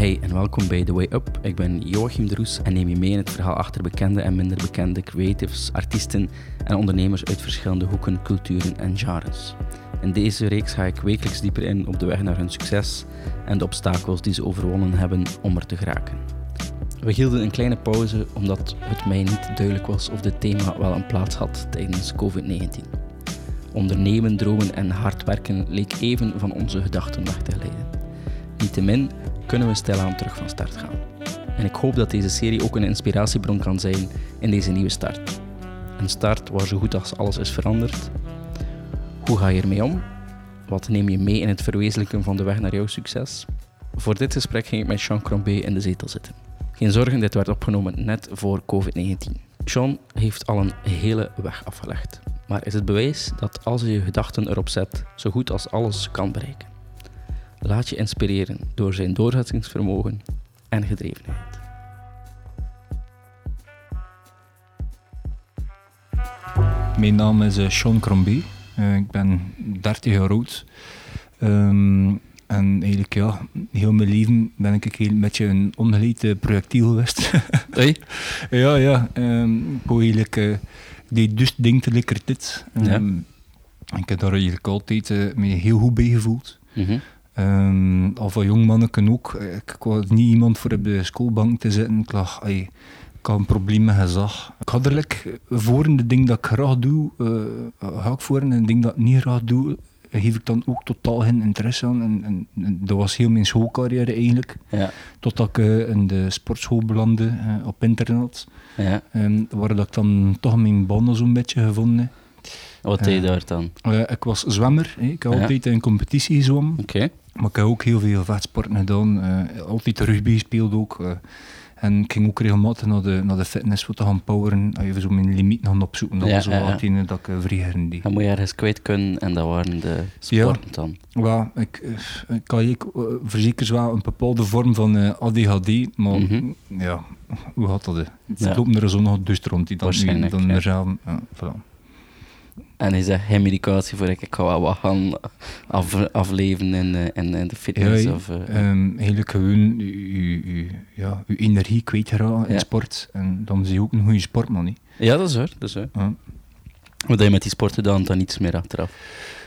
Hey en welkom bij The Way Up. Ik ben Joachim de en neem je mee in het verhaal achter bekende en minder bekende creatives, artiesten en ondernemers uit verschillende hoeken, culturen en genres. In deze reeks ga ik wekelijks dieper in op de weg naar hun succes en de obstakels die ze overwonnen hebben om er te geraken. We hielden een kleine pauze omdat het mij niet duidelijk was of dit thema wel een plaats had tijdens COVID-19. Ondernemen, dromen en hard werken leek even van onze gedachten weg te glijden. Niettemin kunnen we stilaan terug van start gaan. En ik hoop dat deze serie ook een inspiratiebron kan zijn in deze nieuwe start. Een start waar zo goed als alles is veranderd. Hoe ga je ermee om? Wat neem je mee in het verwezenlijken van de weg naar jouw succes? Voor dit gesprek ging ik met Sean Crombé in de zetel zitten. Geen zorgen, dit werd opgenomen net voor COVID-19. Sean heeft al een hele weg afgelegd, maar is het bewijs dat als je je gedachten erop zet, zo goed als alles kan bereiken. Laat je inspireren door zijn doorzettingsvermogen en gedrevenheid. Mijn naam is uh, Sean Crombie. Uh, ik ben 30 jaar oud. Um, en eigenlijk, ja, heel mijn leven ben ik een beetje een ongeleid projectiel geweest. hey? ja, ja. Um, ik wou eigenlijk, uh, deed dus ding te lekker dit. Um, ja. Ik heb daar eigenlijk altijd uh, me heel goed bij gevoeld. Mm -hmm. Um, al van jong manneken ook. Ik, ik was niet iemand voor op de schoolbank te zitten. Ik lag, ay, ik had een probleem met gezag. Ik had er voor een ding dat ik graag doe, uh, ga ik voor en een ding dat ik niet graag doe, geef ik dan ook totaal geen interesse aan. En, en, en dat was heel mijn schoolcarrière eigenlijk. Ja. Totdat ik uh, in de sportschool belandde uh, op internet. Ja. Um, waar dat ik dan toch mijn banden zo'n beetje gevonden Wat deed je daar dan? Uh, ik was zwemmer. Hè. Ik heb ja. altijd in competitie gezwommen. Okay. Maar ik heb ook heel veel vechtsporten gedaan. altijd rugby gespeeld ook. En ik ging ook regelmatig naar de, naar de fitness voor te gaan poweren. Even zo mijn limiet gaan opzoeken. Dat Ja, was zo ja, ja. dat ik uh, vrij die. Dan moet je ergens kwijt kunnen en dat waren de sporten dan. Ja, ik, eh, ik kan ik verzekerd wel een bepaalde vorm van ADHD, maar Mhm. ja, hoe gaat dat? Het loopt er zo nog dus rond die dan, nu, dan er zelf. Voilà. En je zegt geen medicatie voor ik, ik ga wel wat gaan af, afleven in, eh, in, in de fitness. Ja, of, eh, Ehm, eigenlijk gewoon je, je, je- ja, je energie kwijtraken in Ja. sport. En dan zie je ook een goede sportman. Ja, dat is waar. Dat is waar. Ja. Wat heb je met die sporten dan, dan iets meer achteraf?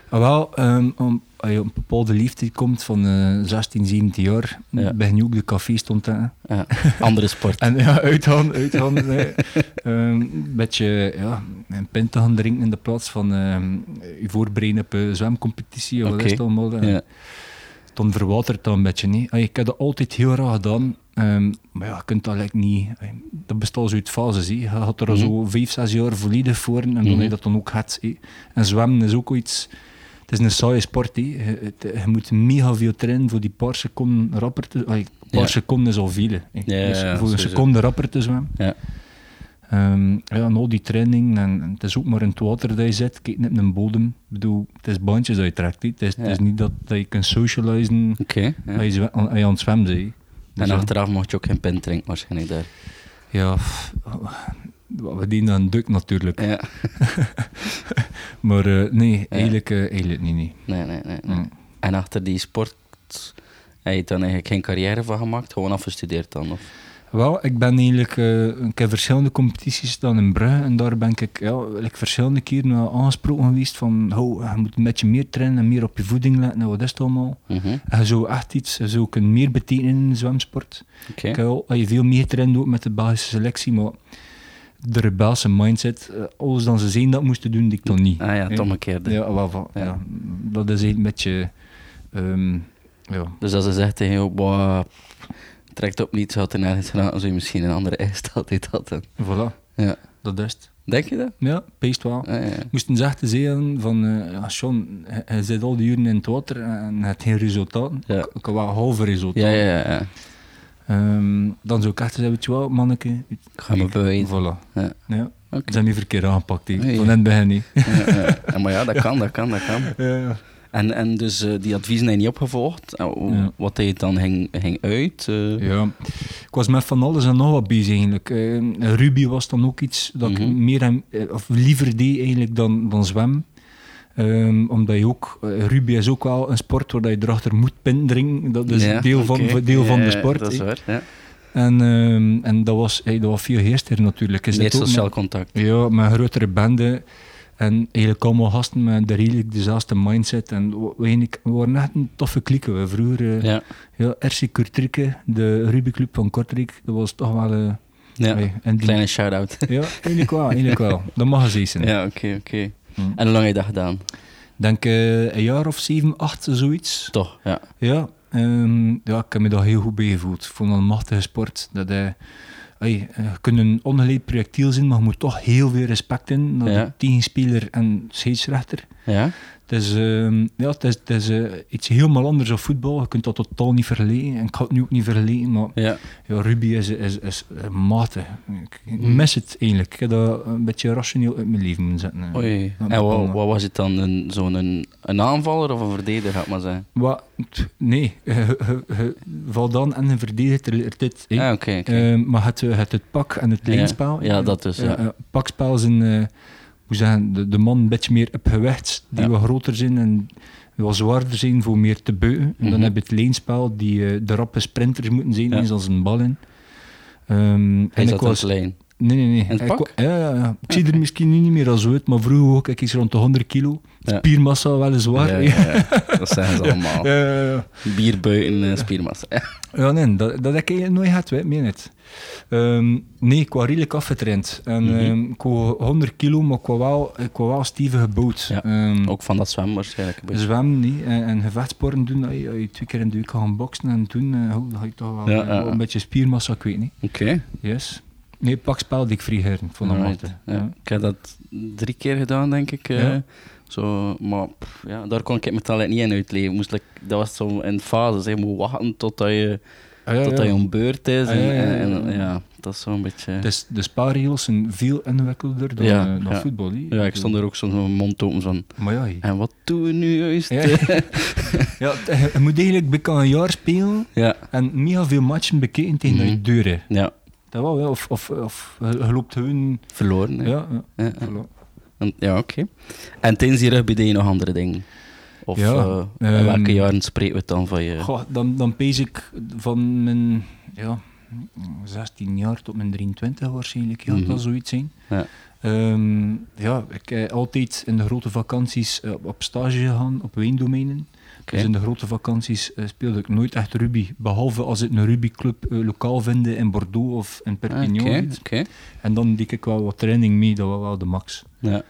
Ah, wel, ehm, om, als je op een bepaalde leeftijd komt van eh 16, 17 jaar, Ja. ben je ook de café stond te Ja, andere sport. En ja, uitgaan, uitgaan. nee. Ehm, een beetje ja, een pint te gaan drinken in de plaats van je voorbereiden op een zwemcompetitie. of Wat Oké. is het allemaal? En ja. Dan verwatert dat een beetje. niet. Ik heb dat altijd heel graag gedaan. Ehm, maar ja, je kunt dat like niet... Dat bestaat uit fases. hè. Je had er Mhm. zo vijf, zes jaar volledig voor en dan Mhm. heb je dat dan ook hè. En zwemmen is ook iets... Het is een saaie sport. hè. Je, moet mega veel trainen voor die paar seconden rapper te... Een paar Ja. seconden is al veel. Ja, dus voor een seconde rapper te zwemmen. Ja. Ehm, ja, en al die training, en, en het is ook maar in het water dat je zit, kijk net naar de bodem. Ik bedoel, het is bandjes dat je trekt. Het is, het is niet dat, dat je kunt socializen Oké. ja. als, je zwe- als je aan het zwemmen bent. Dus En ja, achteraf mocht je ook geen pint drinken waarschijnlijk daar. Ja, we dienen een duk natuurlijk. Ja. Maar eh, nee, eigenlijk, eh, eigenlijk niet. Nee, nee, nee. nee. Mm. En achter die sport heb je dan eigenlijk geen carrière van gemaakt? Gewoon afgestudeerd dan? Of? Wel, ik ben eigenlijk, eh, ik heb verschillende competities gedaan in Brugge en daar ben ik ja, like verschillende keren aangesproken geweest van oh, je moet een beetje meer trainen en meer op je voeding letten en wat is het allemaal. Mhm. En je zou echt iets je zou kunnen meer betekenen in de zwemsport. Oké. Ik heb al al je veel meer getraind ook met de Belgische selectie, maar de rebelse mindset, eh, alles dan ze zien dat moesten doen, die ik dan niet. Ah ja, hè. het omgekeerde. Ja, wel, wel, Ja. ja. dat is een beetje... ehm, ja. Dus als ze zegt tegen jou, boah, trekt op niets, had hij nergens gedaan, dan zou je misschien een andere ijstijd hadden. Voilà, Ja. dat is het. Denk je dat? Ja, peest wel. Ah, ja. Moesten ze echt zeggen van, ja, Sean, hij- zit al die uren in het water en hij heeft geen resultaten. Ja. Ik, heb wel halve Ja, resultaten. ja, ja, ja. Ehm, dan zou ik echt zeggen, weet je wel, manneke. Ik ga me bewijzen. Voilà. Ja. Ja. Oké. Ze zijn niet verkeerd aangepakt. Nee. van in het begin niet. Ja, maar ja, dat kan, dat kan, dat kan. Ja. En, en dus eh, die adviezen heb je niet opgevolgd. Hoe- Ja. Wat deed dan? Ging, ging uit? eh? Ja, ik was met van alles en nog wat bezig eigenlijk. Eh, Ruby was dan ook iets dat ik Mhm. meer en, eh, of liever deed eigenlijk dan, dan zwemmen. Um, omdat je ook, uh, rugby is ook wel een sport waar je erachter moet pin drinken. Dat is Ja, deel, van, deel van de sport. Dat is waar, ja. En, ehm, en dat, was, hey, dat was veel geestiger natuurlijk. Is Meer dit ook sociaal met- contact. Ja, met een grotere bende. En eigenlijk allemaal gasten met de redelijk dezelfde mindset. En we, we, waren echt een toffe klieken. We vroeger, eh, ja. Ja, RC Kortrijk, de rugbyclub van Kortrijk, dat was toch wel... eh, ja. hey, en die- kleine shout-out. ja, eigenlijk wel, eigenlijk wel. Dat mag eens zijn. ja, oké, oké. Hm. En hoe lang heb je dat gedaan? denk eh, een jaar of zeven, acht, zoiets. Toch, ja. Ja, ehm, ja, ik heb me daar heel goed bij gevoeld. Ik vond het een machtige sport. Dat, eh, ey, eh, je kunt een ongeleid projectiel zijn, maar je moet toch heel veel respect in naar Ja. de tegenspeler en scheidsrechter. Ja? Het is, ehm, ja, het is, het is eh, iets helemaal anders dan voetbal. Je kunt dat totaal niet vergelijken. En ik ga het nu ook niet vergelijken, maar Ja. ja, rugby is, is, is matig. Ik Mhm. mis het eigenlijk. Ik heb dat een beetje rationeel uit mijn leven moeten zetten. eh. Oei. En wat, was het dan? Een, zo'n een, een aanvaller of een verdediger, gaat maar zeggen? Wat? Nee, je, je, je valt dan en je verdedigt er er dit. Ah, oké, oké. Eh, maar het, het, het pak en het leenspel. Ja, dat dus, ja. Eh, pakspel zijn, eh, zeggen, de, de man een beetje meer op gewicht, die Ja. wat groter zijn en wat zwaarder zijn voor meer te buiten. En dan Mhm. heb je het leenspel, die eh, de rappe sprinters moeten zijn, Ja. eens als een bal in. Ehm, Hij en zat ik was. Nee, nee, nee. Ik pak? ja, ja, ja. Ik zie er misschien nu niet meer als uit, maar vroeger ook, ik iets rond de 100 kilo. Ja. Spiermassa weliswaar. Ja, Ja, ja, ja. Dat zeggen ze allemaal. ja, ja, ja. Bier buiten eh, spiermassa. Ja. Nee, dat, dat heb ik nooit gehad, weet, meen het. Ehm, nee, ik was redelijk afgetraind. En, Mhm. ehm, ik was 100 kilo, maar ik was wel, ik was wel stevig gebouwd. Ja, Ehm, Ook van dat zwemmen waarschijnlijk. zwemmen niet, en, en gevechtsporten doen, als je, twee keer in de week gaan boksen en eh, dan ga je toch wel, eh, een beetje spiermassa, ik weet niet. Oké. Yes. Nee, pakspel die ik vrij ik vond dat. Ja. Ja. Ik heb dat drie keer gedaan, denk ik. eh. Zo, maar pff, ja, daar kon ik me talent niet in uitleven. Moest, like, dat was zo in fases. Je moet wachten totdat je, Ah, ja, totdat je om beurt is. Ah, en, ja, ja, en- en- ja. ja, dat is zo'n beetje... Dus de spaarregels zijn veel ingewikkelder dan, Ja, eh, dan voetbal. ja, ik stond er ook zo met mijn mond open van... Maar ja, En wat doen we nu juist? Ja. je moet eigenlijk bijna een jaar spelen en mega veel matchen bekeken tegen dat je Mhm. deuren. ja, Dat wel, ja. Of, of, of je loopt gewoon... verloren. hè. Ja, ja. Ja, oké. En tijdens die rugby deed je nog andere dingen? Of Ja, eh, in ehm, welke jaren spreken we het dan van je... Goh, dan, dan pees ik van mijn ja, 16 jaar tot mijn 23 waarschijnlijk. Ja, Mhm. dat zoiets zijn. Ja. Ehm, ja, ik heb altijd in de grote vakanties eh, op stage gegaan op wijndomeinen. Dus in de grote vakanties eh, speelde ik nooit echt rugby. Behalve als ik een rugbyclub eh, lokaal vinden in Bordeaux of in Ah, Perpignan. Oké. En dan deed ik wel wat training mee, dat was wel de max. Ja.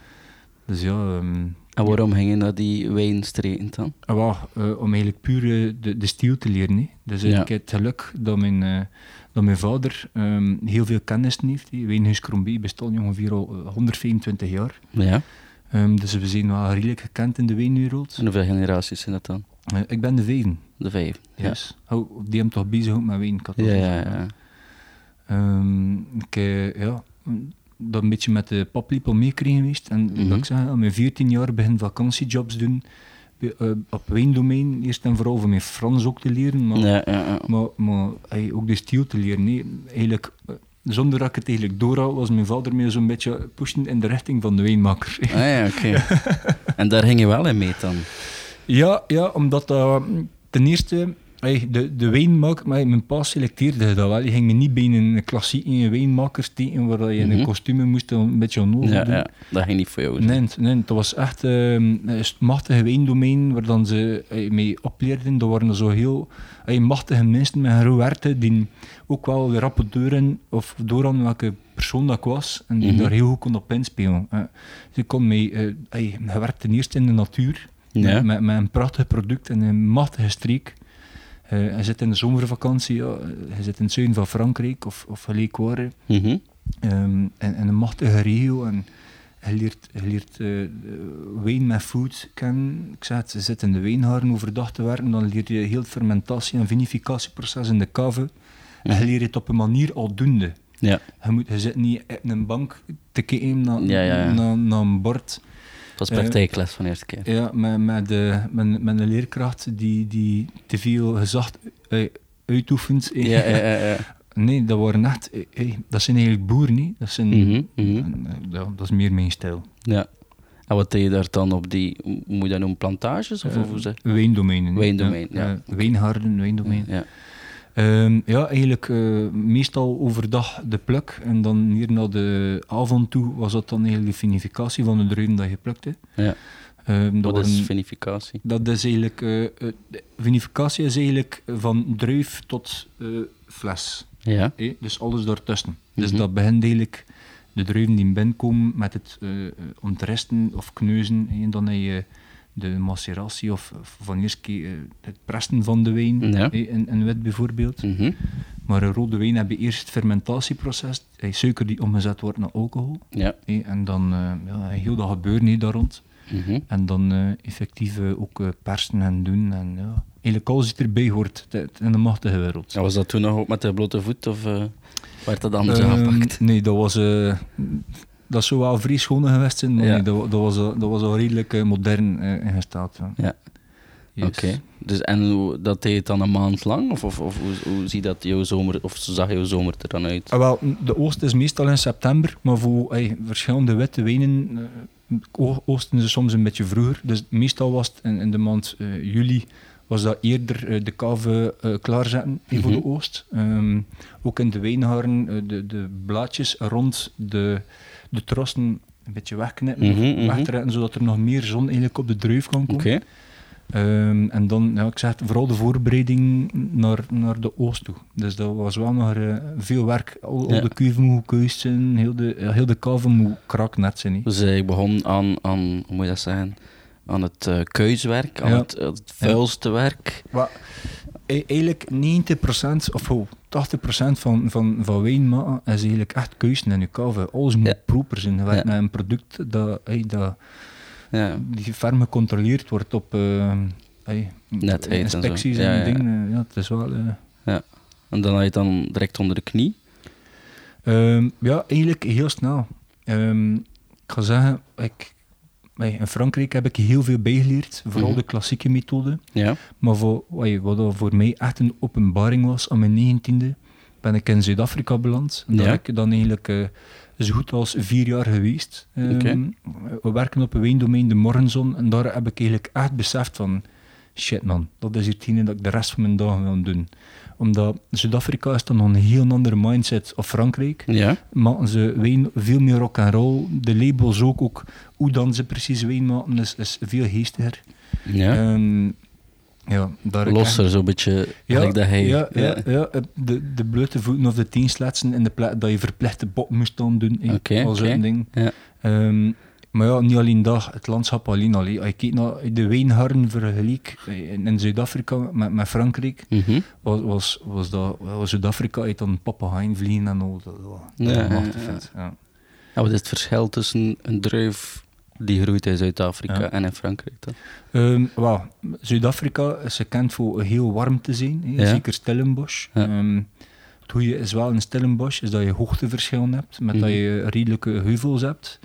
Dus ja, ehm, En waarom ging je naar die wijnstreken dan? Ah, eh, om eigenlijk puur de, de stijl te leren. Dus Ja. ik heb het geluk dat mijn, dat mijn vader ehm, heel veel kennis heeft. Wijnhuis Crombie bestaat nu ongeveer al eh, 125 jaar. Ja. Ehm, dus we zijn wel redelijk gekend in de wijnwereld. En hoeveel generaties zijn dat dan? Eh, ik ben de vijfde. De vijf. Ja. Yes. Oh, die hem toch bezig met wijn. Ja, ja, ja. Ehm, ik, eh, ja, dat een beetje met de paplepel meekregen geweest. En Mhm. dat ik zeg, aan mijn 14 jaar begin vakantiejobs doen eh, op wijndomein. Eerst en vooral voor mijn Frans ook te leren, maar, Ja, ja, ja. maar, ook de stijl te leren. Nee, eigenlijk, zonder dat ik het eigenlijk door had, was mijn vader mij zo'n beetje pushen in de richting van de wijnmaker. Ah ja, oké. en daar ging je wel in mee dan? Ja, ja omdat dat ten eerste, de, de wijnmaker, maar mijn pa selecteerde dat wel. Die ging me niet bij een klassieke wijnmaker steken waar je in Mhm. een kostuum moest een beetje Ja, doen. ja, dat ging niet voor jou. Nee, nee, het was echt ehm, een machtige wijndomein waar dan ze eh, mee opleerden. Dat waren zo heel machtige mensen met een roerte die ook wel de rappe deuren of door aan welke persoon dat ik was en die Mhm. daar heel goed kon op inspelen. Dus ik kon mee, eh, eh, je werkt ten eerste in de natuur Ja. met, met een prachtig product en een machtige streek. Eh, je zit in de zomervakantie, ja, je zit in het zuiden van Frankrijk of, of. Mhm. Ehm, en, en een machtige regio. En je leert, je leert eh, eh, wijn met food kennen. Ik zeg het, je zit in de wijnharen overdag te werken, dan leer je heel het fermentatie- en vinificatieproces in de cave. En je leert het op een manier aldoende. Ja, Je, moet, je zit niet in een bank te kijken naar, Ja, ja, ja. naar, naar een bord. Dat was praktijkles van de eerste keer. Ja, met, met, de, met, met een leerkracht die, die te veel gezag eh, uitoefent. Ja, ja, ja. ja. Nee, dat waren echt... eh, eh, dat zijn eigenlijk boeren, niet? Dat zijn... En, eh, ja, dat is meer mijn stijl. ja. En wat deed je daar dan op die, hoe moet je dat noemen, plantages? Of, Uh, of hoe zeg wijndomeinen. Wijndomein, ja. Uh, wijngaarden, wijndomein. Ja. Um, ja, eigenlijk uh, meestal overdag de pluk en dan hier naar de avond toe was dat dan eigenlijk de vinificatie van de druiven dat je plukte. Ja. Um, Wat dat is waren- vinificatie? Dat is eigenlijk, uh, vinificatie is eigenlijk van druif tot fles. Ja. Dus alles daartussen. Dus Mhm. dat begint eigenlijk de druiven die binnenkomen met het uh, ontresten of kneuzen. En dan heb je de maceratie of, van uh, het presten van de wijn. Ja. in, in wit bijvoorbeeld. Mhm. Maar een rode wijn heb je eerst het fermentatieproces. Hij suiker die omgezet wordt naar alcohol. Ja. En dan uh, ja, heel dat gebeuren hier daar rond. Mhm. En dan uh, effectief uh, ook uh, persen en doen. En ja, eigenlijk alles wat erbij hoort in de machtige wereld. En was dat toen nog ook met de blote voet of eh, werd dat anders Ehm, aangepakt? Nee, dat was... dat zou wel vrij schoon geweest zijn, maar Ja. nee, dat, dat, was, al- dat was al redelijk eh, modern eh, ingesteld. Ja. Ja. Yes. Oké. Dus, en dat deed het dan een maand lang? Of, of, of hoe, hoe ziet dat jouw zomer, of zag jouw zomer er dan uit? Ah, wel, de oost is meestal in september, maar voor verschillende witte wijnen eh, oosten ze soms een beetje vroeger. Dus meestal was het in, in de maand juli was dat eerder de kave eh, klaarzetten voor Mhm. de oost. Ehm, ook in de wijngaarden, eh, de, de blaadjes rond de, de trossen een beetje wegknippen, Mhm, mhm. wegtrekken, zodat er nog meer zon eigenlijk op de druif kan komen. Ehm, en dan, ja, ik zeg het, vooral de voorbereiding naar, naar de oost toe. Dus dat was wel nog eh, veel werk. Al, de kuiven moet zijn, heel de, ja, heel de kave moet kraknet zijn. Dus eh, ik begon aan, aan, hoe moet je dat zeggen, aan het eh keuswerk, aan Ja. het, het vuilste werk. Maar e- eigenlijk 90% of oh, 80% van, van, van wijn maken is eigenlijk echt keuzen in je kave. Alles moet Ja. proper zijn. Je werkt Ja. met een product dat, hey, dat Ja. die ferm gecontroleerd wordt op hey, en zo. inspecties Ja, en, ja, ja. dingen. Ja, het is wel... eh, En dan had je het dan direct onder de knie. Ehm, ja, eigenlijk heel snel. Ehm, ik ga zeggen, ik, in Frankrijk heb ik heel veel bijgeleerd, vooral Mhm. de klassieke methode. Ja. Maar voor, wat voor mij echt een openbaring was aan mijn negentiende, ben ik in Zuid-Afrika beland. En daar Ja. heb ik dan eigenlijk eh, zo goed als vier jaar geweest. Ehm. We werken op een wijndomein, de Morgenzon, en daar heb ik eigenlijk echt beseft van, shit man, dat is hetgene dat ik de rest van mijn dagen wil doen. Omdat Zuid-Afrika is dan nog een heel andere mindset of Frankrijk Ja. maken ze wijn veel meer rock and roll. De labels ook, ook hoe dan ze precies wijn maken, is, is veel geestiger. Ja. Ehm, ja, daar Losser, zo'n beetje, ja, dat hij... ja, ja, ja, de, de blote voeten of de teensletsen in de plek dat je verplichte bot moest dan doen. hè, Oké, al zo'n oké. ding. Ja. Ehm, maar ja, niet alleen dat, het landschap alleen al. Als je kijkt naar de wijnharden vergelijk eh, in, Zuid-Afrika met, met Frankrijk, Mhm. was, was, was dat was Zuid-Afrika uit dan papegaaien vliegen en al. Dat, dat, dat Ja, vet, ja. Wat is het verschil tussen een druif die groeit in Zuid-Afrika Ja. en in Frankrijk dan? Wel, Zuid-Afrika is gekend voor heel warm te zijn, Ja. zeker Stellenbosch. Ja. Ehm, het goede is wel in Stellenbosch is dat je hoogteverschillen hebt, met dat Mhm. je redelijke heuvels hebt.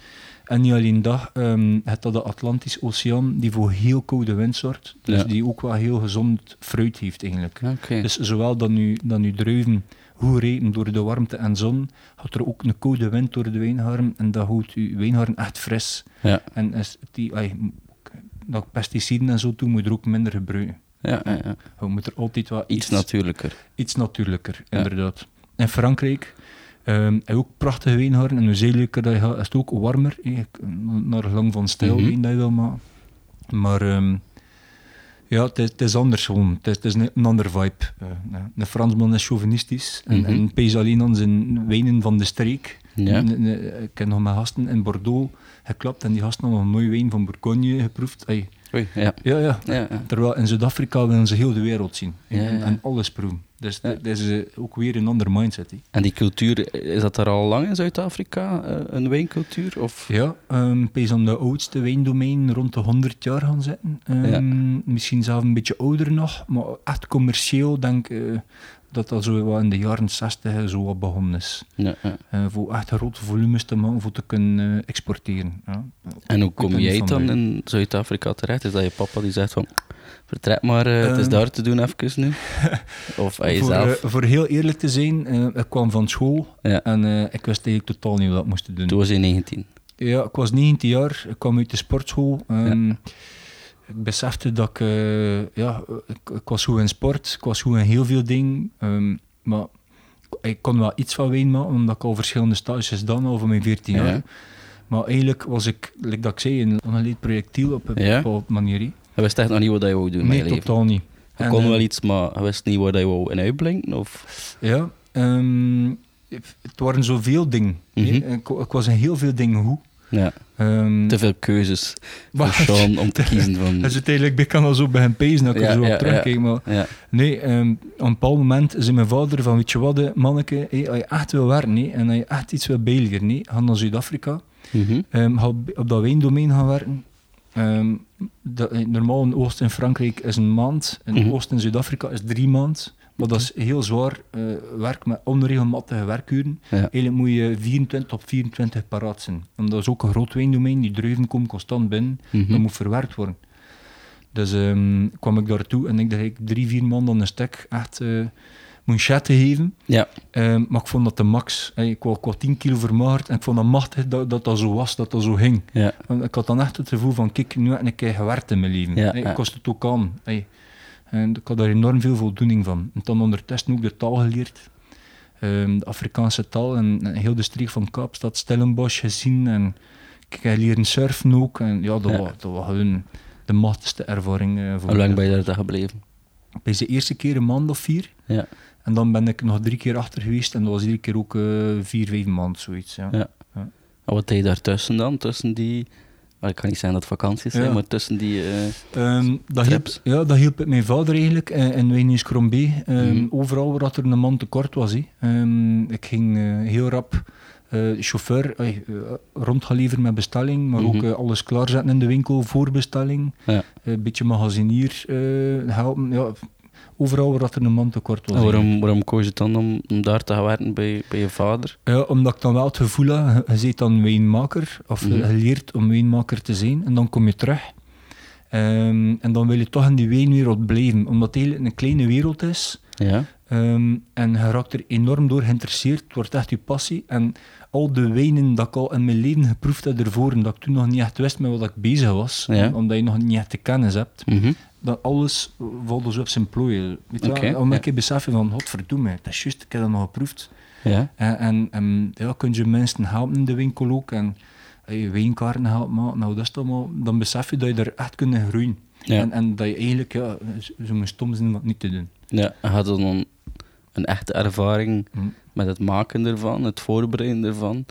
En niet alleen dat, ehm het dat de Atlantische Oceaan die voor heel koude wind zorgt, dus Ja. die ook wel heel gezond fruit heeft eigenlijk. Dus zowel dan nu, dan nu druiven goed rijpen door de warmte en zon, gaat er ook een koude wind door de wijngaarden en dat houdt je wijngaarden echt fris. Ja. En is die, ay, dat pesticiden en zo toe moet er ook minder gebruiken. Ja, ja, ja. Je moet er altijd wel Iets iets, natuurlijker. iets natuurlijker, inderdaad. In Frankrijk ehm heb je ook prachtige wijngaarden en hoe zuidelijker dat je is het ook warmer. eh, naar gelang van stijl wijn dat je wil maken. Maar ehm, ja, het is, het is anders gewoon. Het is, een, een andere vibe. Eh, ja. de Fransman is chauvinistisch en, Mhm. en pees alleen aan zijn wijnen van de streek. Ja. N- Ik heb nog met gasten in Bordeaux geklapt en die gasten hadden nog nooit wijn van Bourgogne geproefd. Oei, ja. ja, ja. Terwijl in Zuid-Afrika willen ze heel de wereld zien en, en alles proeven. Dus Ja. dat is eh, ook weer een andere mindset. En die cultuur, is dat er al lang in Zuid-Afrika, eh, een wijncultuur? Of? Ja, um, pees aan de oudste wijndomein rond de 100 jaar gaan zitten. Ehm, Misschien zelf een beetje ouder nog, maar echt commercieel denk ik eh, dat dat zo wat in de jaren 60 zo wat begonnen is. Ja, ja. Voor echt grote volumes te maken, voor te kunnen exporteren. Ja. En hoe kom jij dan in Zuid-Afrika terecht? Is dat je papa die zegt van, vertrek maar, eh, het is Ehm. daar te doen even nu? Of aan Voor, jezelf? eh, voor heel eerlijk te zijn, eh, ik kwam van school Ja. en ik wist eigenlijk totaal niet wat ik moest doen. Toen was je 19. ja, ik was 19 jaar, ik kwam uit de sportschool. Um, Ik besefte dat ik, ja, ik, ik, was goed in sport, ik was goed in heel veel dingen. Um, maar ik kon wel iets van ween maken, omdat ik al verschillende stages dan over mijn 14 jaar. Ja. Maar eigenlijk was ik, like dat ik zei, een onleed projectiel op een bepaalde manier. Hè. Je wist echt nog niet wat je wou doen Nee, totaal niet. En, kon eh, wel iets, maar je wist niet waar je wou in uitblinken? Of... Ja, ehm, het waren zoveel dingen. Mhm. ik, ik was in heel veel dingen goed. Ja, Ehm, te veel keuzes maar- Sean om te kiezen van... Dus uiteindelijk ik kan al zo bij hem pezen dat ik Ja, er zo ja, op terugkijk. Maar nee, ehm, op een bepaald moment zei mijn vader van, weet je wat, manneke, hé, als je echt wil werken en als je echt iets wil bijleren, nee, ga naar Zuid-Afrika. Ga op, op dat wijndomein gaan werken. Ehm, dat, eh, normaal in Oost in Frankrijk is een maand, in Mhm. Oost in Zuid-Afrika is drie maand. Maar dat is heel zwaar eh, werk met onregelmatige werkuren. Ja. Eigenlijk moet je 24 op 24 paraat zijn. Want dat is ook een groot wijndomein, die druiven komen constant binnen, Mhm. dat moet verwerkt worden. Dus ehm, kwam ik daartoe en ik dacht ik drie, vier man aan een stuk echt eh moet chatten geven. Ja, Ehm, maar ik vond dat de max. Hey, ik, wou 10 kilo vermaard en ik vond dat machtig dat, dat dat zo was, dat dat zo ging. ja, Want ik had dan echt het gevoel van, kijk, nu heb ik een keer gewerkt in mijn leven. Ja, Hey, ja. ik kost het ook aan. Hey. En ik had daar enorm veel voldoening van. En dan ondertussen ook de taal geleerd. Ehm, de Afrikaanse taal en, en heel de streek van Kaapstad, Stellenbosch gezien. En ik heb leren surfen ook. En ja, dat, Ja. Was, dat was gewoon de machtigste ervaring. voor hoe lang ben je daar gebleven? Bij de eerste keer een maand of vier. Ja, En dan ben ik nog drie keer achter geweest. En dat was iedere keer ook eh, vier, vijf maanden, zoiets. Ja. Ja. en wat deed je daartussen dan? Tussen die... ik kan niet zeggen dat het vakanties zijn, Ja. maar tussen die... Ehm, dat, hielp, ja, dat hielp mijn vader eigenlijk eh, in Wijnius Crombé. Ehm, Mhm. Overal waar dat er een man tekort was. Ehm, ik ging heel rap chauffeur rond gaan leveren met bestelling, maar Mhm. ook eh, alles klaarzetten in de winkel voor bestelling. ja. Een beetje magazinier helpen. Ja, overal waar dat er een man tekort was. En waarom, waarom koos je dan om, om daar te gaan werken bij, bij je vader? Ja, omdat ik dan wel het gevoel had, je, bent dan wijnmaker, of je- je leert om wijnmaker te zijn, en dan kom je terug. Ehm, en dan wil je toch in die wijnwereld blijven, omdat het een kleine wereld is. Ja, Ehm, en je raakt er enorm door geïnteresseerd, het wordt echt je passie. En al de wijnen dat ik al in mijn leven geproefd heb ervoor, en dat ik toen nog niet echt wist met wat ik bezig was, Ja. omdat je nog niet echt de kennis hebt, Mhm. Dat alles valt dus op zijn plooien. Weet je wel? Oké, Omdat ja. ik besef van, godverdomme, dat is juist, ik heb dat nog geproefd. ja. En, en, en ja, kun je mensen helpen in de winkel ook en eh, je wijnkaarten helpen maken, nou dat is allemaal, dan besef je dat je er echt kunt groeien. Ja. En, en dat je eigenlijk ja, zo moet stom zijn om dat niet te doen. Ja, had dan een echte ervaring Hm. met het maken ervan, het voorbereiden ervan.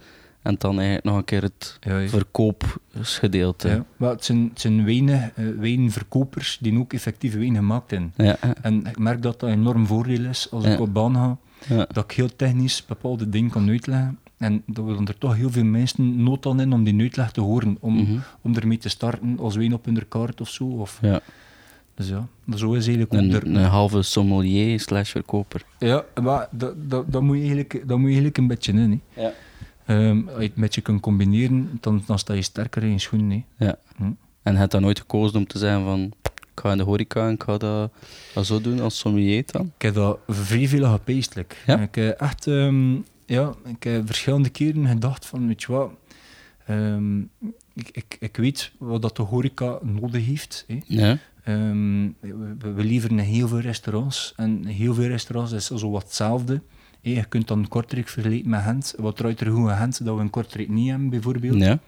En dan eigenlijk nog een keer het ja. verkoopsgedeelte. Ja, maar het zijn, het zijn wijnen, eh, wijnverkopers die ook effectief wijn gemaakt hebben. Ja, En ik merk dat dat een enorm voordeel is als Ja. ik op baan ga, ja. dat ik heel technisch bepaalde dingen kan uitleggen. En dat dan er toch heel veel mensen nood aan in om die uitleg te horen, om, Mhm. om ermee te starten als wijn op hun kaart of zo. Of, ja. dus ja, dat zo is eigenlijk ook Een, er- een halve sommelier slash verkoper. Ja, maar dat, dat, dat, moet je eigenlijk, dat moet je eigenlijk een beetje in. Hè. Ja. Als je het een beetje kunt combineren, dan, dan sta je sterker in je schoenen. Hè. ja. Hm. En je hebt dan nooit gekozen om te zeggen van... Ik ga in de horeca en ik ga dat, dat zo doen als sommelier dan? Ik heb dat vrij veel gepeestelijk. Ja? Ik heb echt, ehm, ja, ik heb verschillende keren gedacht van, weet je wat, ehm, ik, ik, ik weet wat dat de horeca nodig heeft. Hè. Ja. We, we leveren heel veel restaurants en heel veel restaurants is zo wat hetzelfde. Hè, je kunt dan Kortrijk vergelijken met Gent. Wat eruit er goed Gent dat we in Kortrijk niet hebben, bijvoorbeeld. Ja.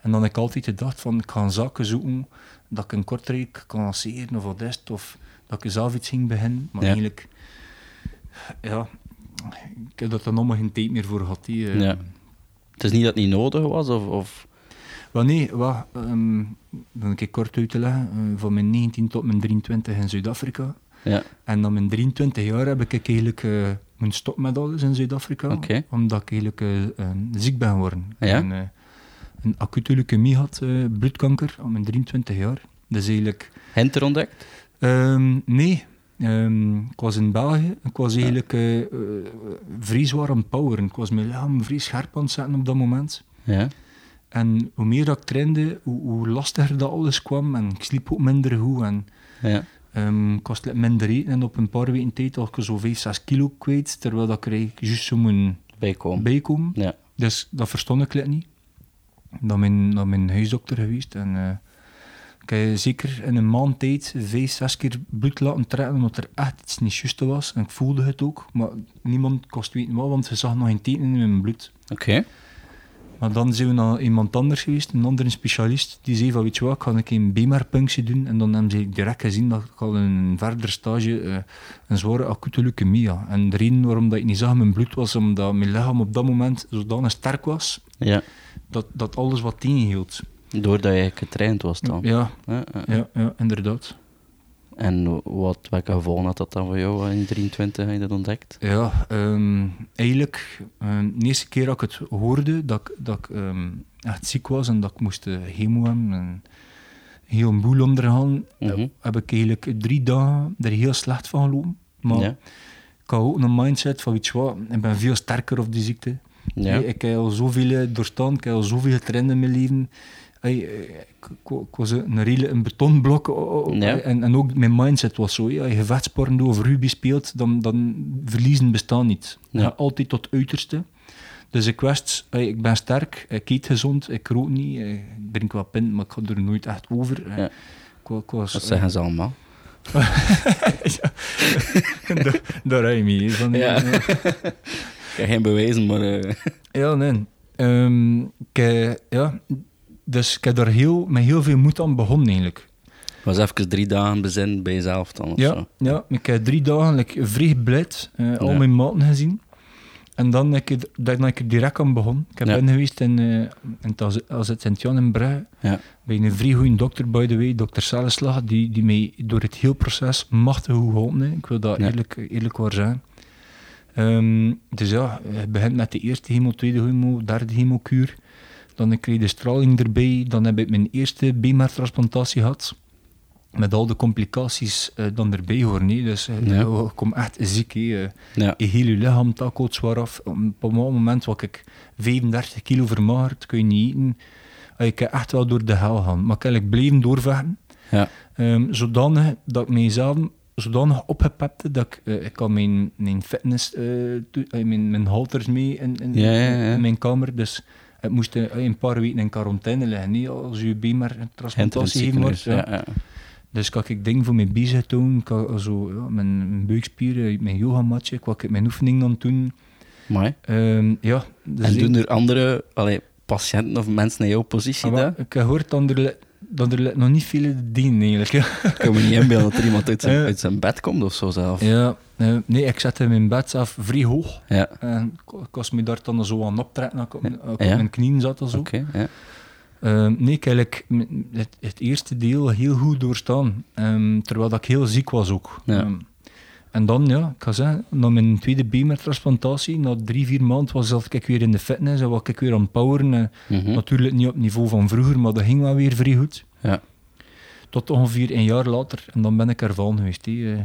En dan heb ik altijd gedacht van, ik ga zaken zoeken dat ik in Kortrijk kan lanceren of wat is het, of dat ik zelf iets ging beginnen. Maar Ja. eigenlijk, ja, ik heb dat dan allemaal geen tijd meer voor gehad. Die, eh. Ja. Het is niet dat het niet nodig was, of... of Wel nee, wat, ehm, dan keer kort uit te leggen. eh, van mijn 19 tot mijn 23 in Zuid-Afrika. ja. En na mijn 23 jaar heb ik eigenlijk eh moeten stoppen met alles in Zuid-Afrika. Omdat ik eigenlijk eh, ziek ben geworden. Ja? En, eh, een acute leukemie had, eh, bloedkanker, op mijn 23 jaar. Dus eigenlijk... Henter ontdekt? ehm, nee, Ehm, ik was in België. Ik was eigenlijk eh, vrij zwaar aan het poweren. Ik was mijn lichaam vrij scherp aan het zetten op dat moment. Ja. En hoe meer dat ik trainde, hoe, hoe lastiger dat alles kwam. En ik sliep ook minder goed. En Ja. Was like minder eten en op een paar weken tijd ik zo 5, 6 kilo kwijt, terwijl dat ik juist zo moet Bijkomen. bijkomen. Ja. Dus dat verstond ik niet. naar mijn, naar mijn huisdokter geweest. En uh, ik heb zeker in een maand tijd vijf, zes keer bloed laten trekken, omdat er echt iets niet juist was. En ik voelde het ook, maar niemand kost weten wat, want ze zag nog geen tekenen in mijn bloed. Oké. Maar dan zijn we naar iemand anders geweest, een andere specialist, die zei van, weet je wat, ik ga een beenmerpunctie doen. En dan hebben ze direct gezien dat ik al een verder stage uh, een zware acute leukemie had. En de reden waarom dat ik niet zag mijn bloed was omdat mijn lichaam op dat moment zodanig sterk was, ja. dat, dat alles wat tegenhield. Doordat je getraind was dan? Ja, ja, ja, ja inderdaad. En wat, welke gevolgen had dat dan voor jou in 23, heb je dat ontdekt? Ja, um, eigenlijk, um, de eerste keer dat ik het hoorde, dat, dat ik um, echt ziek was en dat ik moest uh, chemo hebben en heel een boel ondergaan, mm -hmm. heb ik eigenlijk drie dagen er heel slecht van gelopen. Maar ja. ik had ook een mindset van, weet je wat, ik ben veel sterker op die ziekte. Ja. Ik, ik heb al zoveel doorstaan, ik heb al zoveel getraind in mijn leven. Hey, ik, ik, was een, een betonblok ja. en, en ook mijn mindset was zo. Ja, je vechtsporen over rugby speelt, dan, dan verliezen bestaan niet. Ja. Altijd tot uiterste. Dus ik wist, ik ben sterk, ik eet gezond, ik rook niet, ik drink wat pint, maar ik ga er nooit echt over. Ja. Ik, ik was, dat zeggen ze allemaal. ja, daar, rij je. Van, ja. ja. geen bewijzen, maar... Uh... Ja, nee. Um, ik, ja, dus ik heb daar heel, met heel veel moed aan begonnen eigenlijk. Was even drie dagen bezin bij jezelf dan? Ja, zo. ja, ik heb drie dagen like, vrij blij, uh, al mijn maten gezien. En dan heb ik, dan ik er direct aan begonnen. Ik heb Ja. ben geweest in, uh, in het Sint-Jan in Brugge. Ja. Bij een vrij goede dokter, by the way, dokter Celleslag, die, die mij door het hele proces machtig goed geholpen heeft. Ik wil dat Ja. eerlijk, eerlijk waar zijn. Ehm, dus ja, je begint met de eerste chemo, tweede chemo, derde chemokuur. Dan kreeg ik de straling erbij. Dan heb ik mijn eerste beenmergtransplantatie gehad. Met al de complicaties eh, dan erbij hoor. Nee. Dus eh, Ja. je komt echt ziek. hè. Eh, Ja. je heel je lichaam takelt zwaar af. Op een moment was ik 35 kilo vermagerd, kun je niet eten. Ah, Ik heb echt wel door de hel gaan. Maar ik blijven doorvechten. Ja. Ehm, zodanig dat ik mijzelf zodanig opgepepte dat ik, ik had mijn, mijn fitness, eh, mijn, mijn halters mee in, in, Ja, ja, ja. in mijn kamer. Dus ik moest een paar weken in quarantaine liggen. Nee, als je beenmer een transplantatie gegeven wordt. Ja. ja. Dus ik had ik ding voor mijn bicep doen, ik zo, ja, mijn, mijn buikspieren, mijn yogamatje, ik had mijn oefening dan doen. Mooi. Ehm, ja, dus En ik- doen er andere allee, patiënten of mensen in jouw positie Ah, dat? Ik heb gehoord dat er, dat er nog niet veel dienen eigenlijk. Ik kan me niet inbeelden dat er iemand uit zijn, uit zijn bed komt of zo zelf. Ja, eh, nee, ik zette mijn bed zelf vrij hoog. Ja. En ik was me daar dan zo aan optrekken als ik op, mijn- als ik op Ja. mijn knieën zat. en Zo. Oké, ja. Ehm, nee, ik eigenlijk het, het eerste deel heel goed doorstaan. Ehm, terwijl dat ik heel ziek was ook. Ja. Ehm, en dan, ja, ik ga zeggen, na mijn tweede beenmergtransplantatie, na drie, vier maanden was zelf ik weer in de fitness en was ik weer aan het poweren. eh, Mhm. Natuurlijk niet op het niveau van vroeger, maar dat ging wel weer vrij goed. Ja. Tot ongeveer een jaar later, en dan ben ik ervan geweest. hè.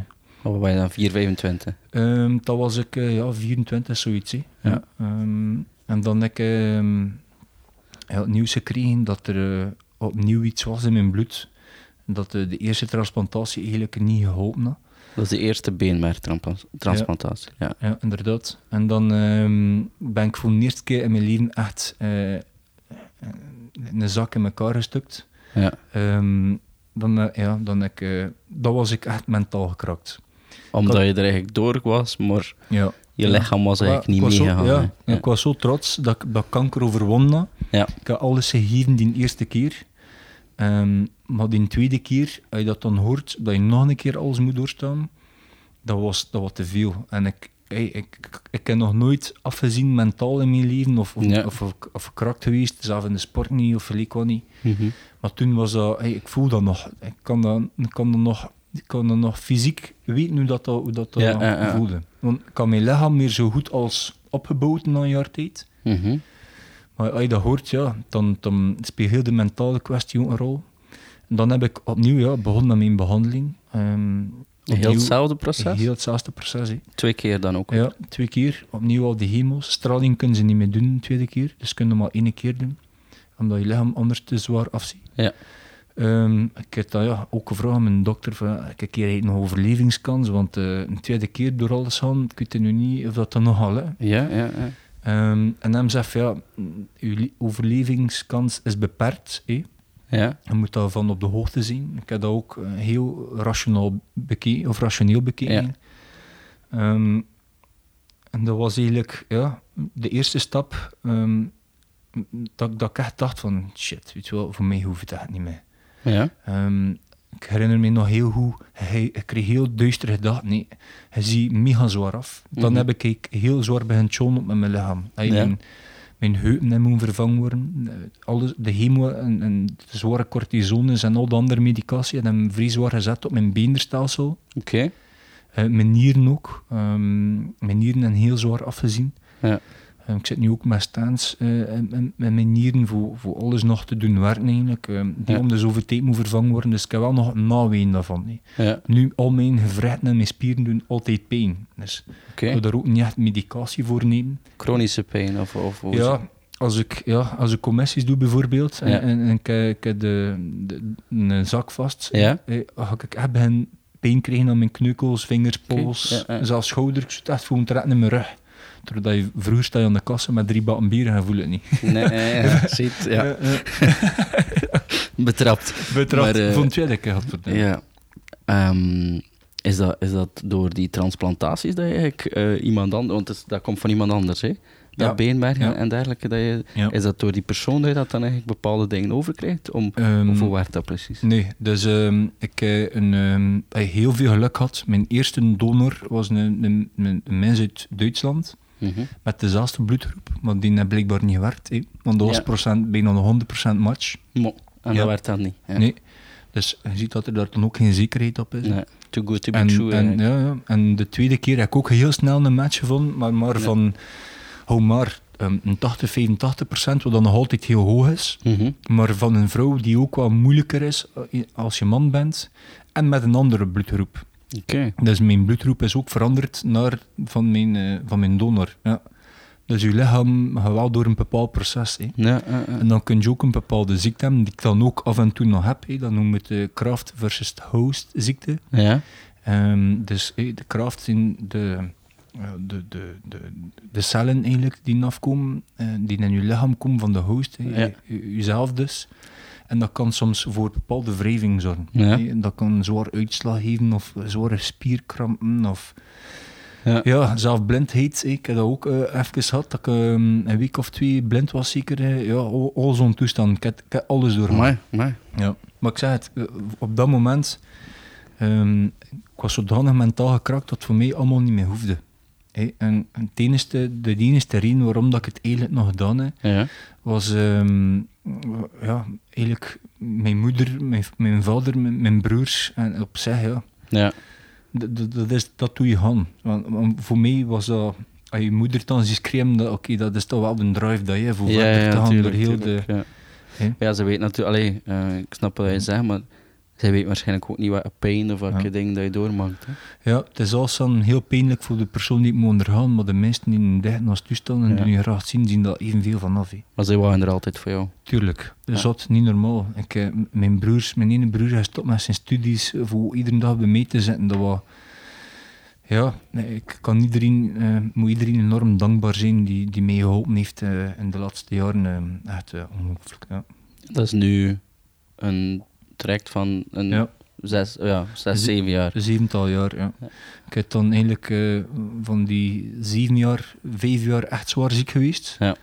Wat ben je dan? 4, 25? Ehm, dat was ik eh, ja, 24, zoiets. Ja. Ehm, en dan heb ik ja, het nieuws gekregen dat er eh, opnieuw iets was in mijn bloed. Dat eh, de eerste transplantatie eigenlijk niet geholpen had. Dat is de eerste beenmergtransplantatie. Ja. Ja, inderdaad. En dan ben ik voor de eerste keer in mijn leven echt een zak in elkaar gestukt. Ja. Dan, ja, dan ik, dat was ik echt mentaal gekrakt. Omdat je er eigenlijk door was, maar Ja. je lichaam was eigenlijk niet zo- meegegaan. Ja, ik was zo trots dat ik dat kanker overwonnen had. Ja. Ik heb alles gegeven die eerste keer. Ehm, maar die tweede keer, als je dat dan hoort, dat je nog een keer alles moet doorstaan, dat was, dat was te veel. En ik, hey, ik, ik, ik heb nog nooit afgezien mentaal in mijn leven, of, of, Ja. of, of, of verkrakt geweest, zelf in de sport niet, of gelijk wat niet. Mhm. Maar toen was dat, hey, ik voel dat nog. Ik kan dat, ik kan dat nog, ik kan dat nog fysiek weten hoe dat, dat, hoe dat, dat Ja, ja, ja. voelde. Want ik kan mijn lichaam meer zo goed als opgebouwd na een jaar tijd. Mhm. Maar als je dat hoort, ja, dan, dan speelt heel de mentale kwestie ook een rol. En dan heb ik opnieuw ja, begonnen met mijn behandeling. Ehm, Heel hetzelfde proces? Heel hetzelfde proces. Twee keer dan ook? Ja, twee keer. Opnieuw al die chemo's. Straling kunnen ze niet meer doen de tweede keer. Dus kunnen maar één keer doen. Omdat je lichaam anders te zwaar afziet. Ja. Ehm, ik heb dat ja, ook gevraagd aan mijn dokter. Van, ik heb hier een overlevingskans. Want eh, een tweede keer door alles gaan, ik weet nu niet of dat dan nog al. Hè. Ja, ja, ja. Ehm, en hem zegt, ja, uw overlevingskans is beperkt. Hè. Ja. Je moet daarvan op de hoogte zien. Ik heb dat ook eh, heel rationeel bekeken, of rationeel bekeken. Ehm, en dat was eigenlijk ja, de eerste stap dat, dat ik echt dacht van shit, weet je wel, voor mij hoeft het echt niet meer. Ja. Ehm, ik herinner me nog heel goed, hij, ik kreeg heel duister gedachten. Nee, hij ziet mega zwaar af. Dan Mhm. heb ik heel zwaar tjonen op met mijn lichaam. Hij- Ja. Mijn, mijn heupen hebben vervangen worden. Alles, de chemo en, en de zware cortisones en al de andere medicatie hebben hem vrij zwaar gezet op mijn beenderstelsel. Oké. Eh, mijn nieren ook. Ehm, mijn nieren zijn heel zwaar afgezien. Ja. Eh, ik zit nu ook met staans eh, en- en- mijn nieren voor, voor alles nog te doen werken eigenlijk. Ehm, die Ja. om de zoveel tijd moet vervangen worden. Dus ik heb wel nog een naween daarvan. Ja. Nu, al mijn gewrichten en mijn spieren doen altijd pijn. Dus Oké. ik wil daar ook niet echt medicatie voor nemen. Chronische pijn of... of Ja, als ik, ja, als ik commissies doe bijvoorbeeld en, Ja. en, en ik, ik heb de, de, een zak vast, Ja. eh, ga ik echt pijn krijgen aan mijn kneukels, vingers, pols, zelfs schouder. Ik echt voor te in mijn rug. Terwijl je vroeger sta je aan de kassa met drie bakken bier en je voelt het niet. Nee, ja. Ziet, ja. Eh, eh, Betrapt. Betrapt Maar, eh, keer had verteld. Ja. Ehm, is, dat, is dat door die transplantaties dat je eigenlijk eh, iemand anders... Want het dat komt van iemand anders, hè? Dat Ja. beenmerg en- Ja. en dergelijke. Dat je, Ja. Is dat door die persoon dat je dat dan eigenlijk bepaalde dingen overkrijgt? Om, Ehm, of hoe werkt dat precies? Nee, dus ehm, ik heb een, ik heb heel veel geluk gehad. Mijn eerste donor was een, een, een, een mens uit Duitsland Mhm. met dezelfde bloedgroep, maar die heeft blijkbaar niet gewerkt. hè. Want dat was Ja. procent, bijna een 100% match. Mo. En Ja. dat werkt dan niet. Ja. Nee. Dus je ziet dat er daar dan ook geen zekerheid op is. Nee. Too good to be En, true. en, ja, ja. en de tweede keer heb ik ook heel snel een match gevonden, maar, maar van hou maar ehm, een 80, 85 procent, wat dan nog altijd heel hoog is. Mhm. Maar van een vrouw die ook wat moeilijker is eh, als je man bent. En met een andere bloedgroep. Oké. Dus mijn bloedgroep is ook veranderd naar van mijn, eh, van mijn donor. Ja. Dus je lichaam gaat wel door een bepaald proces. Ja, ja, ja. En dan kun je ook een bepaalde ziekte hebben, die ik dan ook af en toe nog heb. Dat noemen we het de kraft versus host ziekte. ja. Ehm, dus de kracht zijn de, eh, de, de, de, de cellen eigenlijk die afkomen, eh, die in je lichaam komen van de host, jezelf dus. En dat kan soms voor bepaalde wrijving zorgen. Ja. Dat kan zwaar uitslag geven of zware spierkrampen of Ja. ja, zelf blindheid. Ik heb dat ook eh, even gehad, dat ik ehm, een week of twee blind was zeker. hè. Ja, al, al zo'n toestand. Ik heb, ik heb alles doorgemaakt. Amai, amai. Ja, maar ik zeg het, eh, op dat moment, ehm, ik was zodanig mentaal gekrakt dat het voor mij allemaal niet meer hoefde. En en de enige reden waarom dat ik het eigenlijk nog gedaan heb, Ja. was ehm, ja, eigenlijk mijn moeder, mijn, mijn vader, mijn, mijn broers en op zich, ja. Ja. Dat, dat, is, dat doe je gaan. Want, want voor mij was dat, als je moeder dan ziet dat, oké, dat is toch wel een drive dat je voor Ja, verder ja, te gaan tuurlijk, door heel tuurlijk, de... ja. Ja, ze weet natuurlijk... Allee, eh, ik snap wat je zegt, maar zij weet waarschijnlijk ook niet wat pijn of welke Ja. dingen dat je doormaakt. Hè. Ja, het is dan heel pijnlijk voor de persoon die het moet ondergaan, maar de mensen die in dichtnaast toestaan en Ja. die je graag zien, zien dat evenveel vanaf. hè. Maar ze waren er altijd voor jou. Tuurlijk, dat is Ja. dat niet normaal. Ik, eh, mijn, broers, mijn ene broer hij stopt met zijn studies voor iedere dag bij mij te zitten. Dat was, ja, ik kan iedereen, eh, moet iedereen enorm dankbaar zijn die, die mij geholpen heeft eh, in de laatste jaren. echt ongelooflijk. Ja. Dat is nu een traject van een Ja. zes, ja, zes Ze- zeven jaar. Zevental jaar, ja. Ja. Ik heb dan eigenlijk eh, van die zeven jaar, vijf jaar echt zwaar ziek geweest. Ja.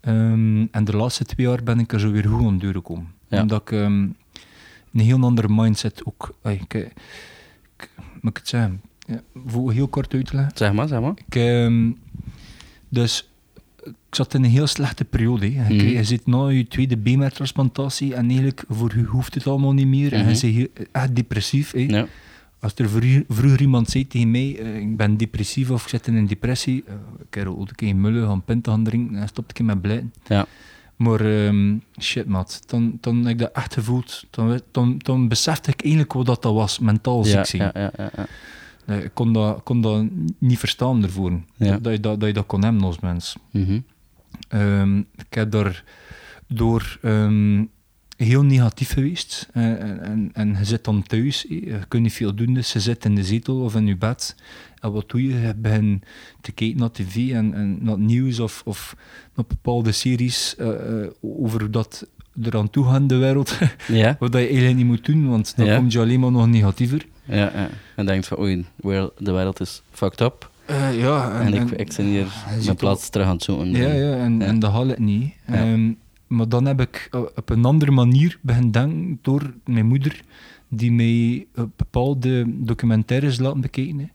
Ehm, en de laatste twee jaar ben ik er zo weer goed aan doorgekomen. Ja. Omdat ik ehm, een heel andere mindset ook... Ay, ik, ik, moet ik het zeggen? Ja, voor heel kort uit te leggen. Zeg maar, zeg maar. Ik, ehm, dus ik zat in een heel slechte periode. Je, Mhm. je zit na je tweede beenmergtransplantatie en eigenlijk voor u hoeft het allemaal niet meer. En Mhm. je zit heel- echt depressief. hè. Ja. Als er vroeger, vroeger iemand zei tegen mij, eh, ik ben depressief of ik zit in een depressie, uh, ik heb ook een mullen gaan pinten gaan drinken en stopte ik met blijten. Ja. Maar ehm, shit, maat. Dan, dan heb ik dat echt gevoeld. Dan, dan, dan besefte ik eigenlijk wat dat, was, mentaal ziek zijn. ja, ja, ja, ja. Eh, Ik kon dat, kon dat niet verstaan ervoor. Ja. Dat, dat, je dat, dat je dat kon hebben als mens. Mhm. Ehm, ik heb daar door ehm, heel negatief geweest. Eh, en, en je zit dan thuis, eh, je kunt niet veel doen, dus je zit in de zetel of in je bed. En wat doe je? Je begint te kijken naar tv en, en naar nieuws of, of naar bepaalde series uh, over dat er aan toe de wereld. Ja. wat je eigenlijk niet moet doen, want dan ja. kom je alleen maar nog negatiever. Ja, ja. en denkt van, oei, de wereld is fucked up. Uh, ja, en, en, ik, ik ben hier mijn plaats terug aan het zoeken. Ja, ja, en, en dat gaat het niet. Um, maar dan heb ik eh, op een andere manier beginnen denken door mijn moeder, die mij bepaalde documentaires laten bekijken.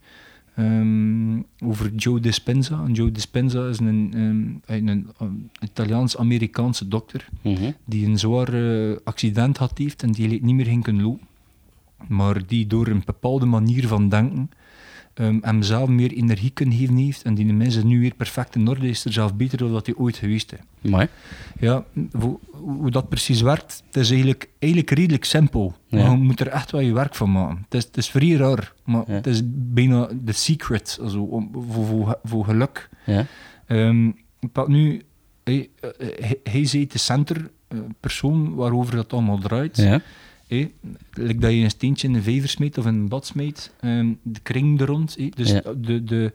Um, over Joe Dispenza. En Joe Dispenza is een, um, een, Italiaans-Amerikaanse dokter mhm. die een zwaar uh, accident had heeft en die niet meer ging kunnen lopen. Maar die door een bepaalde manier van denken um, hem zelf meer energie kunnen geven heeft en die de mensen nu weer perfect in orde is, er zelf beter dan dat hij ooit geweest is. Mooi. Ja, hoe, hoe, dat precies werkt, het is eigenlijk, eigenlijk redelijk simpel. Maar je moet er echt wel je werk van maken. Het is, het is vrij raar, maar het is bijna de secret also, om, voor, voor, voor geluk. Ja. Um, nu, hij, hij, hij is de center persoon waarover dat allemaal draait. Ja. Hey, like dat je een steentje in een vijver smeet of in een bad smeet, um, de kring er rond. Hey, dus de, de,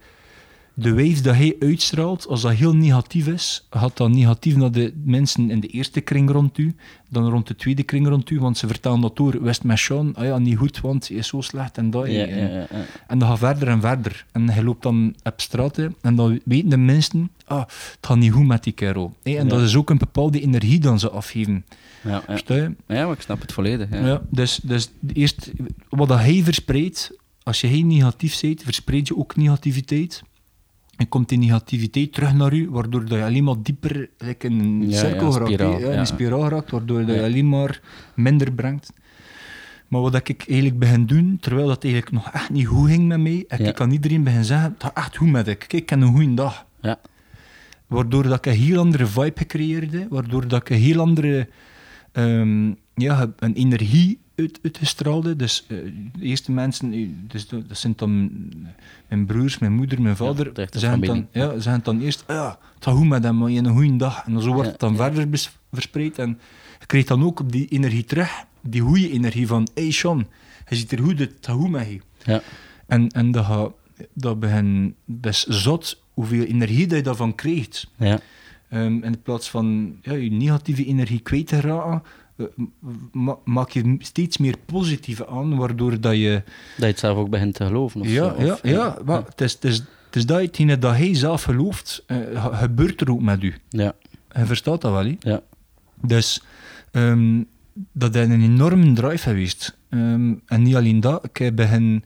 de wave dat hij uitstraalt, als dat heel negatief is, gaat dat negatief naar de mensen in de eerste kring rond u, dan rond de tweede kring rond u, want ze vertellen dat door, West met Sean, ah ja, niet goed, want hij is zo slecht en dat. Ja, en, ja, en dat gaat verder en verder. En hij loopt dan op straat en dan weten de mensen, ah, het gaat niet goed met die kerel. en dat is ook een bepaalde energie dan ze afgeven. Ja, ja. ja, maar ik snap het volledig. Ja. ja dus, dus eerst, wat dat hij verspreidt, als je heel negatief bent, verspreid je ook negativiteit. En komt die negativiteit terug naar u, waardoor dat je alleen maar dieper like in een cirkel ja, in een spiraal raakt, waardoor dat je alleen maar minder brengt. Maar wat ik eigenlijk begin doen, terwijl dat eigenlijk nog echt niet goed ging met mij, ik kan iedereen begin zeggen, het gaat echt goed met ik. Kijk, ik heb een goede dag. Ja. Waardoor dat ik een heel andere vibe creëerde, waardoor dat ik een heel andere um, ja, een energie uit, uitgestraalde. Dus uh, de eerste mensen, eh, dus dat zijn dan mijn broers, mijn moeder, mijn vader, ja, zijn dan, ja, zijn dan eerst, ah, ja, het gaat goed met hem, je een goede dag. En zo wordt het dan verder verspreid. En je krijgt dan ook die energie terug, die goede energie van, hey Sean, je ziet er goed uit, het gaat goed met je. Ja. En, en dat, dat begint, dat is zot hoeveel energie dat je daarvan krijgt. Ja. Um, in plaats van ja, je negatieve energie kwijt te raken, maak je steeds meer positieve aan, waardoor dat je... Dat je het zelf ook begint te geloven. Of ja, zo, ja, ja, maar Het, is, het, is, het is dat hetgene dat hij zelf gelooft, uh, gebeurt er ook met u. Ja. Hij verstaat dat wel, hè? Ja. Dus um, dat is een enorme drive geweest. Um, en niet alleen dat, ik begin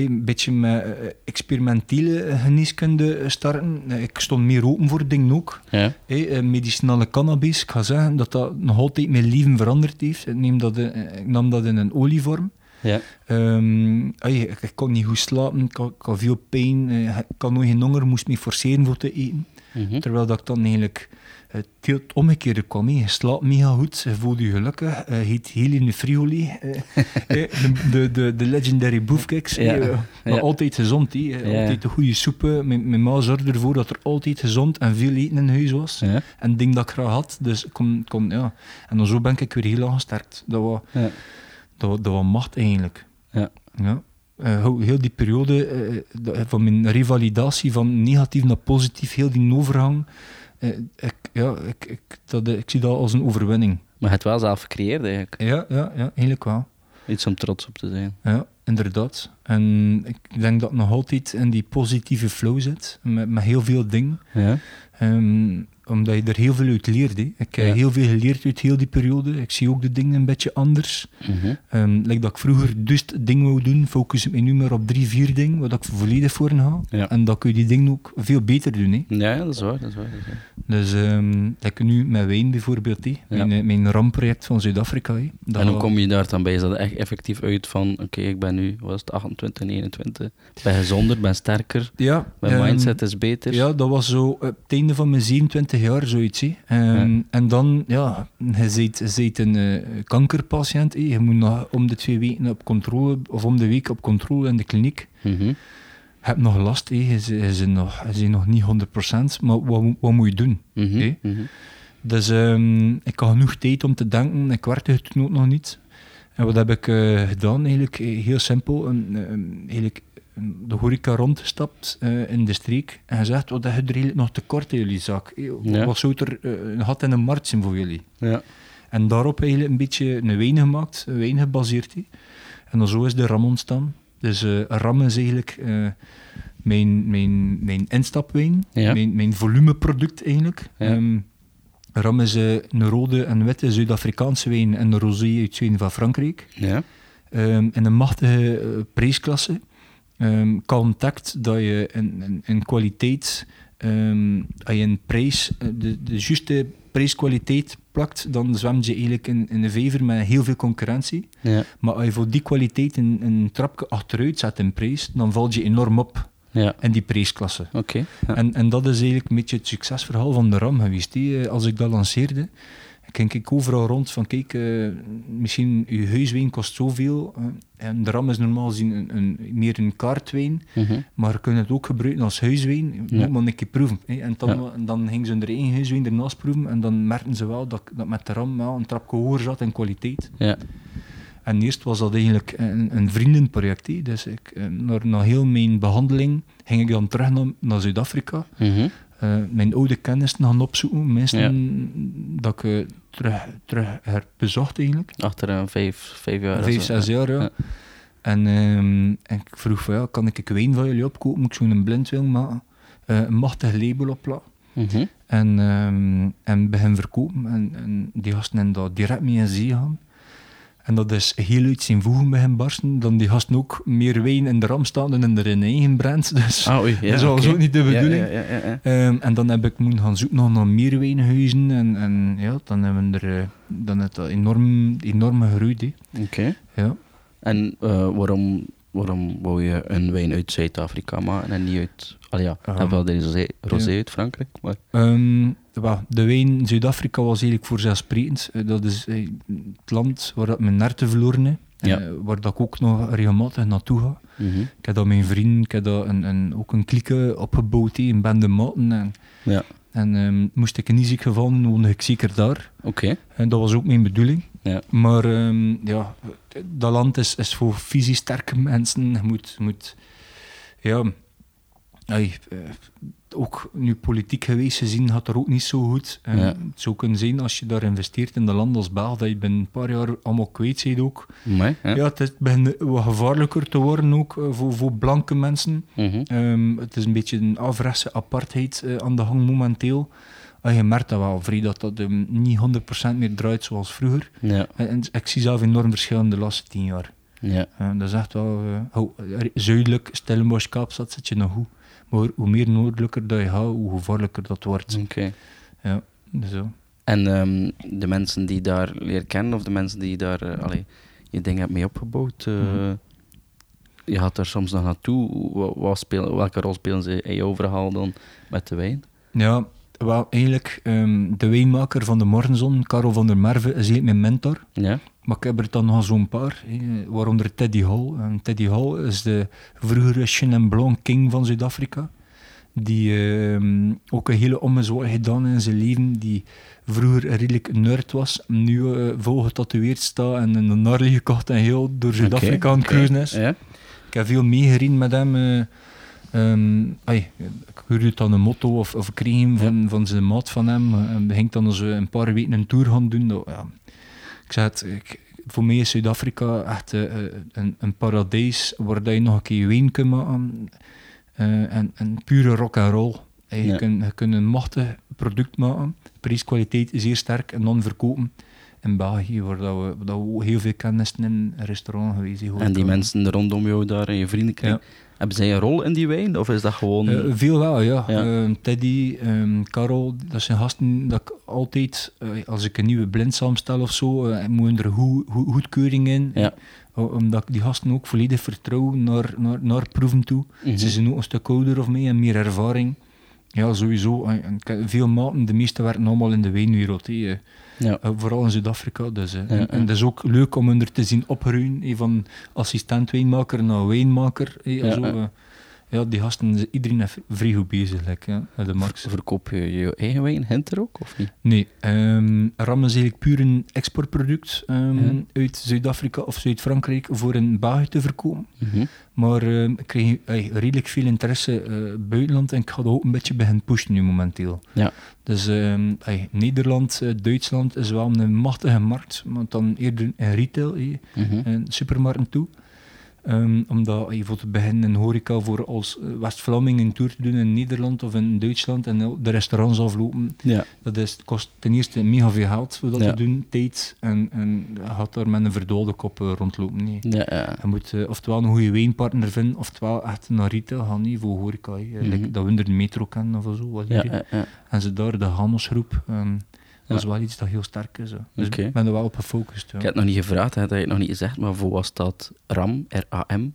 een beetje met eh, experimentele geneeskunde starten. Ik stond meer open voor dingen ook. Ja. Hey, medicinale cannabis, ik ga zeggen dat dat nog altijd mijn leven veranderd heeft. Ik, neem dat ik nam dat in een olievorm. Ja. Um, ik, kon niet goed slapen, ik had, ik had veel pijn, eh, ik had nog geen honger, moest me forceren voor te eten. Mm -hmm. Terwijl dat ik dan eigenlijk het het omgekeerde kwam. Je slaapt mega goed, je voelt je gelukkig, je heet heel in de friolie. de, de, de, legendary boefkeks. Ja. Maar altijd gezond. He. Altijd de goede soepen. Mijn, mijn ma zorgde ervoor dat er altijd gezond en veel eten in huis was. En ding dat ik graag had. Dus kom, kom, ja. En dan zo ben ik weer heel aangesterkt. Dat was, dat, dat was macht eigenlijk. Ja. Ja. Uh, heel die periode uh, van mijn revalidatie van negatief naar positief, heel die overgang, ik, ja, ik, ik, dat, ik zie dat als een overwinning. Maar je hebt het wel zelf gecreëerd eigenlijk. Ja, ja, ja eigenlijk wel. Iets om trots op te zijn. Ja, inderdaad. En ik denk dat nog altijd in die positieve flow zit, met, met heel veel dingen. Ja. Um, omdat je er heel veel uit leert. Hè. Ik heb heel veel geleerd uit heel die periode. Ik zie ook de dingen een beetje anders. Mm -hmm. like dat ik vroeger dus dingen wou doen, focus ik me nu maar op drie, vier dingen, waar ik volledig voor ga. Ja. En dan kun je die dingen ook veel beter doen. Hè. Ja, dat is waar. Dat is waar, dat is waar. Dus um, like nu met wijn bijvoorbeeld, hè. Mijn, eh, mijn ramproject van Zuid-Afrika. En hoe kom je daar dan bij? Is dat echt effectief uit van, oké, ik ben nu, was het 28, 29, ben gezonder, ben sterker, ja, mijn um, mindset is beter. Ja, dat was zo op het einde van mijn 27 jaar, zoiets. Um, En dan, ja, je bent, een uh, kankerpatiënt. Je moet nog om de twee weken op controle, of om de week op controle in de kliniek. Mm -hmm. Je hebt nog last. Je, je, nog, je nog niet 100%, maar wat, wat moet je doen? Mm -hmm. Dus um, ik had genoeg tijd om te denken. Ik werkte toen ook nog niet. En wat heb ik uh, gedaan? Eigenlijk heel simpel. Een, een, eigenlijk de horeca rondgestapt uh, in de streek en gezegd, oh, dat je er nog tekort in jullie zak. Ja. Wat zou er uh, een gat in de markt zijn voor jullie? Ja. En daarop eigenlijk een beetje een wijn gemaakt, een wijn gebaseerd. En dan zo is de ram ontstaan. Dus uh, ram is eigenlijk mijn, mijn, mijn instapwijn, ja. mijn, mijn volumeproduct eigenlijk. Um, ram is een rode en witte Zuid-Afrikaanse wijn en een rosé uit Zuiden van Frankrijk. Ja. Um, in een machtige prijsklasse um, contact dat je een, een, kwaliteit, um, als je een prijs, eh, de, de juiste prijskwaliteit plakt, dan zwemt je eigenlijk in, in een vever met heel veel concurrentie. Ja. Maar als je voor die kwaliteit een, een trapje achteruit zet in prijs, dan valt je enorm op. Ja. in die prijsklasse. Okay, ja. en, en dat is eigenlijk een beetje het succesverhaal van de RAM geweest. Die, als ik dat lanceerde, kijk ik overal rond van kijk, uh, misschien uw huiswijn kost zoveel. Uh, en de ram is normaal gezien een, een, meer een kaartwijn, mm -hmm. maar je kunt het ook gebruiken als huiswijn. Ja. Moet maar een keer proeven. Hè. En, dan, ja. dan gingen ze hun eigen huiswijn ernaast proeven en dan merkten ze wel dat, dat met de ram wel een trap hoger zat in kwaliteit. Ja. En eerst was dat eigenlijk een, een vriendenproject. Dus ik, eh, na heel mijn behandeling ging ik dan terug naar, naar Zuid-Afrika. Mm -hmm. Uh, mijn oude kennis gaan opzoeken. Mensen ja. dat ik uh, terug, terug heb bezocht eigenlijk. Achter een vijf, vijf jaar. Vijf, zes jaar, ja. ja. En, um, en, ik vroeg van, ja, kan ik een wijn van jullie opkopen? Moet ik zo'n blindwijn maken? een machtig label opplakken. Mm -hmm. En, um, en begin verkopen. En, en die gasten hebben daar direct mee in zee gaan. En dat is heel uit zijn voegen bij hem barsten. Dan die gasten ook meer wijn in de ram staan dan in de eigen brand. Dus ah, oei, ja, dat is okay. ook niet de bedoeling. Ja, ja, um, en dan heb ik moeten gaan zoeken naar meer wijnhuizen. En, en ja, dan hebben we er uh, dan het enorm, enorm gegroeid. Oké. Okay. Ja. En uh, waarom, waarom wou je een wijn uit Zuid-Afrika maken en niet uit... Allee, ja, um, wel de rosé, rosé uit Frankrijk, maar... Um, de wijn in Zuid-Afrika was eigenlijk voorzelfsprekend. Dat is het land waar mijn nerten verloren. Ja. Uh, waar dat ik ook nog regelmatig naartoe ga. Mm -hmm. Ik heb daar mijn vrienden, ik heb daar een, een, ook een klieke opgebouwd, een bende maten. En, ja. en um, moest ik in ziek gevallen, woonde ik zeker daar. Oké. En dat was ook mijn bedoeling. Ja. Maar um, ja, dat land is, is voor fysisch sterke mensen. Je moet, moet ja, ay, ook nu politiek geweest gezien gaat er ook niet zo goed. En ja. Het zou kunnen zijn als je daar investeert in de land als Belg, dat je binnen een paar jaar allemaal kwijt bent ook. Nee, ja. ja. het begint wat gevaarlijker te worden ook uh, voor, voor blanke mensen. Mm -hmm. um, het is een beetje een afrechtse apartheid uh, aan de gang momenteel. Uh, je merkt dat wel, vrij, dat dat um, niet 100% meer draait zoals vroeger. Ja. En, en, ik zie zelf enorm verschil in de laatste tien jaar. Ja. dat is echt wel... Oh, zuidelijk, Stellenbosch, Kaapstad zit je nog goed. Maar hoe meer noordelijker dat je gaat, hoe gevaarlijker dat wordt. Oké. Ja, zo. En um, de mensen die daar leren kennen, of de mensen die daar uh, allee, je dingen hebt mee opgebouwd, uh, mm. je gaat daar soms nog naartoe. Wat, wat welke rol spelen ze in jouw verhaal dan met de wijn? Ja, wel, eigenlijk um, de wijnmaker van de Morgenzon, Karel van der Merve, is eigenlijk mijn mentor. Ja. Maar ik heb er dan nog zo'n paar, waaronder Teddy Hall. En Teddy Hall is de vroegere Chenin Blanc King van Zuid-Afrika. Die uh, ook een hele ommezwaai gedaan in zijn leven. Die vroeger redelijk nerd was, nu uh, vol getatoeëerd staat en een narlie gekocht en heel door Zuid-Afrika aan okay, cruisen is. Ja. Ik heb veel meegereden met hem. Uh, um, ay, ik hoorde dan een motto of, of kreeg hem van, ja. van zijn maat van hem. En begint dan zo een paar weken een tour gaan doen. Dat, ja, ik zei het, ik, voor mij is Zuid-Afrika echt uh, een, een paradijs waar je nog een keer wijn kunt maken. Uh, en, en pure rock and roll. Je, ja. kunt, je kunt een machtig product maken, prijskwaliteit is zeer sterk en dan verkopen in België, waar dat we, dat we heel veel kennis in een restaurant geweest. En die mensen rondom jou daar en je vrienden krijgen, ja. Hebben zij een rol in die wijn? Of is dat gewoon... Uh, veel wel, ja. ja. Uh, Teddy, um, Carol, dat zijn gasten dat ik altijd, uh, als ik een nieuwe blind samenstel of zo, moet er goed, goed, goedkeuring in. Ja. Omdat ik die gasten ook volledig vertrouw naar, naar, naar proeven toe. Mm -hmm. Ze zijn ook een stuk ouder of mij en meer ervaring. Ja, sowieso. Veel maten, de meeste werken allemaal in de wijnwereld. He. Ja. Uh, vooral in Zuid-Afrika. Dus, ja, en, en, dat is ook leuk om er te zien opgroeien. van assistent wijnmaker naar wijnmaker. He, zo, uh, ja, die gasten, iedereen is vrij goed bezig, like, de markt. Verkoop je je eigen wijn, Hinter ook, of niet? Nee, um, Ram is eigenlijk puur een exportproduct um, uit Zuid-Afrika of Zuid-Frankrijk voor een België te verkopen. Mm -hmm. Maar um, ik krijg uh, redelijk veel interesse uh, buitenland en ik ga dat ook een beetje beginnen pushen nu momenteel. Ja. Dus uh, Nederland, uh, Duitsland is wel een machtige markt, maar dan eerder in retail, mm -hmm. in supermarkten toe. Um, omdat je voor te beginnen een horeca voor als West-Vlaming een tour te doen in Nederland of in Duitsland en de restaurants aflopen, ja. dat is, kost ten eerste mega veel geld voor dat ja. te doen, tijd, en, en je gaat daar met een verdoolde kop uh, rondlopen. Nee. Ja. Je moet uh, oftewel een goede wijnpartner vinden, oftewel echt naar retail gaan, niet voor horeca. Mm -hmm. like, dat we de metro kennen of zo. Wat ja, En ze daar, de handelsgroep, um, dat is wel iets dat heel sterk is. Hè. Dus okay. ik ben er wel op gefocust. Ja. Ik heb het nog niet gevraagd, hè, dat je het nog niet gezegd, maar voor was dat RAM, R-A-M?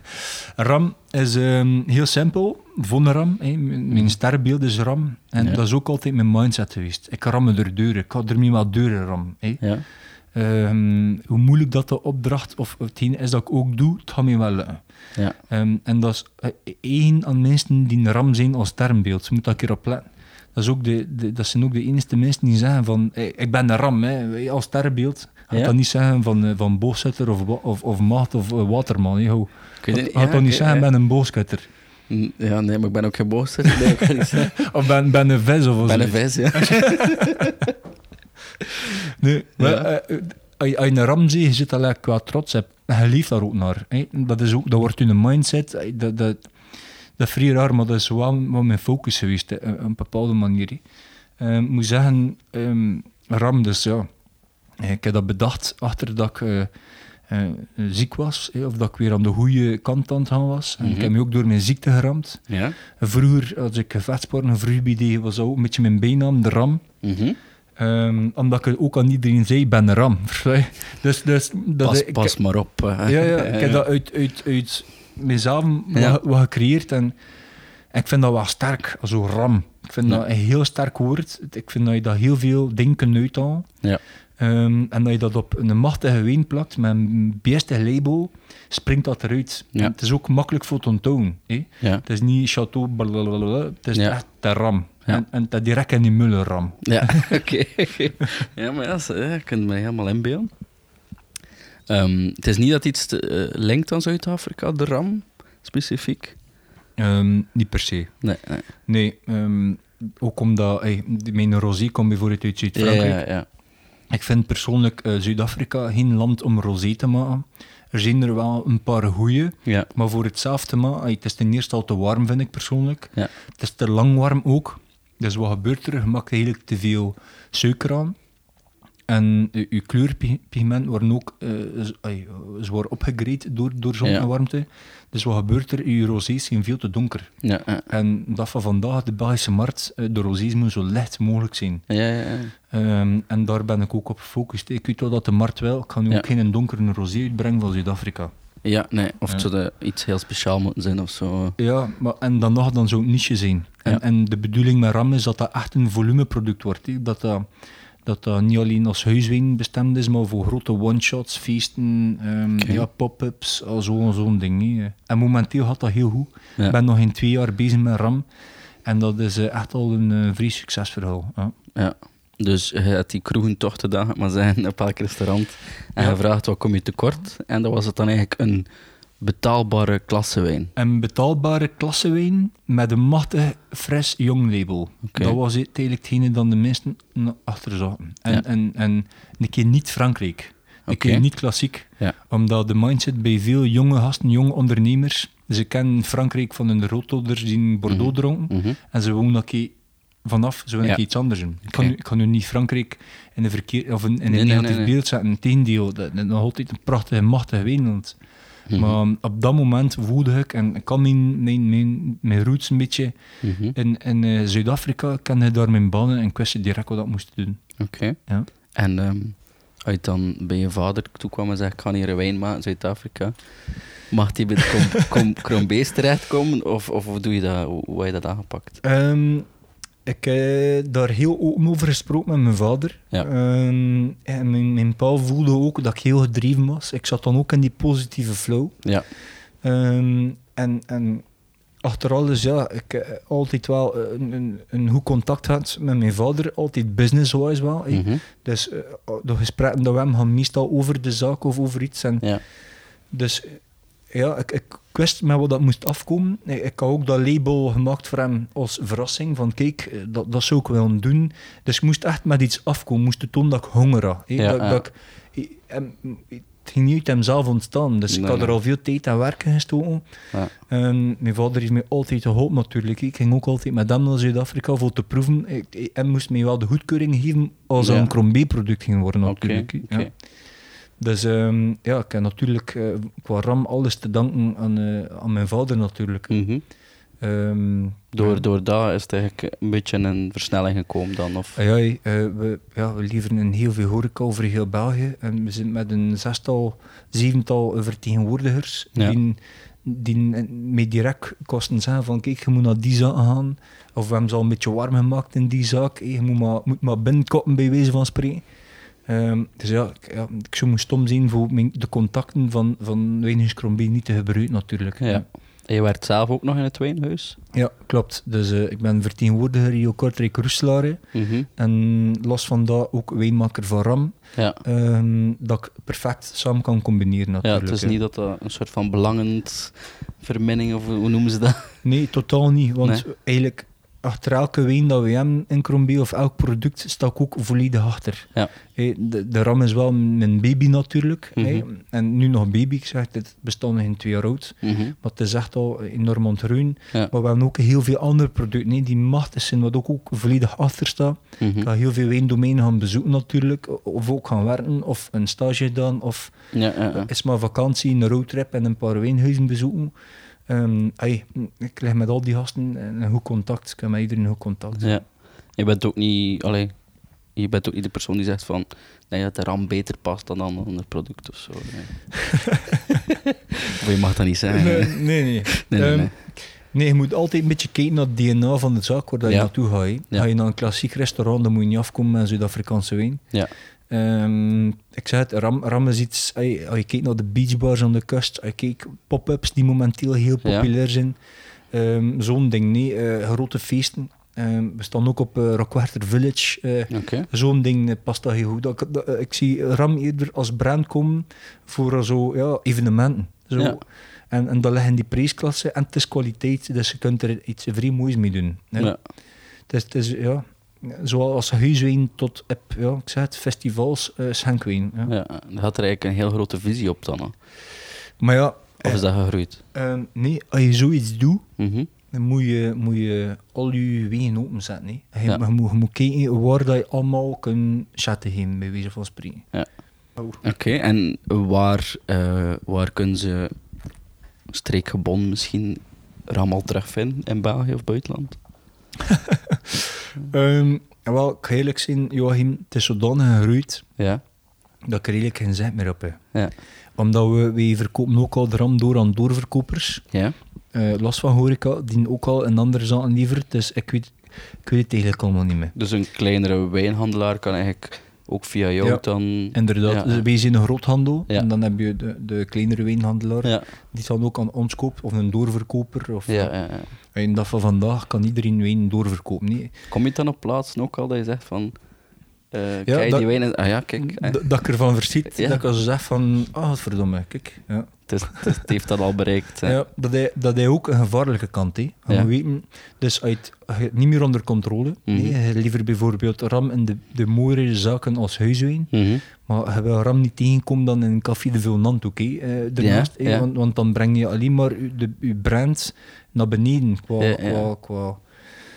RAM is um, heel simpel. Von RAM, hè. mijn mm. sterrenbeeld is RAM. En ja. dat is ook altijd mijn mindset geweest. Ik ram er deuren, ik ga ermee wel deuren ram. Hè. Ja. Um, hoe moeilijk dat de opdracht of hetgeen is dat ik ook doe, het gaat me wel lukken. Ja. Um, en dat is uh, één aan mensen die een ram zijn als sterrenbeeld. Ze moeten daar een keer op letten. Dat, is ook de, de, dat zijn ook de enige mensen die zeggen van ik ben de ram, hè, als sterrenbeeld. Gaat ja. dat niet zeggen van, uh, van of, of, of maat of uh, waterman. He, Gaat ja, dat niet zeggen, ik ben een booskutter. Ja, nee, maar ik ben ook geen booszetter. Nee, ik kan niet zeggen. of ben, ben een vis of zo. Ben een vis, ja. nee, maar ja. uh, als je een ram ziet, je zit al qua trots hebt. Je leeft daar ook naar. Hè. Dat, is ook, dat wordt in een mindset. Dat, dat, dat vrij raar, maar dat is wel mijn focus geweest, op een bepaalde manier. Ik uh, moet zeggen, um, RAM, dus ja, ik heb dat bedacht achter dat ik uh, uh, ziek was, of dat ik weer aan de goede kant aan het gaan was. Mm -hmm. ik heb me ook door mijn ziekte geramd. Ja. Vroeger, als ik vechtsport en vroeger deed, was dat ook een beetje mijn bijnaam, de RAM. Mm -hmm. Um, omdat ik ook aan iedereen zei, ik ben een ram. dus, dus, dat pas, ik, pas maar op. Ja, ja, ik heb dat uit, uit, uit mezelf wat, wat gecreëerd. En, en ik vind dat wel sterk, zo ram. Ik vind dat een heel sterk woord. Ik vind dat je dat heel veel dingen kunt uithalen. Ja. Um, en dat je dat op een machtige wijn plakt met een beste label, springt dat eruit. Ja. Het is ook makkelijk voor te. Ja. Het is niet chateau, blablabla, het is Ja. echt de ram. En, en dat direct in die mullen ram. Ja, oké. ja, maar ja, je kunt me helemaal inbeelden. Um, het is niet dat iets te, uh, linkt aan Zuid-Afrika, de RAM, specifiek? Um, niet per se. Nee, nee. Nee, um, ook omdat hey, mijn rosé komt bijvoorbeeld uit Zuid-Frankrijk. ja, ja. Ik vind persoonlijk uh, Zuid-Afrika geen land om rosé te maken. Er zijn er wel een paar goeie, Ja, maar voor het zelf te maken, hey, het is ten eerste al te warm, vind ik persoonlijk. ja. Het is te lang warm ook. Dus wat gebeurt er? Je maakt eigenlijk te veel suiker aan. En je, je kleurpigmenten worden ook eh, z- ay, zwaar opgegrade door, door zon Ja. en warmte. Dus wat gebeurt er? Je rosés zijn veel te donker. Ja. En dat van vandaag, de Belgische markt, eh, de rosés moeten zo licht mogelijk zijn. Ja, ja, ja. Ehm, en daar ben ik ook op gefocust. Ik weet wel dat de markt wel. Ik kan nu ook geen donkere rosé uitbrengen van Zuid-Afrika. Ja, nee. Of het zou eh, iets heel speciaal moeten zijn of zo. Ja, maar en dan nog dan zo'n niche zijn. En, en de bedoeling met RAM is dat dat echt een volumeproduct wordt. Dat, dat, dat dat niet alleen als huiswijn bestemd is, maar voor grote one-shots, feesten, ehm, ja, pop-ups, al zo- zo'n ding. En momenteel gaat dat heel goed. Ja. Ik ben nog in twee jaar bezig met RAM. En dat is eh, echt al een eh, vrij succesverhaal. Ja. Ja. Dus je hebt die kroegen toch gedaan, maar zijn op elk restaurant. En Ja. je vraagt wat kom je tekort. En dan was het dan eigenlijk een betaalbare klassewijn. Een betaalbare klassewijn met een machtig, fris, jong label. Dat was het eigenlijk hetgene dan de meesten achter zaten. En, Ja. en, en een keer niet Frankrijk. Een Oké. keer niet klassiek. Ja. Omdat de mindset bij veel jonge gasten, jonge ondernemers, ze kennen Frankrijk van hun rootouders die in Bordeaux Mhm. dronken. Mhm. En ze wonen dat keer vanaf, ze Ja. keer iets anders doen. Ik, kan, ik kan nu niet Frankrijk in een, verkeer, of in, in een Nee, negatief nee, nee. beeld zetten. Integendeel, dat is nog altijd een prachtige, machtige wijnland. Mhm. Maar um, op dat moment voelde ik, en ik kan mijn, mijn, mijn, mijn roots een beetje Mhm. in, in eh, Zuid-Afrika, kende daar mijn banen en ik wist direct wat ik moest doen. Oké. Ja. En ehm als je dan bij je vader toe kwam en zei, ik kan hier een wijn maken in Zuid-Afrika. Mag die bij de kom, terechtkomen? Of, of hoe doe je dat? Hoe, hoe heb je dat aangepakt? Ehm, ik heb daar heel open over gesproken met mijn vader. Ja. Ehm, en mijn, mijn pa voelde ook dat ik heel gedreven was. Ik zat dan ook in die positieve flow. Ja. Ehm, en, en achter alles, ja, ik heb altijd wel eh, een, een, een goed contact gehad met mijn vader, altijd business-wise wel. Mhm. Dus eh, de gesprekken dat we hebben gaan meestal over de zaak of over iets. En Ja. Dus eh, ja, ik, ik wist met wat dat moest afkomen. Ik, ik had ook dat label gemaakt voor hem als verrassing. Van kijk, eh, dat, dat zou ik wel doen. Dus ik moest echt met iets afkomen. moest tonen dat ik honger had. Ja, dat, ja. dat ik, ik- hem- het ging niet uit hemzelf ontstaan. Dus ik had er al veel tijd en werk in gestoken. Ja. Mijn vader is mij altijd geholpen natuurlijk. Ik ging ook altijd met hem naar Zuid-Afrika voor te proeven. Ik, ik- hij moest mij wel de goedkeuring geven als een Crombie-product ging worden natuurlijk. Dus ehm, ja, ik heb natuurlijk eh, qua RAM alles te danken aan, eh, aan mijn vader natuurlijk. Mhm. Ehm, Door, ja. door dat is het eigenlijk een beetje een versnelling gekomen dan? Of... Ja, eh, we, ja, we leveren in heel veel horeca over heel België. En we zijn met een zestal, zevental vertegenwoordigers Ja. die, die mij direct kosten zeggen van kijk, je moet naar die zaak gaan. Of we hebben ze al een beetje warm gemaakt in die zaak. Je moet maar, moet maar binnenkoppen bij wijze van spreken. Ehm, dus ja ik, ja, ik zou me stom zien voor mijn- de contacten van, van Wijnhuis niet te gebruiken natuurlijk. Ja. En je werkt zelf ook nog in het wijnhuis? Ja, klopt. Dus eh, ik ben vertegenwoordiger Rio Kortrijk Roeselaar. Mhm. En los van dat ook wijnmaker van RAM. Ja. Ehm, dat ik perfect samen kan combineren ja, natuurlijk. het is niet dat dat een soort van belangend verminning, of hoe noemen ze dat? Nee, totaal niet. Want Nee? eigenlijk achter elke wijn dat we hebben in Crombie of elk product sta ik ook volledig achter. Ja. De, de RAM is wel mijn baby natuurlijk. Mhm. En nu nog baby, ik zeg het bestaat nog in twee jaar oud. Mhm. Maar het is echt al enorm groeien. Ja. Maar we hebben ook heel veel andere producten hè, die machtig zijn, wat ook, ook volledig achter staat. Mhm. Ik ga heel veel wijndomeinen gaan bezoeken natuurlijk, of ook gaan werken, of een stage gedaan, of ja. is maar vakantie, een roadtrip en een paar wijnhuizen bezoeken. Ehm, ik leg met al die gasten een goed contact, ik heb met iedereen een goed contact. Ja. Je bent ook niet, allee, je bent ook niet de persoon die zegt van nee, dat de RAM beter past dan een ander product of zo. Nee. of je mag dat niet zeggen. Nee, Nee, nee, nee. nee, Ehm, nee. Nee, je moet altijd een beetje kijken naar het DNA van de zaak waar dat je naartoe gaat. Ga je naar een klassiek restaurant, dan moet je niet afkomen met Zuid-Afrikaanse wijn. Ja. Ehm, ik zeg het, ram, ram is iets... Als je kijkt naar de beachbars aan de kust, als je kijkt pop-ups die momenteel heel Ja. populair zijn, ehm, zo'n ding, nee. eh, grote feesten. Ehm, we staan ook op uh, Rockwater Village. eh. Zo'n ding past dat heel goed. Dat, dat- ik zie RAM eerder als brand komen voor zo, ja, evenementen. Zo. Ja. En, en dat ligt in die prijsklasse en het is kwaliteit, dus je kunt er iets vrij moois mee doen. hè. Ja. Het is, het is, ja, zoals huiswijn tot, heb, ja, ik zeg het, festivals, eh schenkwijn. Ja. Ja, dan had er eigenlijk een heel grote visie op dan. hè. Maar ja, Of is dat gegroeid? eh, nee, als je zoiets doet, Mhm. dan moet je, moet je al je wegen openzetten. hè. Je, Ja. je, moet, je moet kijken waar dat je allemaal kunt chatten heen, bij wijze van spreken. Oké, en waar, eh, waar kunnen ze streekgebonden misschien RAM al terugvinden? In België of buitenland? Ehm, wel, ik ga eerlijk zijn, Joachim, het is zodanig gegroeid Ja. dat ik er eigenlijk geen zet meer op heb. Ja. Omdat we, wij verkopen ook al de RAM door aan doorverkopers. Ja? Eh last van horeca, die ook al een andere zaken levert. Dus ik weet, ik weet het eigenlijk allemaal niet meer. Dus een kleinere wijnhandelaar kan eigenlijk ook via jou Ja, dan... Inderdaad, Ja. dus wij zijn een groothandel. Ja. En dan heb je de, de kleinere wijnhandelaar. Die dan ook aan ons koopt, of een doorverkoper. Of, ja, ja, ja. En dat van vandaag kan iedereen wijn doorverkopen. Nee. Kom je dan op plaatsen ook al dat je zegt van... Ja, kijk, dat- die wijn... Ah ja, kijk. eh, Dat, ik ervan verschiet, dat ik als zeg van, ah, verdomme, kijk. Ja. Het, is, het, is- het heeft dat al bereikt. hè. Ja, dat hij, dat hij ook een gevaarlijke kant heeft. Ja. weten, dus het niet meer onder controle. Mhm. nee, liever bijvoorbeeld ram in de, de mooiere zaken als huiswijn. Mhm. Maar je wil ram niet tegenkomen dan in een café de Vilnant ook. hè, eh, daarnaast, Ja, hè. Want, want dan breng je alleen maar je, de, je brand naar beneden. Qua, Ja, ja. qua, qua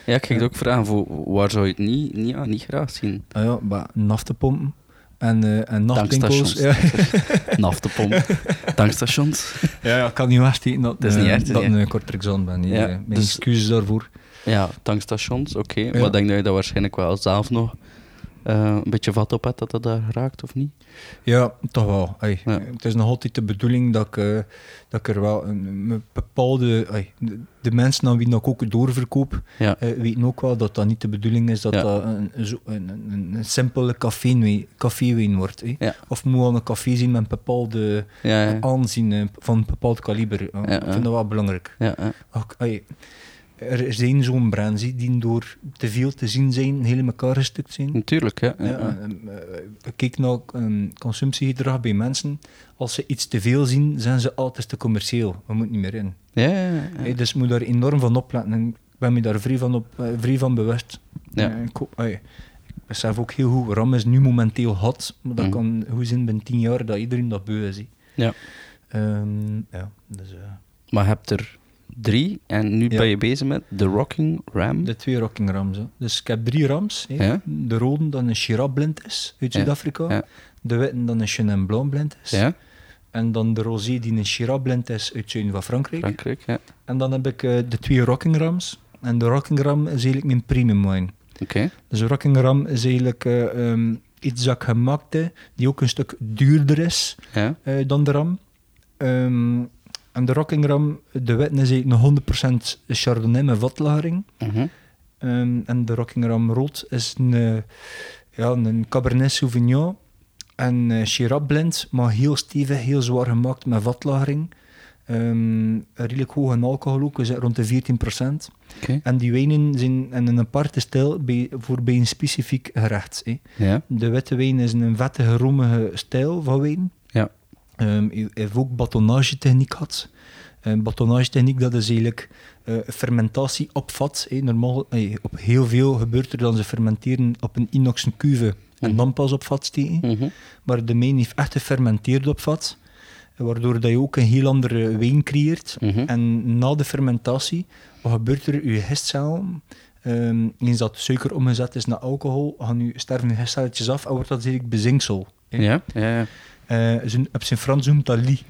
Ja, ik ging het ook vragen, voor, waar zou je het niet, niet, ja, niet graag zien? ah ja, maar naftepompen en, eh en nachtwinkels. Ja. Naftepomp, tankstations. Ja, ja, ik kan niet wegsteken dat, Het is eh, niet echt, dat nee. ik een korter examen ben. nee, Ja, eh, Mijn dus- excuses daarvoor. Ja, tankstations, oké. Maar ik denk dat je dat waarschijnlijk wel zelf nog een beetje vat op hebt dat dat daar raakt, of niet? Ja, toch wel. Het is nog altijd de bedoeling dat ik, uh, dat ik er wel een, bepaalde... de, de, mensen aan wie ik ook doorverkoop, ja. weten ook wel dat dat niet de bedoeling is dat dat een, een, een, een simpele caféwijn café wordt. Of moet al een café zien met een bepaalde aanzien van een bepaald kaliber. ik vind dat wel belangrijk. Ja, er zijn zo'n brands die door te veel te zien zijn, heel in elkaar gestukt zijn. Natuurlijk, ja. ja, ja. kijk naar um, consumptiegedrag bij mensen. Als ze iets te veel zien, zijn ze altijd te commercieel. We moeten niet meer in. Ja, ja. Hey, dus moet daar enorm van opletten. En ik ben me daar vrij van, op, uh, vrij van bewust. Ja. Ik, hey, ik besef ook heel goed, RAM is nu momenteel hot, maar dat mm. kan goed zijn binnen tien jaar dat iedereen dat beu is. Ja. Um, ja, dus, uh, maar heb er drie en nu ben je bezig met de Rocking Ram. De twee Rocking Rams. Hè. Dus ik heb drie Rams. Hè. De rode dat een Shiraz blind is uit Zuid-Afrika. De witte dat een Chenin Blanc blind is. En dan de rosé die een Shiraz blind is uit zuiden van Frankrijk. Frankrijk ja. En dan heb ik uh, de twee Rocking Rams. En de Rocking Ram is eigenlijk mijn premium wine. Oké. Dus de Rocking Ram is eigenlijk uh, um, iets dat ik gemaakt heb, die ook een stuk duurder is ja. uh, dan de Ram. Um, en de Rockingham, de wet is eigenlijk 100% Chardonnay met vatlagering. Mm en de Rockingham Rood is een, uh, ja, een Cabernet Sauvignon en uh, Shiraz blend, maar heel stevig, heel zwaar gemaakt met vatlagering. Um, redelijk hoog in alcohol ook, zitten rond de 14%. Okay. En die wijnen zijn in een aparte stijl bij, voor bij een specifiek gerecht. Ja. De witte wijn is een vettige, romige stijl van wijn. Um, hij heeft ook batonagetechniek gehad. Um, batonagetechniek, dat is eigenlijk uh, fermentatie op vat. Normaal, op heel veel gebeurt er dan ze fermenteren op een inoxen cuve en dan pas op vat steken. Mhm. Maar de mijn heeft echt gefermenteerd op vat, waardoor dat je ook een heel andere wijn creëert. Mhm. En na de fermentatie, wat gebeurt er? Je gistcellen, um, eens dat suiker omgezet is naar alcohol, gaan je, sterven je gistcelletjes af en wordt dat eigenlijk bezinksel. Ja, ja, ja. Uh, op zijn Frans noemt dat li.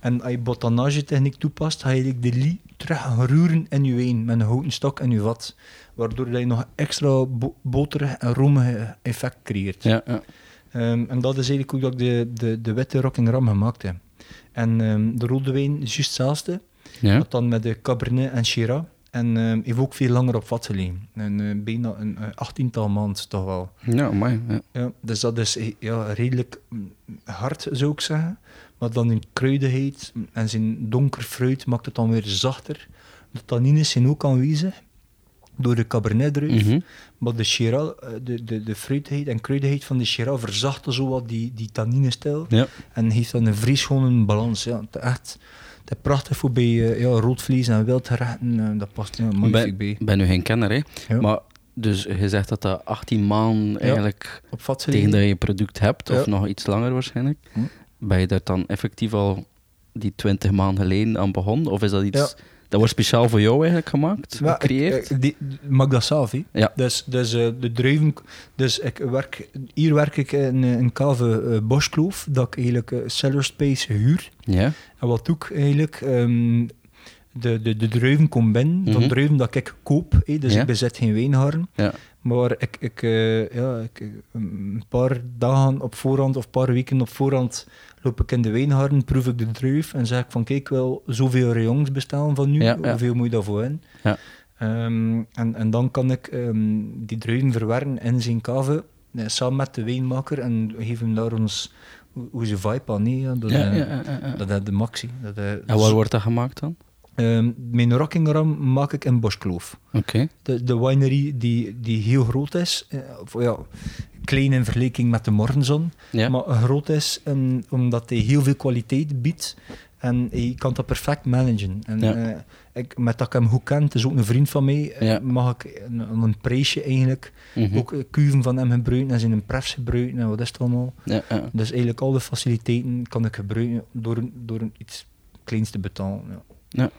En als je botanage-techniek toepast, ga je de li terug geroeren in je wijn met een houten stok in je vat. Waardoor je nog extra bo boterig en romig effect creëert. Ja, ja. Um, en dat is eigenlijk ook dat ik de, de, de witte Rocking Ram gemaakt heb. En um, de rode wijn is juist hetzelfde. Ja. dan met de Cabernet en Shiraz. En uh, heeft ook veel langer op vat gelegen. En, uh, bijna een uh, achttiental maanden toch wel. Ja, mooi. Ja. ja. dus dat is ja, redelijk mm, hard, zou ik zeggen. Maar dan in kruidigheid en zijn donker fruit maakt het dan weer zachter. De tannines zijn ook aanwezig door de cabernet-druif. Mm Maar de, Shiraz, de, de, de fruitigheid en kruidigheid van de Shiraz verzachten zo wat die, die tannine-stijl. Ja. En heeft dan een vrij schone balans. Ja. Echt dat is prachtig voor bij uh, ja, roodvlees en wildgerechten. Uh, dat past ja, magnifiek bij. Ik ben nu geen kenner, hè? Ja. maar dus je zegt dat dat 18 maanden eigenlijk tegen dat je product hebt, of nog iets langer waarschijnlijk. Hm. Ben je daar dan effectief al die 20 maanden geleden aan begonnen? Of is dat iets dat wordt speciaal voor jou eigenlijk gemaakt, gecreëerd? Ik, die, mag dat zelf. Ja. Dus, dus uh, de druiven... Dus ik werk, hier werk ik in een cave uh, Boschkloof, dat ik eigenlijk uh, cellar space huur. Ja. En wat doe ik eigenlijk? Um, de, de, de druiven komen binnen, mm -hmm. van druiven dat ik koop, dus ja. ik bezet geen wijnharen. Ja. Maar ik, ik, ja, ik, een paar dagen op voorhand of een paar weken op voorhand loop ik in de wijngaarden, proef ik de druif en zeg ik van kijk, wel zoveel rayons bestaan van nu, hoeveel moet je daarvoor in? Ja. Um, en, en dan kan ik um, die druiven verwerken in zijn kave, eh, samen met de wijnmaker en geef hem daar ons hoe ze vibe aan. Nee, dat, ja, uh, dat is de maxi. Dat, uh, en waar wordt dat gemaakt dan? Um, mijn Rockingham maak ik in Boschkloof. Okay. De, de winery die, die heel groot is, of, ja, klein in vergelijking met de Morgenzon, ja. maar groot is um, omdat hij heel veel kwaliteit biedt en je kan dat perfect managen. En, ja. uh, ik, met dat ik hem goed ken, het is ook een vriend van mij, eh, ja. mag ik een, een prijsje eigenlijk, mm -hmm. ook kuven van hem gebruiken en zijn prefs gebruiken en wat is het allemaal. Ja, dus eigenlijk al de faciliteiten kan ik gebruiken door, door iets kleins te betalen. Ja,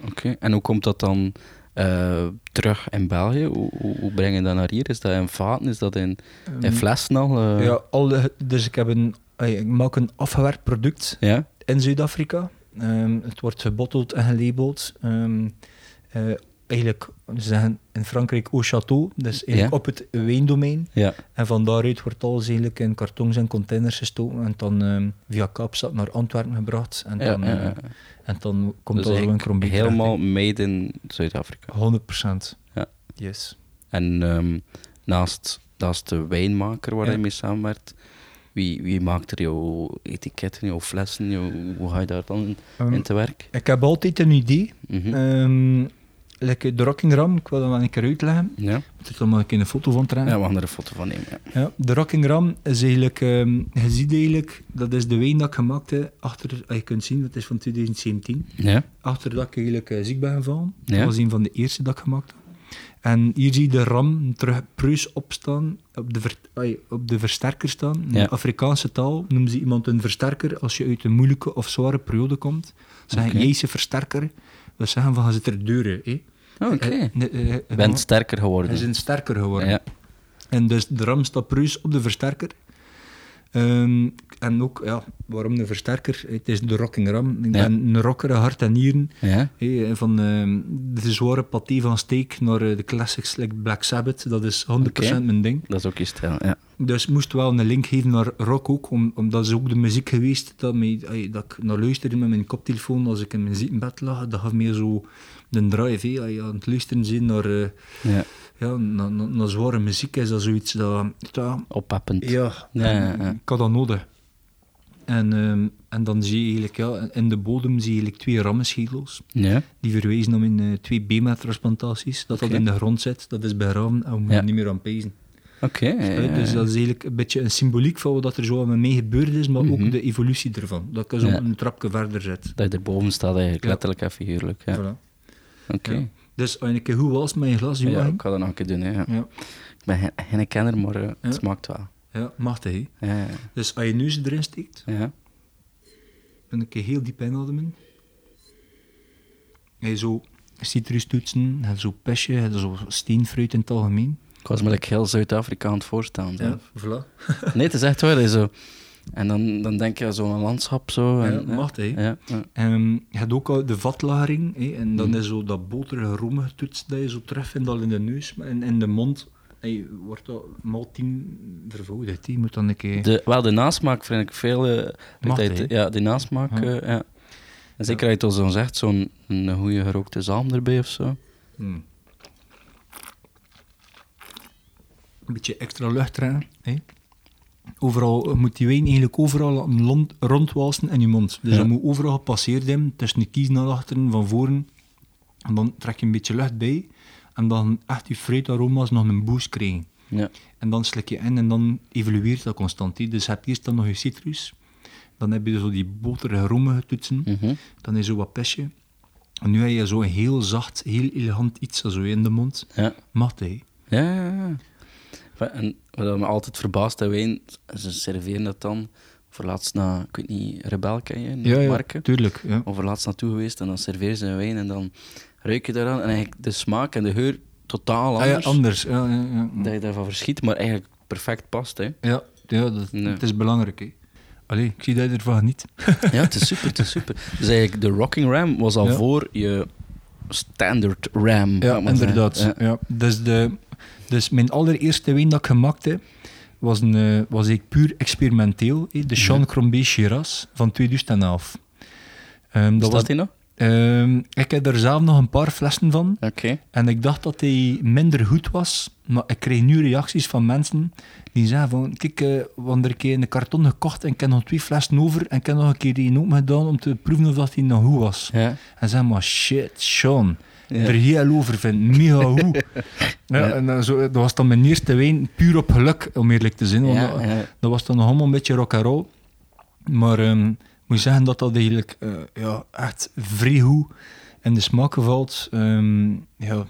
oké. En hoe komt dat dan uh, terug in België? Hoe, hoe, hoe, breng je dat naar hier? Is dat in vaten? Is dat in, in ehm, flessen al? Uh? Ja, al de, dus ik, heb een, ik maak een afgewerkt product ja? in Zuid-Afrika. Um, het wordt gebotteld en gelabeld. Um, uh, eigenlijk, ze zeggen in Frankrijk au château, dus eigenlijk Ja. op het wijndomein. Ja. En van daaruit wordt alles eigenlijk in kartons en containers gestoken en dan ehm, via Kaapstad naar Antwerpen gebracht. En dan, ja, eh, en dan komt Dus dat zo Krombeek helemaal terecht, made in Zuid-Afrika. hè. 100%. Ja. Yes. En ehm, naast, naast de wijnmaker waar je mee samenwerkt, wie, wie maakt er jouw etiketten, jouw flessen? Jouw, hoe ga je daar dan Ehm, in te werk? ik heb altijd een idee. Mhm. Ehm like de Rocking Ram, ik wil dat wel een keer uitleggen. ja. Ik moet er maar een keer een foto van trekken. ja, we gaan er een foto van nemen. Ja. Ja, de Rocking Ram is eigenlijk, ehm, je ziet eigenlijk, dat is de wijn dat ik gemaakt heb, achter, ah, je kunt zien, dat is van 2017, Ja. achter dat ik eigenlijk eh, ziek ben gevallen. Ja. Dat was een van de eerste dat ik gemaakt heb. En hier zie je de ram terug preus opstaan, op de, ver, op de versterker staan. In Ja. de Afrikaanse taal noemen ze iemand een versterker als je uit een moeilijke of zware periode komt. Ze zeggen, een versterker. We zeggen van, je zit er deuren. hè. Oh, Oké. Eh, eh, eh, Je eh, bent sterker geworden. Hij is een sterker geworden. Ja. En dus de ram staat op de versterker. Ehm, en ook, ja, waarom de versterker? Het is de rocking ram. Ik Ja. ben een rocker, hart en nieren. Ja. Hé, van ehm, de zware paté van steak naar eh, de classics like Black Sabbath. Dat is 100% Oké. mijn ding. Dat is ook je stijl, ja. Dus ik moest wel een link geven naar rock ook. Om, omdat is ook de muziek geweest dat, mij, dat ik naar luisterde met mijn koptelefoon als ik in mijn ziekenbed lag. Dat gaf meer zo de drive. je aan het luisteren zit naar, eh, ja. Ja, naar zware muziek, is dat zoiets dat... ja, Oppeppend. ja, Ja, en ja, ja. ik had dat nodig. En, ehm, en dan zie je eigenlijk, ja, in de bodem zie je eigenlijk twee rammenschedels. Ja. Die verwijzen naar mijn eh, twee beenmertransplantaties. Dat dat in de grond zit, dat is begraven en we moeten Ja. niet meer aan pezen. Oké. ja, ja. Dus dat is eigenlijk een beetje een symboliek van wat er zo met mij gebeurd is, maar Mhm. ook de evolutie ervan. Dat ik zo Ja. een trapje verder zit. Dat je erboven staat eigenlijk, Ja. letterlijk en figuurlijk. Ja. Voilà. Oké. Ja. Dus als je een keer goed was je glas, Ja, Joachim? ik ga dat nog een keer doen. Hè. Ja. Ja. Ik ben geen, geen kenner, maar eh, Ja. het smaakt wel. Ja, machtig. Ja, ja, Dus als je neus erin steekt, ja. dan een keer heel diep inademen. Hij zo citrustoetsen, hij zo pesje, zo steenfruit in het algemeen. Ik was me heel Zuid-Afrika aan het voorstellen. zo. voilà. Nee, het is echt waar. hè, Zo. En dan, dan denk je aan zo'n landschap zo. En, Ja, hè. Ja, ja. Ehm, je hebt ook al de vatlagering, hè, en dan Mhm. is zo dat boterige romige toets dat je zo terugvindt al in de neus, maar in, de mond hey, wordt dat maal tien vervoudigd. hè. Je moet dan een keer... De, wel, de nasmaak vind ik veel... hè? ja, die nasmaak, Ja. eh, ja. En zeker als je het zo zegt, zo'n een goede gerookte zalm erbij of zo. Hmm. Een beetje extra lucht trekken. Hè. Overal je moet die wijn eigenlijk overal rondwalsen in je mond. Dus Ja. dat moet overal gepasseerd hebben, tussen de kies naar achteren, van voren. En dan trek je een beetje lucht bij. En dan echt die fruitaroma's nog een boost krijgen. Ja. En dan slik je in en dan evolueert dat constant. hè. Dus je hebt eerst dan nog je citrus. Dan heb je zo die boterige romige toetsen. Mhm. Dan is zo wat pesje. En nu heb je zo een heel zacht, heel elegant iets zo in de mond. Ja. Hè. Ja, ja, ja. En wat me altijd verbaast aan wijn, ze serveren dat dan voor laatst naar, ik weet niet, Rebel ken je, Ja, ja, Marken? tuurlijk. Ja. Of laatst naartoe geweest en dan serveren ze een wijn en dan ruik je daaraan en eigenlijk de smaak en de geur totaal Ah, ja, anders. anders. Ja, ja, ja. Dat je daarvan verschiet, maar eigenlijk perfect past. Hè. ja, ja dat, Nee. het is belangrijk. Hè. Allee, ik zie dat je ervan niet. Ja, het is super, het is super. Dus eigenlijk de Rocking Ram was al voor je standard Ram. Ja, inderdaad. Ja. Ja. Dus, de, dus mijn allereerste wijn dat ik gemaakt heb, was, een, eh, was eigenlijk puur experimenteel. De Sean Crombie Shiraz van 2011. Ehm, dat was, die nog? ehm, ik heb er zelf nog een paar flessen van. Oké. En ik dacht dat hij minder goed was, maar ik kreeg nu reacties van mensen die zeggen van, kijk, eh, we hadden er een keer een karton gekocht en ik heb nog twee flessen over en ik heb nog een keer die open gedaan om te proeven of dat hij nog goed was. Ja. En zeg maar, shit, Sean, Ja. er heel over vindt, mega goed. ja. En zo, dat was dan mijn eerste wijn, puur op geluk, om eerlijk te zijn. want dat, was dan nog allemaal een beetje rock and roll. Maar ik moet zeggen dat dat eigenlijk eh, ja, echt vrij goed in de smaak valt. Ehm, ja,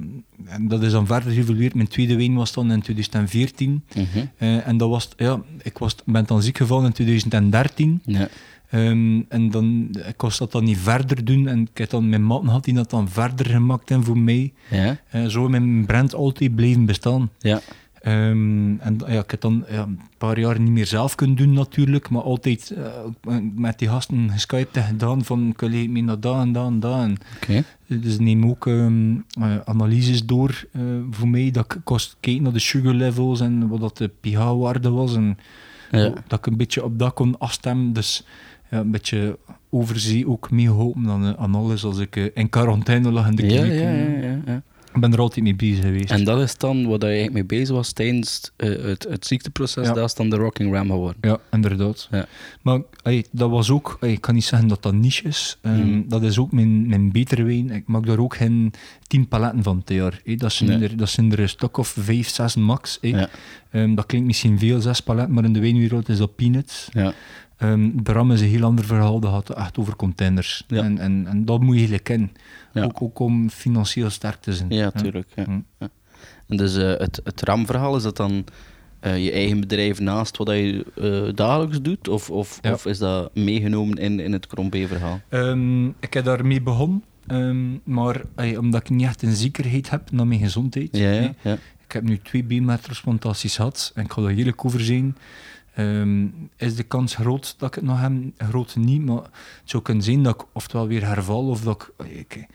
en dat is dan verder geëvolueerd. Mijn tweede wijn was dan in 2014. Mhm. Eh, en dat was, ja, ik was, ben dan ziek gevallen in 2013. Ja. Ehm, en dan, ik was dat dan niet verder doen. En ik heb dan mijn maten had die dat dan verder gemaakt en voor mij. Ja. Eh, zo mijn brand altijd blijven bestaan. Ja. Ehm, en ja, ik heb dan ja, een paar jaar niet meer zelf kunnen doen natuurlijk, maar altijd eh, met die gasten geskyped en gedaan van ik wil mee naar daar en daar en daar. En. Dus neem ook ehm, eh, analyses door uh, voor mij. Dat ik kost kijken naar de sugar levels en wat dat de pH-waarde was. En Ja. dat ik een beetje op dat kon afstemmen. Dus ja, een beetje overzee ook meegeholpen dan eh, aan alles als ik eh, in quarantaine lag in de kliniek. ja, eh. ja, ja. Ik ben er altijd mee bezig geweest. En dat is dan wat je eigenlijk mee bezig was tijdens eh, het, het ziekteproces. Dat is dan de Rocking Ram geworden. Ja, inderdaad. Ja. Maar ey, dat was ook, ey, ik kan niet zeggen dat dat niche is. Ehm, Mhm. Dat is ook mijn, mijn betere wijn. Ik maak daar ook geen tien paletten van per jaar. ey. Dat, zijn Nee. er, dat zijn er een stuk of vijf, zes max. Ehm, dat klinkt misschien veel, zes paletten, maar in de wijnwereld is dat peanuts. Ja. Ehm de RAM is een heel ander verhaal, dat gaat echt over containers. Ja. En, en, en dat moet je eigenlijk kennen. Ja. Ook, ook om financieel sterk te zijn. Ja, tuurlijk. Ja. Hm. Ja. En dus eh, het, het RAM-verhaal, is dat dan eh, je eigen bedrijf naast wat je eh, dagelijks doet? Of, of, of is dat meegenomen in, in het Crombé-verhaal? Ehm, ik heb daarmee begonnen, ehm, maar omdat ik niet echt een zekerheid heb naar mijn gezondheid. Ja, ja, ja. Ik heb nu twee beenmergtransplantaties gehad en ik ga daar eerlijk over zijn. Ehm, is de kans groot dat ik het nog heb? Groot niet, maar het zou kunnen zijn dat ik oftewel weer herval of dat ik... ik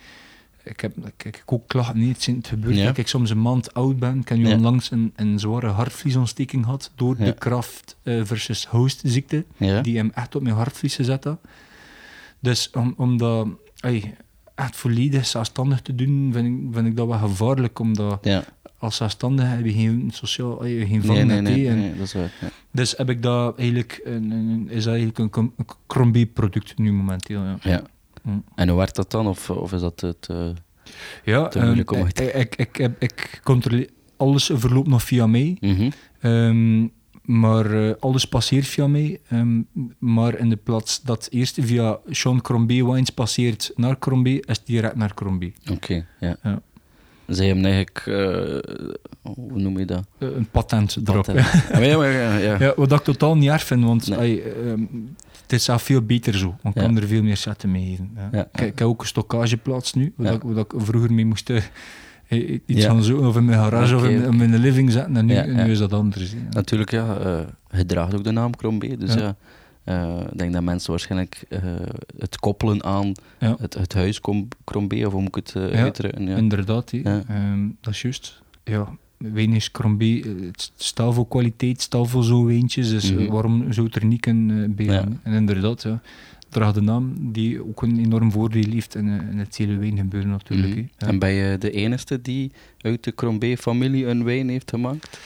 ik heb, ik, ik ook klachten, nee, het, gebeurt Ja. dat ik soms een maand oud ben. Ik heb nu Ja. onlangs een, een zware hartvliesontsteking gehad door Ja. de kraft eh, versus host ziekte, Ja? die hem echt op mijn hartvlies gezet had. Dus om, om dat ey, echt volledig zelfstandig te doen, vind ik, vind ik dat wel gevaarlijk, omdat ja. Als zelfstandige heb je geen sociaal, je geen Nee, nee, nee, en nee, dat is waar. Ja. Dus heb ik dat eigenlijk, een, een- is dat eigenlijk een, een Crombie-product nu momenteel. Ja, Ja. En hoe werkt dat dan? Of, of is dat het... eh, ja Te moeilijk ehm, om ik, ik, ik controleer, alles verloopt nog via mij. mhm. Ehm, maar eh, alles passeert via mij. Ehm, maar in de plaats dat eerst via Sean Crombie Wines passeert naar Crombie, is het direct naar Crombie. Oké, ja. Ja. Zij hem eigenlijk... eh, hoe noem je dat? Eh, een patent erop. Patent. Ja, ja, maar ja, ja. Ja, wat ik totaal niet erg vind, want Nee. ehm, het is zelf veel beter zo. Want ik Ja. kan er veel meer zetten mee geven. Ja. Ik, ik heb ook een stockageplaats nu, waar, ik, waar ik vroeger mee moest eh, iets gaan zoeken, of in mijn garage of in, mijn living zetten. En nu, is dat anders. Natuurlijk, ja. eh het draagt ook de naam Crombé. Dus ja, ik denk dat mensen waarschijnlijk eh, het koppelen aan Ja. het, het huis Crom- Crombé, of hoe moet ik het eh Ja. Inderdaad. Ehm, dat is juist. Ja, wijn is Crombie, eh, het staat voor kwaliteit, staat voor zo'n wijntjes, dus eh, Mhm. waarom zou het er niet kunnen eh, bij Ja. En inderdaad, ja, draagt de naam die ook een enorm voordeel heeft in, eh, in het hele wijngebeuren natuurlijk. Mhm. Ja. En ben je de enige die uit de Crombé-familie een wijn heeft gemaakt?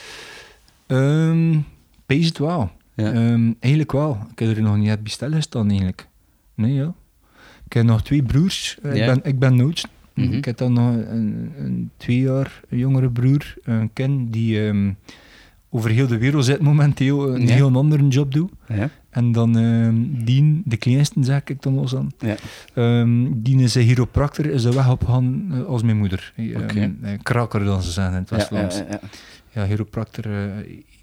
Pees het wel. Ja. Ehm, eigenlijk wel. Ik heb er nog niet uit gestaan eigenlijk. Nee, ja. Ik heb nog twee broers. Eh, Ja. Ik ben, ik ben noods. Mhm. Ik heb dan nog een, een twee jaar jongere broer, een Ken, die ehm, over heel de wereld zit momenteel, een Ja. heel andere job doet. Ja. En dan ehm Dien, de kleinste zeg ik dan wel eens aan. Ja. Ehm Dien is een chiropractor, is de weg opgegaan eh, als mijn moeder. Eh, eh, kraker dan ze zeggen in het West-Vlaams. ja, chiropractor. eh,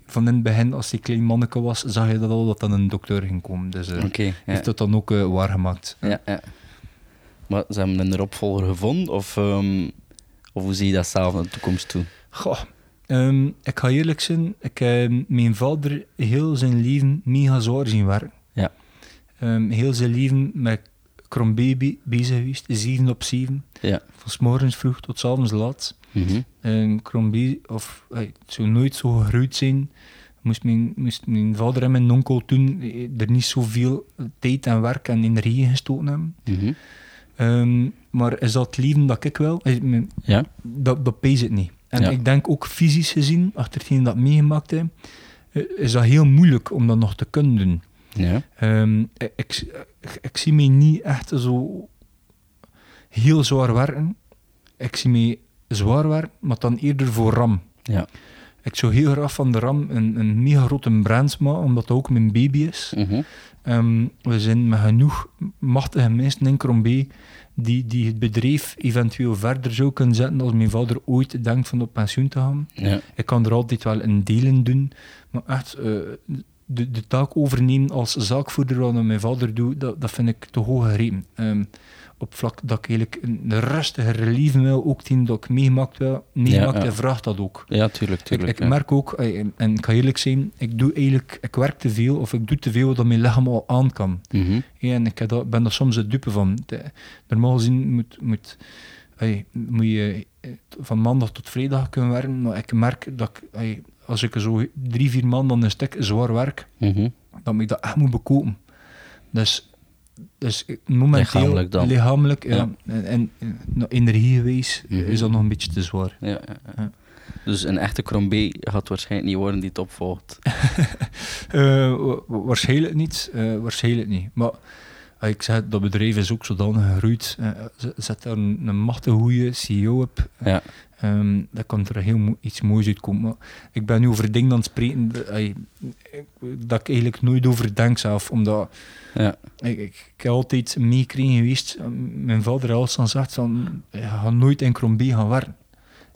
van in het begin, als hij klein manneke was, zag je dat al dat dan een dokter ging komen. Dus eh ja. Heeft dat dan ook eh, waargemaakt. Ja, ja. Maar ze hebben een opvolger gevonden? Of, ehm, of hoe zie je dat zelf naar de toekomst toe? Goh, ehm, ik ga eerlijk zijn, ik heb mijn vader heel zijn leven mega zwaar zien werken. Ja. Ehm, heel zijn leven met Crombie bezig geweest, 7 op 7. Ja. Van 's morgens vroeg tot 's avonds laat. En Crombie, of hey, het zou nooit zo gegroeid zijn. Moest mijn, moest mijn vader en mijn onkel toen eh, er niet zoveel tijd en werk en energie gestoken hebben. Mhm. Ehm, maar is dat het leven dat ik mijn- Ja. dat, dat pees het niet. En Ja. ik denk ook fysisch gezien, achter hetgeen dat meegemaakt heb, eh, is dat heel moeilijk om dat nog te kunnen doen. Ja. Ehm, ik, ik, ik zie mij niet echt zo heel zwaar werken. Ik zie mij zwaar werken, maar dan eerder voor RAM. Ja. Ik zou heel graag van de RAM een, een mega grote brand maken, omdat dat ook mijn baby is. Mhm. Ehm, we zijn met genoeg machtige mensen in Crombie die, die het bedrijf eventueel verder zou kunnen zetten als mijn vader ooit denkt van op pensioen te gaan. Ja. Ik kan er altijd wel een delen doen, maar echt eh, de, de taak overnemen als zaakvoerder wat mijn vader doet, dat, dat vind ik te hoog gegrepen. Ehm, op vlak dat ik eigenlijk een rustiger leven wil, ook tien dat ik meegemaakt wil, meegemaakt Ja, vraagt dat ook. Ja, tuurlijk, Ik, tuurlijk. ik merk ook, eh, en, ik ga eerlijk zijn, ik doe eigenlijk, ik werk te veel of ik doe te veel dat mijn lichaam al aan kan. Ja, en ik dat- ben daar soms de dupe van. Normaal gezien moet, moet, ey, moet je eh, van maandag tot vrijdag kunnen werken, maar ik merk dat ik, als ik zo drie, vier maanden aan een stuk zwaar werk, Mhm. dat ik dat echt moet bekopen. Dus, dus momenteel... Lichamelijk dan. Lichamelijk, ja. En, en Mhm. is dat nog een beetje te zwaar. Ja, ja. Dus een echte Crombé gaat waarschijnlijk niet worden die het opvolgt. Wa- waarschijnlijk niet. eh, waarschijnlijk niet. Maar eh, ik zeg, dat bedrijf is ook zodanig gegroeid. Eh, ze- zet daar een, een machtige goede CEO op. Ja. Ehm, dat kan er heel mo- iets moois uitkomen. Maar ik ben nu over dingen aan het spreken dat, ey, ik- dat ik eigenlijk nooit over denk zelf. Omdat Ja. ik, ik, ik heb altijd meegekregen geweest. eh, Mijn vader had al gezegd van, je gaat nooit in Crombie gaan werken.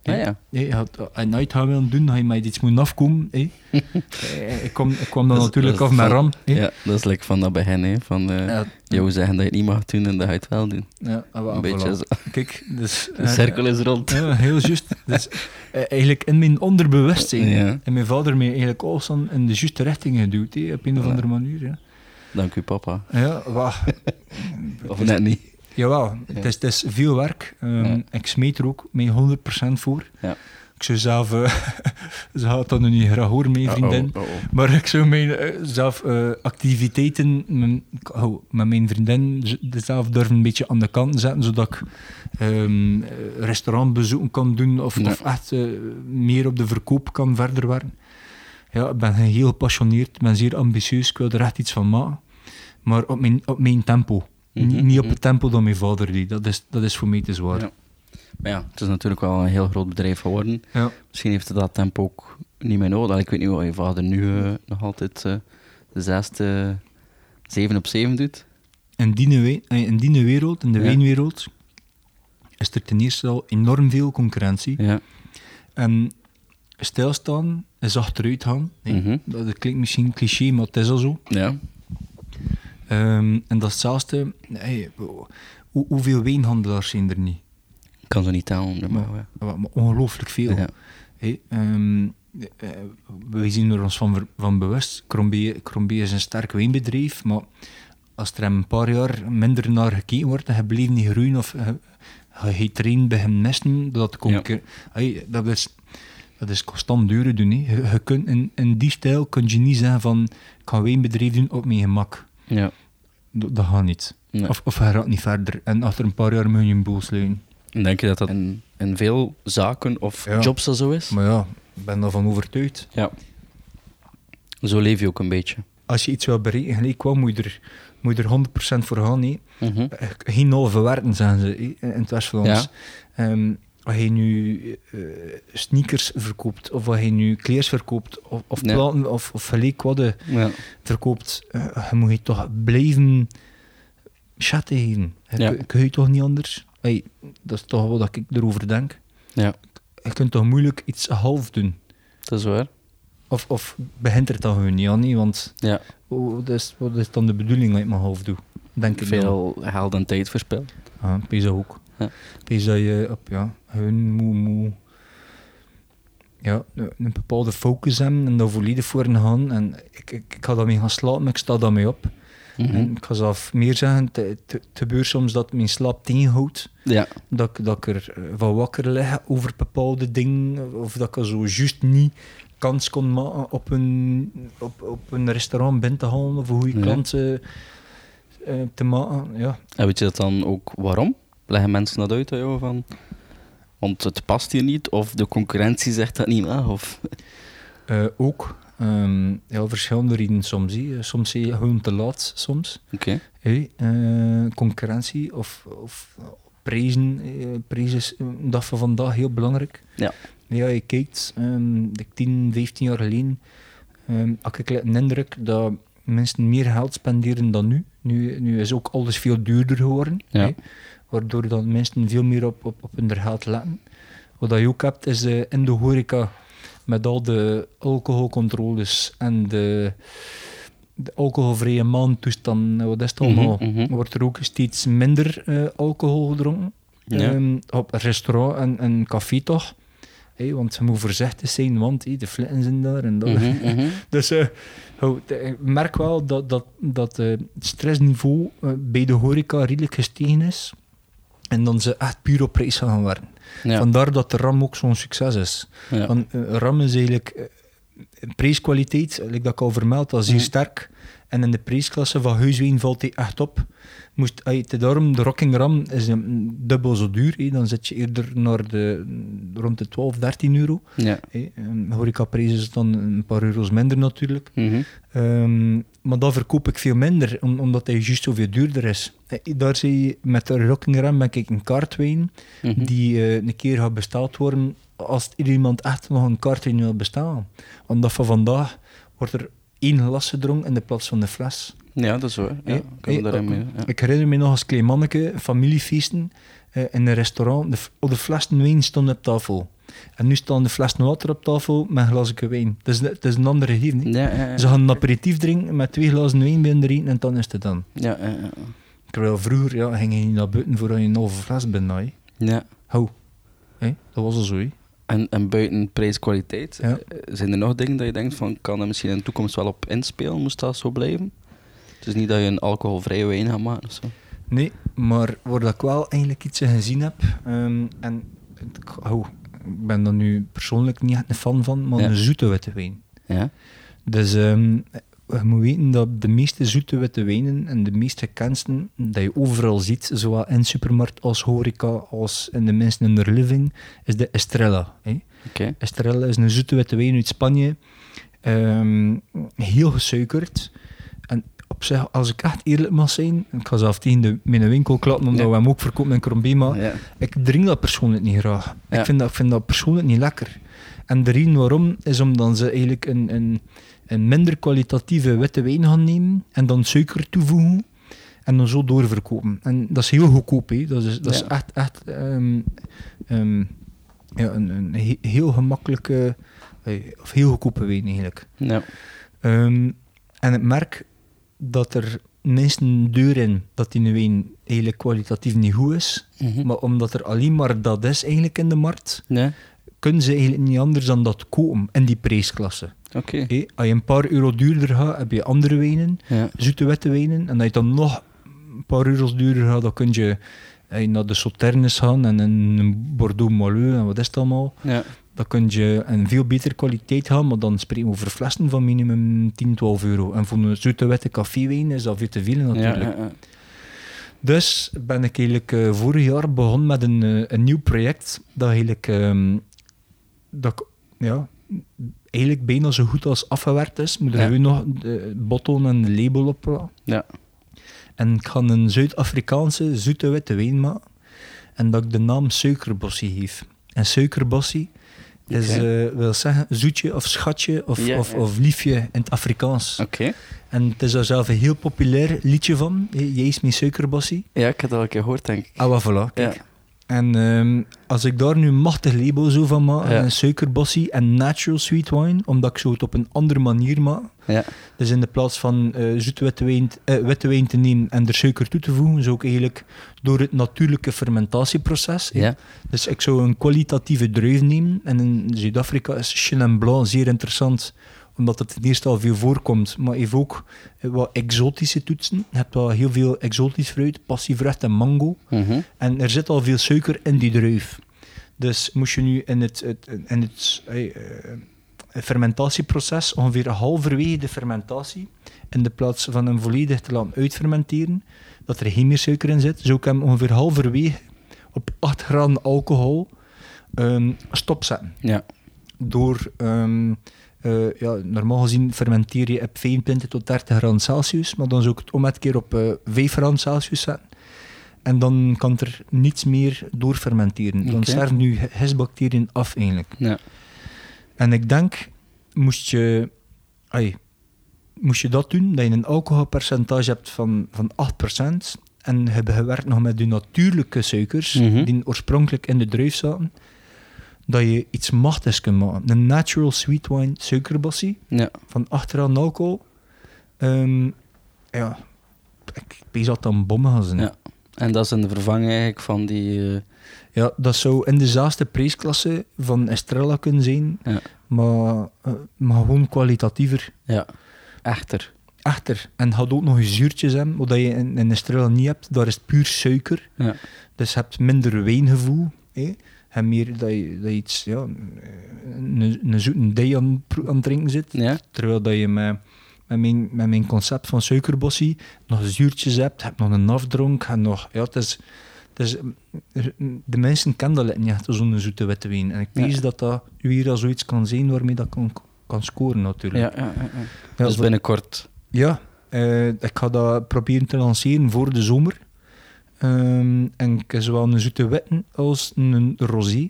Ah, ja. Nee, je had, nooit gaat willen doen, dan ga je met iets moeten afkomen. Eh, ik, kwam, ik kwam dan natuurlijk af met ram. ja, dat is lekker van dat begin, hè. Van Ja, jou zeggen dat je het niet mag doen en dat je het wel doen. ja, ah, Een beetje voilà. zo. Kijk, dus... De cirkel is rond. Ja, heel juist. Dus, eigenlijk in mijn onderbewustzijn. Ja. En mijn vader mij eigenlijk alles in de juiste richting geduwd, op een of Ja. andere manier. Ja, Dank u, papa. ja wacht. Of net niet. Jawel, het, is, het is veel werk. Ehm, Ja. Ik smeet er ook mee 100% voor. Ja. Ik zou zelf... eh, ze dat nu niet graag horen, mijn vriendin. Oh, oh, oh. Maar ik zou mijn eh, zelf eh, activiteiten mijn, hou met mijn vriendin zelf durven een beetje aan de kant zetten, zodat ik ehm, eh, restaurantbezoeken kan doen of, Ja. of echt meer op de verkoop kan verder werken. Ja, ik ben heel gepassioneerd, ik ben zeer ambitieus, ik wil er echt iets van maken. Maar op mijn, op mijn tempo. Mhm, Niet- Niet op mhm. het tempo dat mijn vader deed. Dat is, dat is voor mij te zwaar. Ja. Maar ja, het is natuurlijk wel een heel groot bedrijf geworden. Ja. Misschien heeft het dat tempo ook niet meer nodig. Ik weet niet wat je vader nu eh, nog altijd eh, de zesde, zeven op zeven doet. In, die, eh, in die wereld, in de Ja. wijnwereld, is er ten eerste al enorm veel concurrentie. Ja. En stilstaan is achteruit gaan. Nee, Mhm. dat, dat klinkt misschien cliché, maar het is al zo. Ja. Ehm, en dat is hetzelfde. hey, hoe, hoeveel wijnhandelaars zijn er niet? Ik kan ze niet tellen. Maar, ja. Ongelooflijk veel. Ja. Hey, ehm, eh, wij zien er ons van, van bewust. Crombie, Crombie is een sterk wijnbedrijf, maar als er een paar jaar minder naar gekeken wordt en je blijft niet groeien of je, je erin bij hem nesten, dat, concur- hey, dat, is, dat is constant duren doen. hè. Je, je kunt in, in die stijl kun je niet zeggen van ik ga een wijnbedrijf doen op mijn gemak. ja. Dat, dat gaat niet. Nee. Of, of hij gaat niet verder. En achter een paar jaar moet je een boel sluiten. Denk je dat dat in, in veel zaken of Ja. jobs al zo is? Maar ja, ik ben daarvan overtuigd. Ja. Zo leef je ook een beetje. Als je iets wil bereiken, gelijk kwam, moet je er, moet je er 100% voor gaan. Mhm. Eh, Geen halve werken, zeggen ze in het West-Vlaams. Ja. Ehm, als je nu eh, sneakers verkoopt, of als je nu kleers verkoopt, of, of Ja. platen, of, wat je Ja. verkoopt, eh, je moet je toch blijven chatten geven. Ja. kun- je toch niet anders? Hey, dat is toch wat ik erover denk. ja, Je kunt toch moeilijk iets half doen? dat is waar. Of, of begint er dan gewoon niet aan, niet? want Ja. wat, is, wat is dan de bedoeling dat ik mijn half doe? Denk ik. Veel geld en tijd verspild. Ik dat ook. Ja. Pees dat je op, ja, hun moet, moet ja, een bepaalde focus hebben en daar volledig voor gaan. En ik, ik, ik ga daarmee gaan slapen, maar ik sta daarmee op. Mhm. En ik ga zelf meer zeggen, het, gebeurt soms dat mijn slaap tegenhoudt. Ja. Dat, ik- dat ik er eh, van wakker lig over bepaalde dingen, of dat ik er zo juist niet kans kon maken op een, op, op een restaurant binnen te halen of een goede Ja. eh, eh, te maken. Ja, En weet je dat dan ook waarom? Leggen mensen dat uit aan jou van... Want het past hier niet, of de concurrentie zegt dat niet mag, of... Eh, ook. ehm, ja, verschillende redenen soms. hè. Soms zie je gewoon te laat, soms. Oké. Eh, concurrentie of, of prijzen. eh, prijzen is een dag van vandaag heel belangrijk. Ja. Ja, je kijkt, ik 10, 15 jaar geleden ehm, had ik een indruk dat mensen meer geld spenderen dan nu. Nu, nu is ook alles veel duurder geworden. Ja. Waardoor dan mensen veel meer op, op, op hun geld letten. Wat je ook hebt, is eh, in de horeca met al de alcoholcontroles en de, de alcoholvrije maandtoestand, wat is het allemaal, Mhm, mhm. wordt er ook steeds minder eh, alcohol gedronken. Ja. Ehm, op restaurant en, en café toch. Want ze moet voorzichtig zijn, want hé, de flitten zijn daar en dat. Mhm. Dus eh, ik merk wel dat, dat, dat eh, het stressniveau eh, bij de horeca redelijk gestegen is. En dan ze echt puur op prijs gaan werken. Ja. Vandaar dat de RAM ook zo'n succes is. Ja. Want eh, RAM is eigenlijk eh, prijskwaliteit, like dat ik al vermeld, dat is zeer Mhm. sterk. En in de prijsklasse van huiswijn valt die echt op. Moest, te daarom, de Rocking Ram is een, dubbel zo duur. hé. Dan zit je eerder naar de, rond de 12, 13 euro. Ja. En horecaprijs is dan een paar euro's minder natuurlijk. Mhm. Ehm, maar dat verkoop ik veel minder, om- omdat hij juist zoveel duurder is. Eh, Daar zie je, met de Rocking Ram ben ik een kaartwijn Mhm. die eh, een keer gaat besteld worden als iemand echt nog een kaartwijn wil bestellen. Want dat van vandaag wordt er één glas gedronken in de plaats van de fles. Ja, dat is waar. Ja, Hey, hey, daarin ook- mee. Ja. Ik herinner me nog als klein manneke, familiefeesten eh, in een restaurant. De, oh, de flessen wijn stonden op tafel. En nu staan de flessen water op tafel met een glasje wijn. Het is, het is een andere hier. niet? Ja, ja, ja. Ze gaan een aperitief drinken met twee glazen wijn binnen eten en dan is het dan. Ja, ja, ja. Terwijl vroeger ja, ging je niet naar buiten voordat je een halve fles bent. ja. Hou. Hé, dat was al zo. En, en buiten prijs-kwaliteit, Ja. eh, zijn er nog dingen dat je denkt van, kan er misschien in de toekomst wel op inspelen, moest dat zo blijven? Het is niet dat je een alcoholvrije wijn gaat maken of zo. Nee, maar waar dat ik wel eigenlijk iets in gezien heb, ehm, en ik, hou, ik ben er nu persoonlijk niet echt een fan van, maar Ja. een zoete witte wijn. Ja? Dus ehm, je moet weten dat de meeste zoete witte wijnen en de meest gekendste, dat je overal ziet, zowel in supermarkt als horeca, als in de mensen in their living, is de Estrella. Hè? Oké. Estrella is een zoete witte wijn uit Spanje. Ehm, heel gesuikerd. Op zich, als ik echt eerlijk mag zijn, ik ga zelf tegen de, mijn winkel klappen, omdat Ja. we hem ook verkopen in Crombie, maar Ja. ik drink dat persoonlijk niet graag. Ja. Ik, vind dat, ik vind dat persoonlijk niet lekker. En de reden waarom, is omdat ze eigenlijk een, een, een minder kwalitatieve witte wijn gaan nemen en dan suiker toevoegen en dan zo doorverkopen. En dat is heel goedkoop, hè. Dat is, dat is echt, echt ehm, ehm, ja, een, een he- heel gemakkelijke, eh, of heel goedkope wijn eigenlijk. Ja. Ehm, en ik merk dat er minstens een deur in dat die wijn eigenlijk kwalitatief niet goed is. Mhm. Maar omdat er alleen maar dat is eigenlijk in de markt, kunnen ze eigenlijk niet anders dan dat kopen in die prijsklasse. Hé, als je een paar euro duurder gaat, heb je andere wijnen, Ja. zoete witte wijnen. En als je dan nog een paar euro's duurder gaat, dan kun je eh, naar de Sauternes gaan en een Bordeaux Maleux en wat is het allemaal. Ja. Dan kun je een veel betere kwaliteit gaan, maar dan spreken we over flessen van minimum 10, 12 euro. En voor een zoete witte caféwijn is dat veel te veel natuurlijk. ja, ja. Dus ben ik eigenlijk eh, vorig jaar begonnen met een, eh, een nieuw project dat eigenlijk ehm, dat ik, ja, eigenlijk bijna zo goed als afgewerkt is. Moet er nu nog de bottle en de label op. Ja. En ik ga een Zuid-Afrikaanse zoete witte wijn maken. En dat ik de naam Suikerbossie geef. En Suikerbossie is, Oké. eh, wil zeggen zoetje of schatje of, of, of liefje in het Afrikaans. Oké. En het is daar zelf een heel populair liedje van. Jij is mijn Suikerbossie. Ja, ik heb dat al een keer gehoord, denk ik. Ah, voilà, kijk. Ja. En ehm, als ik daar nu machtig label zo van maak, Ja. een suikerbossie en natural sweet wine, omdat ik zo het op een andere manier maak. Ja. Dus in de plaats van eh zoete witte wijn, eh, witte wijn te nemen en er suiker toe te voegen, zou ik eigenlijk door het natuurlijke fermentatieproces. Ja. Dus ik zou een kwalitatieve druif nemen. En in Zuid-Afrika is Chenin Blanc zeer interessant, omdat het ten eerste al veel voorkomt, maar heeft ook eh, wat exotische toetsen. Je hebt wel heel veel exotisch fruit, passievrucht en mango. Mhm. En er zit al veel suiker in die druif. Dus moest je nu in het, het, in het eh, eh, fermentatieproces ongeveer halverwege de fermentatie, in de plaats van hem volledig te laten uitfermenteren, dat er geen meer suiker in zit, zou ik hem ongeveer halverwege op 8 graden alcohol ehm, stopzetten. Ja. Door, ehm, eh, ja, normaal gezien fermenteer je op 25 tot 30 graden Celsius, maar dan zou ik het om het keer op eh 5 graden Celsius zetten. En dan kan er niets meer doorfermenteren. Dan Oké. sterven nu gistbacteriën af eigenlijk. Ja. En ik denk, moest je, ai, moest je dat doen, dat je een alcoholpercentage hebt van, van 8%, en je hebt gewerkt nog met de natuurlijke suikers, Mhm. die oorspronkelijk in de druif zaten, dat je iets machtigs kunt maken. Een natural sweet wine suikerbossie Ja. van achteraan alcohol. Ehm, ja, ik dat dan bommen gaan zijn. Ja. En dat is een vervanging eigenlijk van die... eh, Ja, dat zou in de zaaste prijsklasse van Estrella kunnen zijn, Ja. maar, eh, maar gewoon kwalitatiever. ja, echter. Echter, en had ook nog eens zuurtjes hebben, wat je in, in Estrella niet hebt. Daar is het puur suiker. Ja. Dus je hebt minder wijngevoel. En meer dat je, dat je iets, ja, een, een zoete dij aan, aan het drinken zit. Ja? Terwijl dat je met, met, mijn, met mijn concept van suikerbossie nog zuurtjes hebt, hebt nog een afdronk, en nog, ja, het is, het is, de mensen kennen dat niet echt, zo'n zoete witte wijn. En ik Ja. weet dat dat weer al zoiets kan zijn waarmee dat kan, kan scoren natuurlijk. Ja, ja, dus binnenkort. ja, eh, ik ga dat proberen te lanceren voor de zomer. Ehm, en ik heb zowel een zoete witte als een rosé.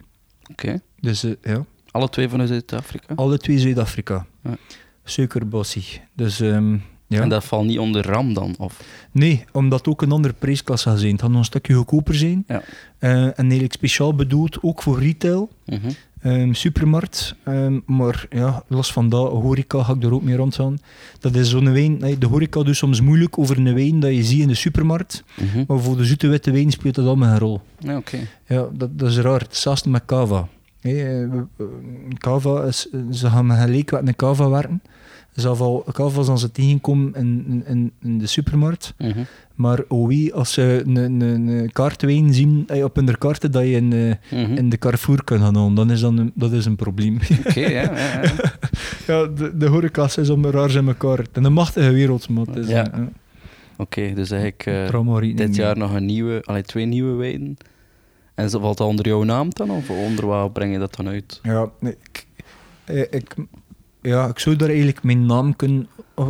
Oké. Dus eh, ja, Alle twee vanuit Zuid-Afrika? alle twee Zuid-Afrika. Ja. Suikerbossie. Dus ehm, ja. En dat valt niet onder RAM dan? Of? Nee, omdat het ook een andere prijsklasse gaat zijn. Het gaat nog een stukje goedkoper zijn. Ja. Eh, en eigenlijk speciaal bedoeld ook voor retail, Mhm. Ehm, supermarkt. Ehm, maar ja, los van dat, horeca ga ik er ook mee rondgaan. Dat is zo'n wijn, de horeca doet soms moeilijk over een wijn dat je ziet in de supermarkt. Mhm. Maar voor de zoete witte wijn speelt dat allemaal een rol. Ja, oké. Ja, dat, dat is raar. Hetzelfde met cava. Eh, cava is, ze gaan gelijk met een cava werken. Zowel cava's als ze tegenkomen in, in, in de supermarkt. Mhm. Maar oh wie, als ze een, kaartwijn zien eh, op hun kaarten dat je in, eh, Mhm. in de Carrefour kan gaan halen, dan is dat een, dat is een probleem. Oké, ja, ja, ja. ja, de, de horeca's is om raar in elkaar. Is een machtige wereld, is Ja. een, Oké, dus eigenlijk eh, dit jaar nog een nieuwe, allee, twee nieuwe wijnen. En valt dat onder jouw naam dan? Of onder wat breng je dat dan uit? Ja, nee, ik, eh, ik, ja, ik zou daar eigenlijk mijn naam kunnen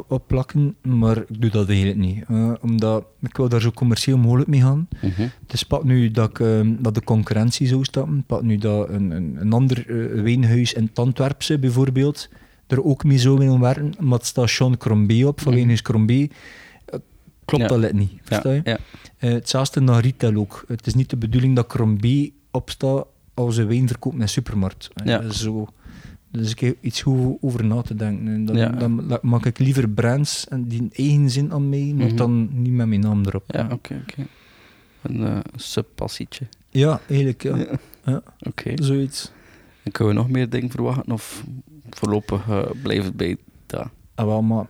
op plakken, maar ik doe dat eigenlijk niet. Eh, omdat ik wil daar zo commercieel mogelijk mee gaan. Mhm. Het is pak nu dat, ik, ehm, dat de concurrentie zou stappen. Pak nu dat een, een, een ander eh, wijnhuis in het Antwerpse bijvoorbeeld er ook mee zou willen werken, maar het staat Sean Crombie op, van Mhm. Wijnhuis Crombie. Eh, Klopt Ja. dat net niet, versta je? Ja, ja. Hetzelfde naar retail ook. Het is niet de bedoeling dat Crombie opstaat als een wijn verkoopt in een supermarkt. Ja. zo. Dus ik heb iets over na te denken. En Dan, Ja. dan maak ik liever brands en die een eigen zin aan mij, maar Mhm. dan niet met mijn naam erop. Ja, oké, oké. Een eh subpassietje. Ja, eigenlijk, ja. Ja. Ja. Oké. Zoiets. En kunnen we nog meer dingen verwachten? Of voorlopig eh, blijft het bij dat? Ah, wel, maar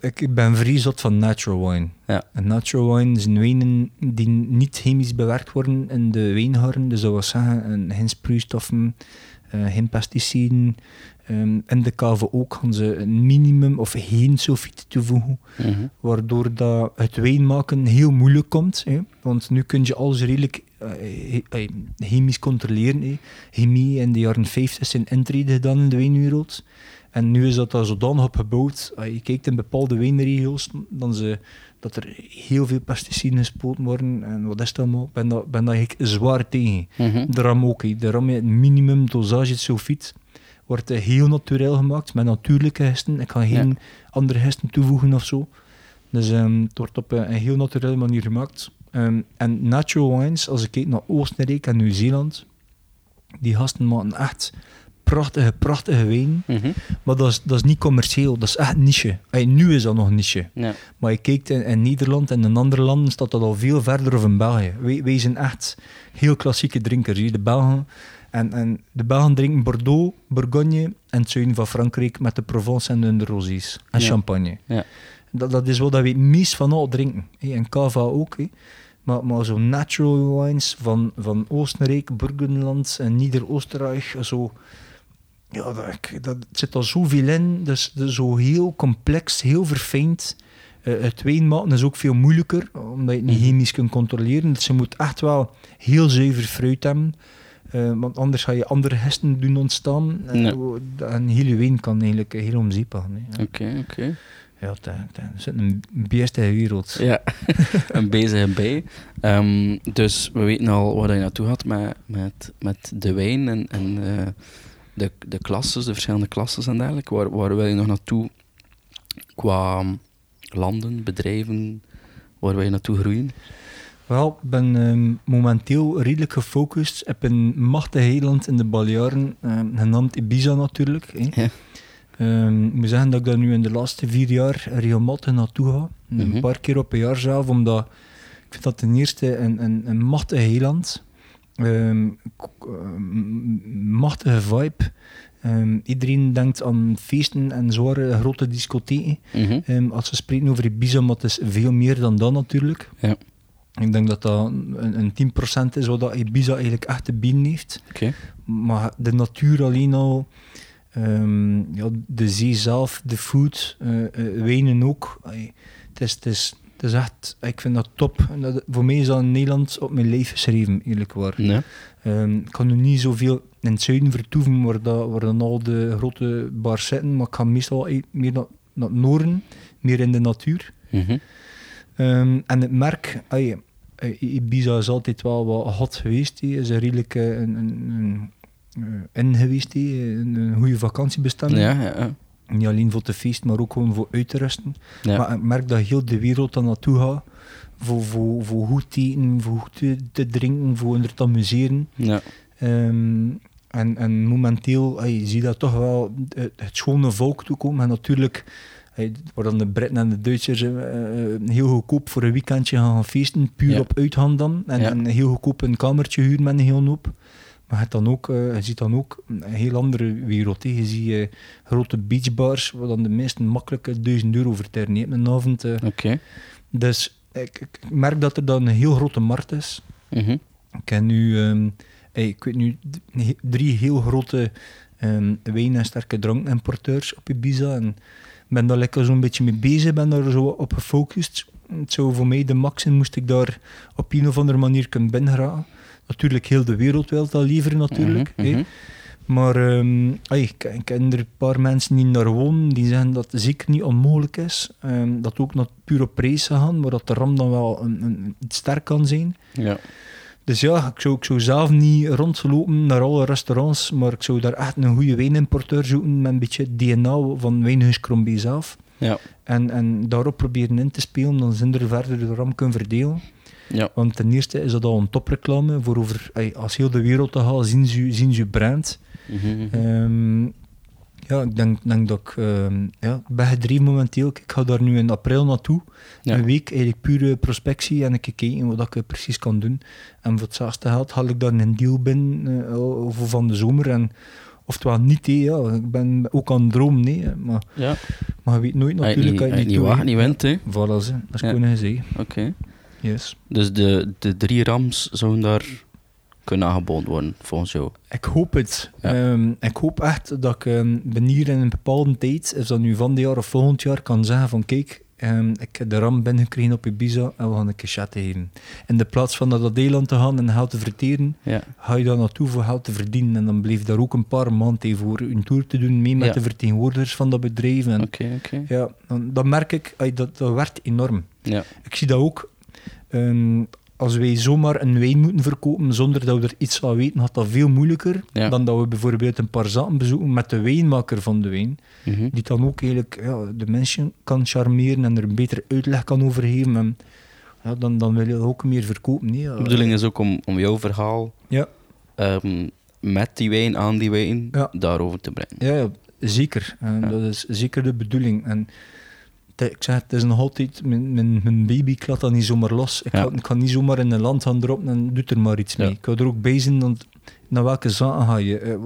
ik ben vrij zot van natural wine. Ja. En natural wine zijn wijnen die niet chemisch bewerkt worden in de wijngaarden. Dus dat wil zeggen, een- geen sproeistoffen, eh, geen pesticiden. Ehm in de kave ook gaan ze een minimum of geen sulfiet toevoegen. Mhm. Waardoor dat het wijn maken heel moeilijk komt. Hè? Want nu kun je alles redelijk eh, eh, chemisch controleren. Hè? Chemie in de jaren 50 zijn intrede gedaan in de wijnwereld. En nu is dat daar zodanig op gebouwd. Als je kijkt in bepaalde wijnregio's, dan ze, dat er heel veel pesticiden gespoten worden. En wat is dat allemaal? Ik ben dat, ben dat eigenlijk zwaar tegen. Mhm. De ram ook. De ram met minimum dosage sulfiet wordt eh, heel natuurlijk gemaakt, met natuurlijke hesten. Ik ga geen andere hesten toevoegen of zo. Dus ehm, het wordt op een, een heel natuurlijke manier gemaakt. Ehm, en natural wines, als ik kijk naar Oostenrijk en Nieuw-Zeeland, die gasten maken echt prachtige, prachtige wijn. Mhm. Maar dat is, dat is niet commercieel, dat is echt niche. Ey, nu is dat nog niche. Ja. Maar je kijkt in, in Nederland en in andere landen staat dat al veel verder of in België. Wij, wij zijn echt heel klassieke drinkers hier, de Belgen. En, en de Belgen drinken Bordeaux, Bourgogne en het zuiden van Frankrijk met de Provence en de rosés. En Ja. champagne. Ja. Dat, dat is wat we het meest van al drinken. En cava ook. Maar, maar zo natural wines van, van Oostenrijk, Burgenland en Nieder-Oostenrijk, zo... Ja, dat, dat zit al zoveel in. Is zo heel complex, heel verfijnd. Eh, het wijn maken is ook veel moeilijker, omdat je het niet Mhm. chemisch kunt controleren. Dus je moet echt wel heel zuiver fruit hebben. Eh, want anders ga je andere hesten doen ontstaan. En, Ja. en heel je wijn kan eigenlijk heel om zeep gaan. Oké, oké. ja dat, is een beestige wereld. Ja, een bezige bij. Ehm, dus we weten al waar je naartoe gaat met, met, met de wijn en, en eh, de, de klasses, de verschillende klasses en dergelijke. Waar, waar wil je nog naartoe qua landen, bedrijven, waar wil je naartoe groeien? Wel, ik ben ehm, momenteel redelijk gefocust op een machtig eiland in de Balearen, ehm, genaamd Ibiza natuurlijk. Hè. Ja. Um, ik moet zeggen dat ik daar nu in de laatste vier jaar regelmatig naartoe ga. Een Mhm. paar keer op een jaar zelf, omdat ik vind dat ten eerste een, een, een machtig. Ehm, ehm, machtige vibe. Ehm, iedereen denkt aan feesten en zware grote discotheken. Mhm. Als we spreken over Ibiza, maar het is veel meer dan dat natuurlijk. Ja. Ik denk dat dat een, een 10% is wat dat Ibiza eigenlijk echt te bieden heeft. Maar de natuur alleen al, ja, de zee zelf, de food, eh, wijnen ook. Het is, het, is, is echt, ik vind dat top. En dat, voor mij is dat in Nederland op mijn lijf geschreven, eerlijk waar. Ehm, ik kan nu niet zoveel in het zuiden vertoeven waar, dat, waar dan al de grote bars zitten, maar ik ga meestal meer naar, naar het noorden, meer in de natuur. Mhm. Ehm, en het merk, eh, Ibiza is altijd wel wat hot geweest. hè. is er redelijk een, een, een, eh, in geweest. Een, een goede vakantiebestemming. Ja, ja, ja. Niet alleen voor te feesten, maar ook gewoon voor uit te rusten. Ja. Maar ik merk dat heel de wereld daar naartoe gaat. Voor, voor, voor goed te eten, voor goed te, te drinken, voor er te amuseren. ja. Ehm, en, en momenteel ai, zie je dat toch wel het, het schone volk toekomen. En natuurlijk, waar dan de Britten en de Duitsers eh, eh, heel goedkoop voor een weekendje gaan, feesten, puur Ja. op uitgaan dan. En, Ja. en heel goedkoop een kamertje huren met een heel hoop. Maar je, dan ook, eh, je ziet dan ook een heel andere wereld. hè. Je ziet eh, grote beachbars, waar dan de meesten makkelijk eh, 1000 euro hè, op een avond. Oké. Dus ik, ik merk dat er dan een heel grote markt is. Mhm. Ik ken nu, ehm, hey, ik weet nu he- drie heel grote ehm, wijn- en sterke drankimporteurs op Ibiza. En ben daar lekker zo'n beetje mee bezig, ben daar zo op gefocust. Het zou voor mij de max zijn, moest ik daar op een of andere manier kunnen binnenraken. Natuurlijk, heel de wereld wil dat liever natuurlijk. Mhm, mhm. Maar ehm, ay, ik, ik ken er een paar mensen die daar wonen, die zeggen dat het zeker niet onmogelijk is. Ehm, dat ook nog puur op prijs gaan, maar dat de RAM dan wel een, een, iets sterk kan zijn. Ja. Dus ja, ik zou, ik zou zelf niet rondlopen naar alle restaurants, maar ik zou daar echt een goede wijnimporteur zoeken met een beetje DNA van Wijnhuis Crombie zelf. Ja. En, en daarop proberen in te spelen, dan zijn er verder de ram kunnen verdelen. Ja. Want ten eerste is dat al een topreclame, voor over, als heel de wereld te gaan, zien ze, zien ze je brand. Mhm, mhm. Ehm, ja, ik denk, denk dat ik, ehm, ja, ben gedreven momenteel. Ik ga daar nu in april naartoe. Ja. Een week eigenlijk pure prospectie en ik kijken wat ik precies kan doen. En voor hetzelfde geld haal ik daar een deal binnen eh, voor van de zomer. En, oftewel niet, ja. ik ben ook aan het dromen, nee, maar, Ja. maar je weet nooit natuurlijk. niet, je niet waagt, hè. niet wint, hè. Voilà, ze. dat is Ja. gezegd. Oké. Yes. Dus de, de drie rams zouden daar kunnen aangeboden worden, volgens jou. Ik hoop het. Ja. Ehm, ik hoop echt dat ik um, hier in een bepaalde tijd, of dat nu van dit jaar of volgend jaar, kan zeggen van kijk, ehm, ik heb de ram binnengekregen op Ibiza en we gaan een keer chatten geven. In de plaats van naar dat eiland te gaan en geld te verteren, Ja. ga je daar naartoe voor geld te verdienen. En dan bleef daar ook een paar maanden voor een tour te doen, mee met Ja. de vertegenwoordigers van dat bedrijf. En Oké, oké. ja, dan, dan merk ik, dat, dat werkt enorm. Ja. Ik zie dat ook. Ehm, als wij zomaar een wijn moeten verkopen zonder dat we er iets van weten, gaat dat veel moeilijker Ja. dan dat we bijvoorbeeld een paar zaken bezoeken met de wijnmaker van de wijn. Mhm. Die dan ook eigenlijk ja, de mensen kan charmeren en er een betere uitleg kan over geven. En, ja, dan, dan wil je ook meer verkopen. Nee. De bedoeling is ook om, om jouw verhaal Ja, ehm, met die wijn, aan die wijn, Ja. daarover te brengen. ja, ja, zeker. En. Dat is zeker de bedoeling. En ik zeg, het is nog altijd, mijn, mijn, mijn baby, ik laat dat niet zomaar los. Ik, Ja. kan, ik kan niet zomaar in een land gaan droppen en doet er maar iets mee. Ja. Ik wil er ook bij zijn, want naar welke zaken ga je? Eh,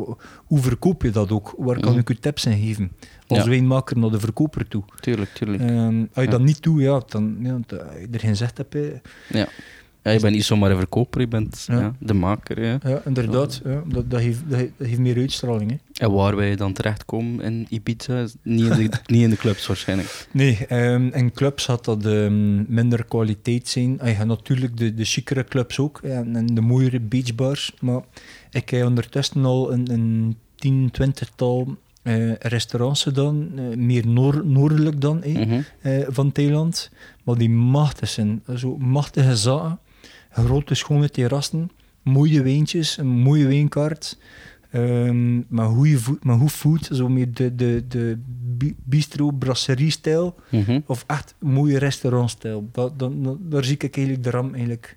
hoe verkoop je dat ook? Waar kan Mhm. ik u tips in geven? Als Ja. wijnmaker naar de verkoper toe. Tuurlijk, tuurlijk. Ehm, als je dat niet doet, ja, dan ja, dat je er geen zicht hebt. hè. Ja. Ja, je bent niet zomaar een verkoper, je bent Ja. ja. de maker. Ja. Ja, inderdaad. Ja, dat, dat, heeft, dat, heeft- meer uitstraling. Hè. En waar wij dan terechtkomen in Ibiza, niet in de, niet in de clubs waarschijnlijk. Nee, ehm, in clubs had dat ehm, minder kwaliteit zijn. Ah, ja, natuurlijk de, de chicere clubs ook en, en de mooiere beachbars. Maar ik heb ondertussen al een, een tien, twintigtal eh, restaurants gedaan, eh, meer noor- noordelijk dan Mhm. eh, van Thailand. Maar die machtig zijn, zo machtige zaken, grote schone terrassen, mooie wijntjes, een mooie wijnkaart. Ehm maar goede food, maar goed food, zo meer de, de, de bi- bistro, brasserie-stijl. Mhm. Of echt mooie restaurantstijl. Dat, dat, dat- daar zie ik eigenlijk de ram eigenlijk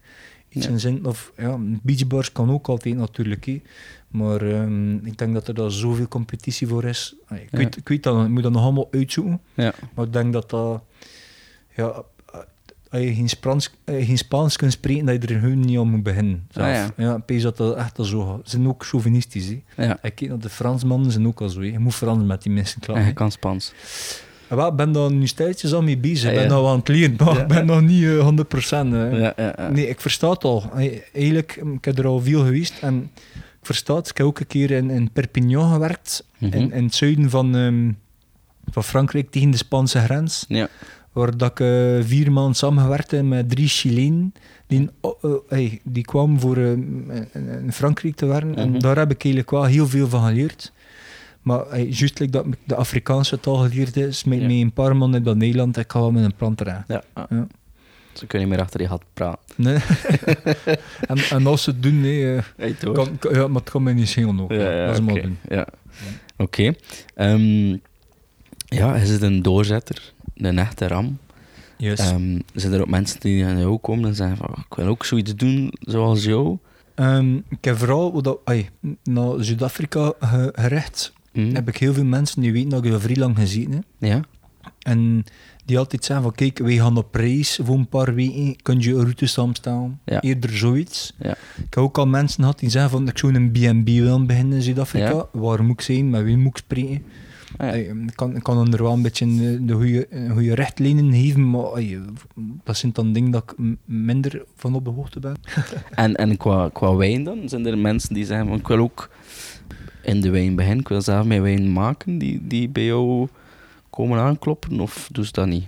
iets in zin. Of ja, beachbars kan ook altijd natuurlijk. Maar um, ik denk dat er daar zoveel competitie voor is. Ik, ja. weet, ik weet dat, ik moet dat nog allemaal uitzoeken. Ja. Maar ik denk dat dat... Ja, als je geen Spaans, geen Spaans kunt spreken, dat je er hun niet aan moet beginnen. Zelf. Ah, ja. ja, ik dat dat echt al zo Ze zijn ook chauvinistisch. Hè. Ja. Ik kijk naar de Fransmannen, zijn ook al zo. Hè. Je moet Frans met die mensen klaar. En je kan Spaans. Ja, ik ben daar nu steeds al mee bezig. Ik Ah, ben ja. nog aan het leren, maar Ja. ik ben nog niet eh, 100%. hè. Ja, ja, ja. Nee, ik versta het al. Hey, Eigenlijk, ik heb er al veel geweest en ik versta het. Ik heb ook een keer in, in Perpignan gewerkt, Mhm. in, in het zuiden van, ehm, van Frankrijk, tegen de Spaanse grens. Ja. Waar dat ik eh, vier maanden samengewerkt heb met drie Chilenen. Die, oh, eh, hey, die kwamen voor eh, in, Frankrijk te werken. Mhm. En daar heb ik eigenlijk wel heel veel van geleerd. Maar hey, juist like dat ik de Afrikaanse taal geleerd is, met, Ja. met een paar maanden in Nederland, ik ga wel met een plan. Ja. ja. Ja. Ze kunnen niet meer achter je gat praten. Nee. en, en als ze het doen, nee, eh, Hey, kan, kan- ja, maar het kan mij niet schelen ook. Ja, ja, doen. Ja. Oké. Ehm, ja, is het een doorzetter? Een echte ram? Yes. Ehm, zijn er ook mensen die naar jou komen en zeggen van, "Oh, ik wil ook zoiets doen zoals jou? Ehm, ik heb vooral dat, ai, naar Zuid-Afrika ge- gericht. Hm? Heb ik heel veel mensen die weten dat ik er vrij lang gezeten heb. Ja? En die altijd zeggen van, kijk, wij gaan op reis voor een paar weken. Kun je een route samenstellen? Ja. Eerder zoiets. Ja. Ik heb ook al mensen gehad die zeggen van, ik zou een B&B willen beginnen in Zuid-Afrika. Ja. Waar moet ik zijn? Met wie moet ik spreken? Ah, ja. Ey, Ik kan, kan er wel een beetje de, de goede, eh, goede richtlijnen geven, maar dat zijn dan dingen dat ik minder van op de hoogte ben. En, en qua, qua wijn dan? Zijn er mensen die zeggen van, ik wil ook in de wijn beginnen, ik wil zelf mijn wijn maken, die, die bij jou komen aankloppen? Of ze dat niet?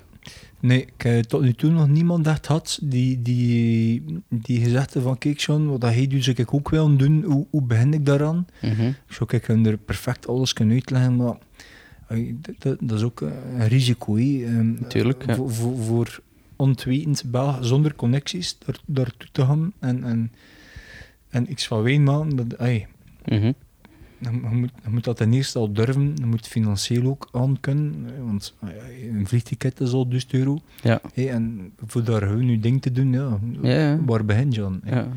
Nee, ik heb tot nu toe nog niemand echt gehad die, die, die gezegd heeft van kijk Sean, wat hij doet zou ik ook wel doen, hoe, hoe begin ik daaraan? Mhm. Ik zou ik er perfect alles kunnen uitleggen, maar dat, dat, is ook een risico. Tuurlijk, ja. voor, voor, voor ontwetend Belg zonder connecties daar, daartoe te gaan en, en, en iets van wijn maken, dat, Mhm. je, je moet, je moet dat ten eerste al durven, je moet financieel ook aan kunnen, want een vliegticket is al 1000 euro. Ja. Hey, en voor daar gewoon je ding te doen, ja, Ja, waar begin je aan? ja.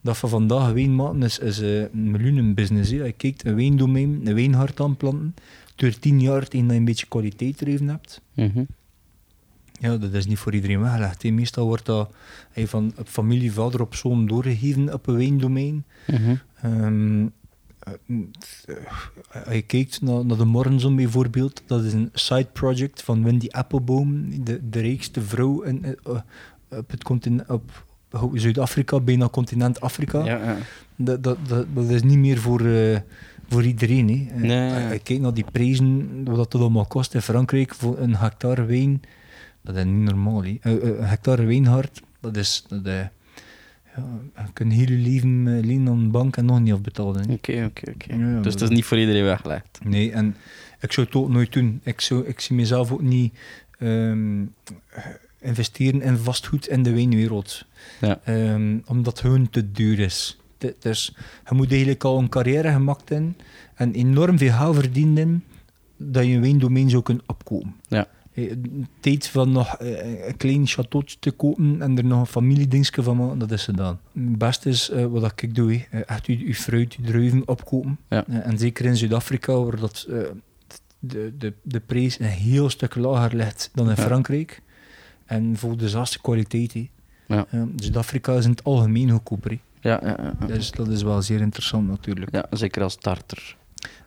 Dat van vandaag wijn maken is, is eh, een miljoenenbusiness. Je kijkt een wijndomein, een wijnhart aanplanten, door tien jaar je een beetje kwaliteit erin hebt. Mhm. Ja, dat is niet voor iedereen weggelegd. Meestal wordt dat hey, van familie, vader op zoon doorgegeven op een wijndomein. Als je kijkt naar, naar de Morrenzon bijvoorbeeld, dat is een side project van Wendy Appelboom, de, de rijkste vrouw in, eh, eh, op het continent, op Zuid-Afrika, bijna continent Afrika. Ja, ja. Dat, dat, dat, dat is niet meer voor, voor iedereen. Hè. Eh, Nee. Als je kijkt naar die prijzen, wat dat allemaal kost in Frankrijk voor een hectare wijn, dat is niet normaal. Hè. Eh, eh, Een hectare wijnhart, dat is... Dat, ja, je kunt heel je leven lenen aan de bank en nog niet afbetalen. Oké, oké, oké. Dus het maar- is niet voor iedereen weggelegd. Nee, en ik zou het ook nooit doen. Ik, zou, ik zie mezelf ook niet ehm, investeren in vastgoed in de wijnwereld. Ja. Ehm, omdat hun te duur is. Dus je moet eigenlijk al een carrière gemaakt hebben en enorm veel geld verdienen dat je een wijndomein zou kunnen opkomen. Ja. Eh, Tijd van nog eh, een klein chateautje te kopen en er nog een familiedingetje van maken, dat is gedaan. Het beste is eh, wat ik doe, hè. Eh, echt je, je fruit, je druiven opkopen. Ja. En zeker in Zuid-Afrika, waar dat, de, de, de prijs een heel stuk lager ligt dan in Ja. Frankrijk. En voor dezelfde kwaliteit. Ja. Eh, Zuid-Afrika is in het algemeen goedkoper. Ja, ja, ja, ja. Dus dat is wel zeer interessant natuurlijk. ja, zeker als starter.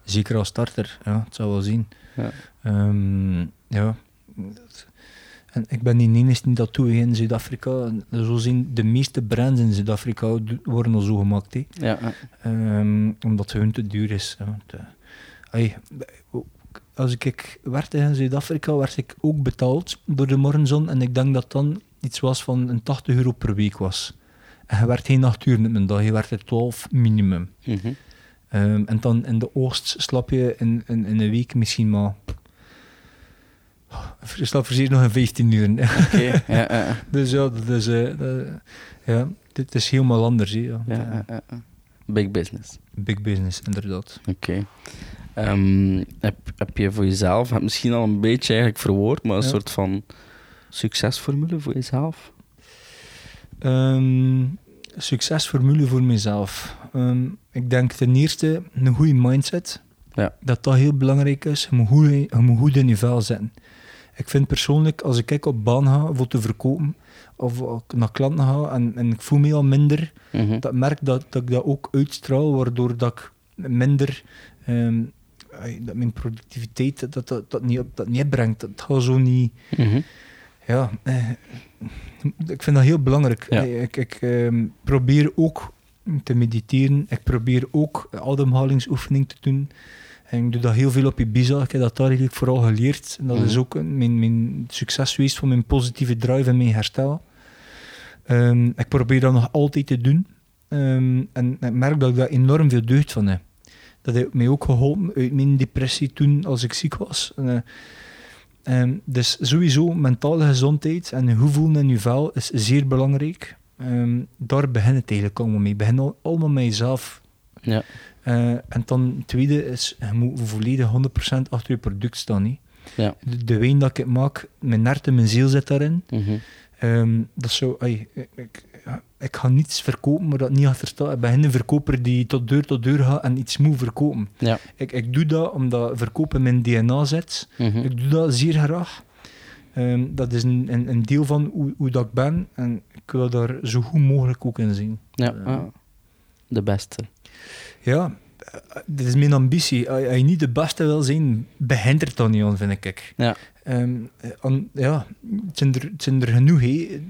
Zeker als starter, ja, het zou wel zien. Ja. Ehm, ja. En ik ben niet die dat hè, in Zuid-Afrika. Zo zien de meeste brands in Zuid-Afrika worden al zo gemaakt. Ja. Ehm, omdat hun te duur is. Ai, als ik, ik werkte in Zuid-Afrika, werd ik ook betaald door de Morrenzon. En ik denk dat dan iets was van een 80 euro per week was. Je werd geen 8 uur met een dag, je werd er 12 minimum. Mhm. Ehm, en dan in de oogst slap je in, in, in een week misschien maar... Je slaapt precies nog in 15 uur. Oké, ja, ja, dus ja, dat is, eh, dat- ja, dit is helemaal anders. Ja. Ja, ja. Big business. Big business, inderdaad. Oké. Ehm, heb, heb je voor jezelf, heb misschien al een beetje eigenlijk verwoord, maar een soort van succesformule voor jezelf? Ehm, Succesformule voor mezelf. Ehm, ik denk ten eerste een goede mindset. Ja. Dat dat heel belangrijk is. Je moet, goed, je moet goed in je vel zitten. Ik vind persoonlijk, als ik kijk op baan ga voor te verkopen, of naar klanten ga en, en ik voel me al minder, Mhm. dat merk dat, dat ik dat ook uitstraal, waardoor dat ik minder, ehm, dat mijn productiviteit dat, dat, niet, dat niet brengt. Dat gaat zo niet, Mhm. Ja, eh, ik vind dat heel belangrijk. Ja. Ik, ik ehm, probeer ook te mediteren, ik probeer ook ademhalingsoefening te doen. En ik doe dat heel veel op Ibiza. Ik heb dat daar eigenlijk vooral geleerd. En dat Mhm. is ook mijn, mijn succes geweest van mijn positieve drive en mijn herstel. Ehm, ik probeer dat nog altijd te doen. Ehm, en ik merk dat ik daar enorm veel deugd van heb. Dat heeft mij ook geholpen uit mijn depressie toen als ik ziek was. En, eh, ehm, dus sowieso mentale gezondheid en goed voelen in je vel is zeer belangrijk. Ehm, daar begint het eigenlijk allemaal mee. Begin al- allemaal met jezelf. Ja. Eh, en dan het tweede is, je moet volledig 100% achter je product staan. Ja. De, de wijn dat ik maak, mijn hart en mijn ziel zit daarin. Mhm. Ehm, dat is zo, ik, ik ga niets verkopen, maar dat niet achter staat. Ik ben een verkoper die tot deur tot deur gaat en iets moet verkopen. Ja. Ik, ik doe dat omdat verkopen mijn DNA zit. Mhm. Ik doe dat zeer graag. Ehm, dat is een, een, een deel van hoe, hoe dat ik ben en ik wil daar zo goed mogelijk ook in zien. Ja. Eh, ah. De beste. Ja, dit is mijn ambitie. Als je niet de beste wil zijn, begint er dan niet aan, vind ik. Ja. Ehm, aan- ja, het zijn er, het zijn er genoeg hè,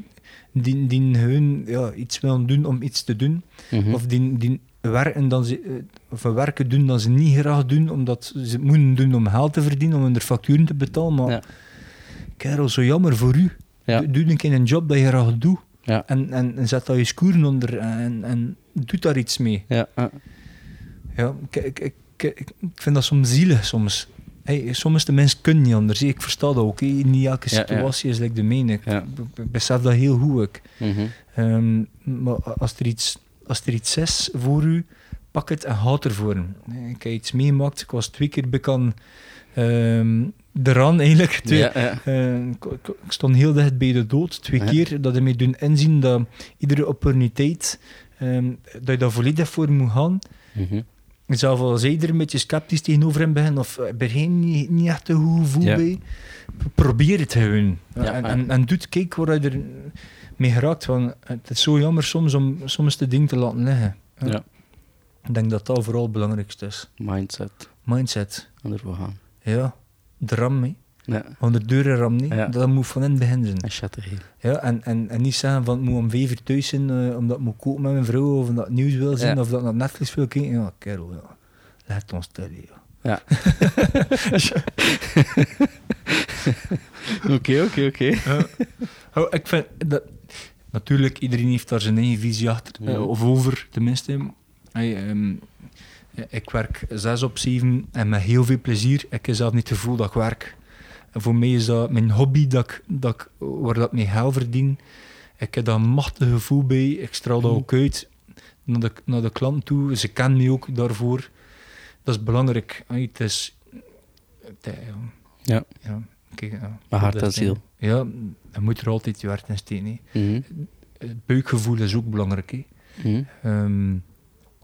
die, die gewoon ja, iets willen doen om iets te doen. Mhm. Of die, die werken, dan ze, eh, of werken doen dat ze niet graag doen, omdat ze het moeten doen om geld te verdienen, om hun facturen te betalen. Maar Ja. kerel, zo jammer voor u. Ja. Doe, doe een keer een job dat je graag doet. Ja. En, en, en zet daar je skoeren onder en, en doe daar iets mee. Ja. Ja, ik, ik, ik, ik, ik vind dat soms zielig soms. Hey, soms de mensen kunnen niet anders. Ik versta dat ook. hè. Niet elke situatie is like de mijne. Ik, besef dat heel goed. Ik. Mhm. Ehm, maar als er, iets, als er iets is voor u, pak het en ga ervoor. Ik heb iets meegemaakt. Ik was twee keer bekend ehm eraan eigenlijk. Twee, Ja, ja. eh, ik, stond heel dicht bij de dood. Twee Ja. keer dat hij mij doen inzien dat iedere opportuniteit ehm, dat je daar volledig voor moet gaan. Mhm. Zelf al zij er een beetje sceptisch tegenover hem begin, of er geen, niet, niet echt een goed gevoel Ja. bij, probeer het gewoon. Ja, en, en, en doe het, kijk waar je er mee geraakt. Van, het is zo jammer soms om soms de ding te laten liggen. Ja. Ik denk dat dat vooral het belangrijkste is. Mindset. Mindset. En ervoor gaan. Ja, de ram, hè. Ja. De deuren ram, niet. Ja. Dat moet van in het begin zijn. En. Ja, en, en, en niet zeggen van het moet om vijf uur thuis zijn, eh, omdat ik moet koken met mijn vrouw, of omdat ik nieuws wil zien, Ja. of dat ik naar Netflix wil kijken. Ja, kerel, ja. Laat ons stil, ja. Oké, oké, oké. Ik vind dat... Natuurlijk, iedereen heeft daar zijn eigen visie achter, eh, Ja. of over, tenminste. Hey, ehm, ik werk zes op zeven en met heel veel plezier. Ik heb zelf niet het gevoel dat ik werk. En voor mij is dat mijn hobby, dat ik, dat ik, waar dat ik mijn geld verdien. Ik heb daar een machtig gevoel bij. Ik straal dat Mhm. ook uit naar de, naar de klant toe. Ze kennen mij ook daarvoor. Dat is belangrijk. Hey, het is... het, eh, ja. Ja. ja. Kijk, ja. Maar hart en ziel. Ja, je moet er altijd je hart in steken. Mhm. Het buikgevoel is ook belangrijk. Mhm. Ehm,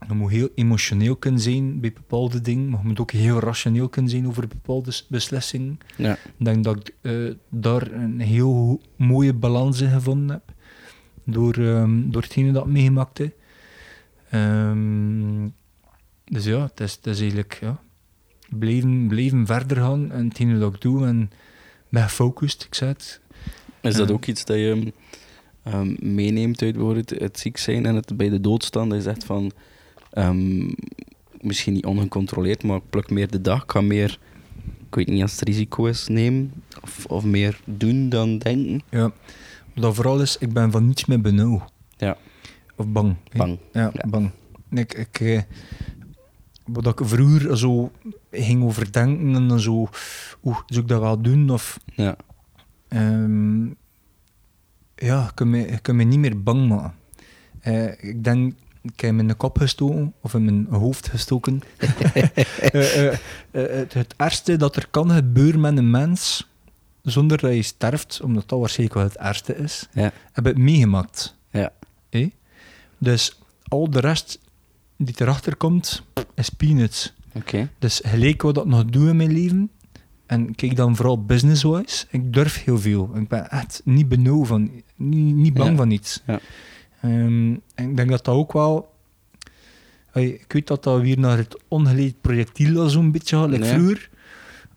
je moet heel emotioneel kunnen zijn bij bepaalde dingen, maar je moet ook heel rationeel kunnen zijn over bepaalde beslissingen. Ja. Ik denk dat ik eh, daar een heel mooie balans in gevonden heb, door, ehm door hetgene dat ik meegemaakt heb. Ehm, dus ja, het is, het is eigenlijk ja, blijven, blijven verder gaan en hetgene dat ik doe en ben gefocust, ik zei het. Is dat Ja. ook iets dat je ehm, meeneemt uit het ziek zijn en het bij de dood staan? Dat je zegt van, ehm, misschien niet ongecontroleerd, maar ik pluk meer de dag, ik ga meer, ik weet niet als het risico is, nemen of, of meer doen dan denken. Ja, wat dat vooral is, ik ben van niets meer benauwd. Ja. Of bang. Bang. Ja, Ja. bang. Ik, ik, eh, wat ik vroeger zo ging overdenken en dan zo, oeh, zou ik dat wel doen? Of, Ja. ehm, ja, ik kan, me, ik kan me niet meer bang maken. Eh, ik denk, ik heb hem in de kop gestoken, of in mijn hoofd gestoken. Eh, eh, eh, het, het ergste dat er kan gebeuren met een mens, zonder dat je sterft, omdat dat waarschijnlijk wel het ergste is, Ja. heb ik meegemaakt. Ja. Dus al de rest die erachter komt, is peanuts. Oké. Dus gelijk wat ik nog doe in mijn leven, en kijk dan vooral business-wise, ik durf heel veel. Ik ben echt niet benauwd van, niet, niet bang Ja. van iets. Ja. Ehm, en ik denk dat dat ook wel... Ik weet dat dat weer naar het ongeleid projectiel zo'n beetje, gaat, like vroeger.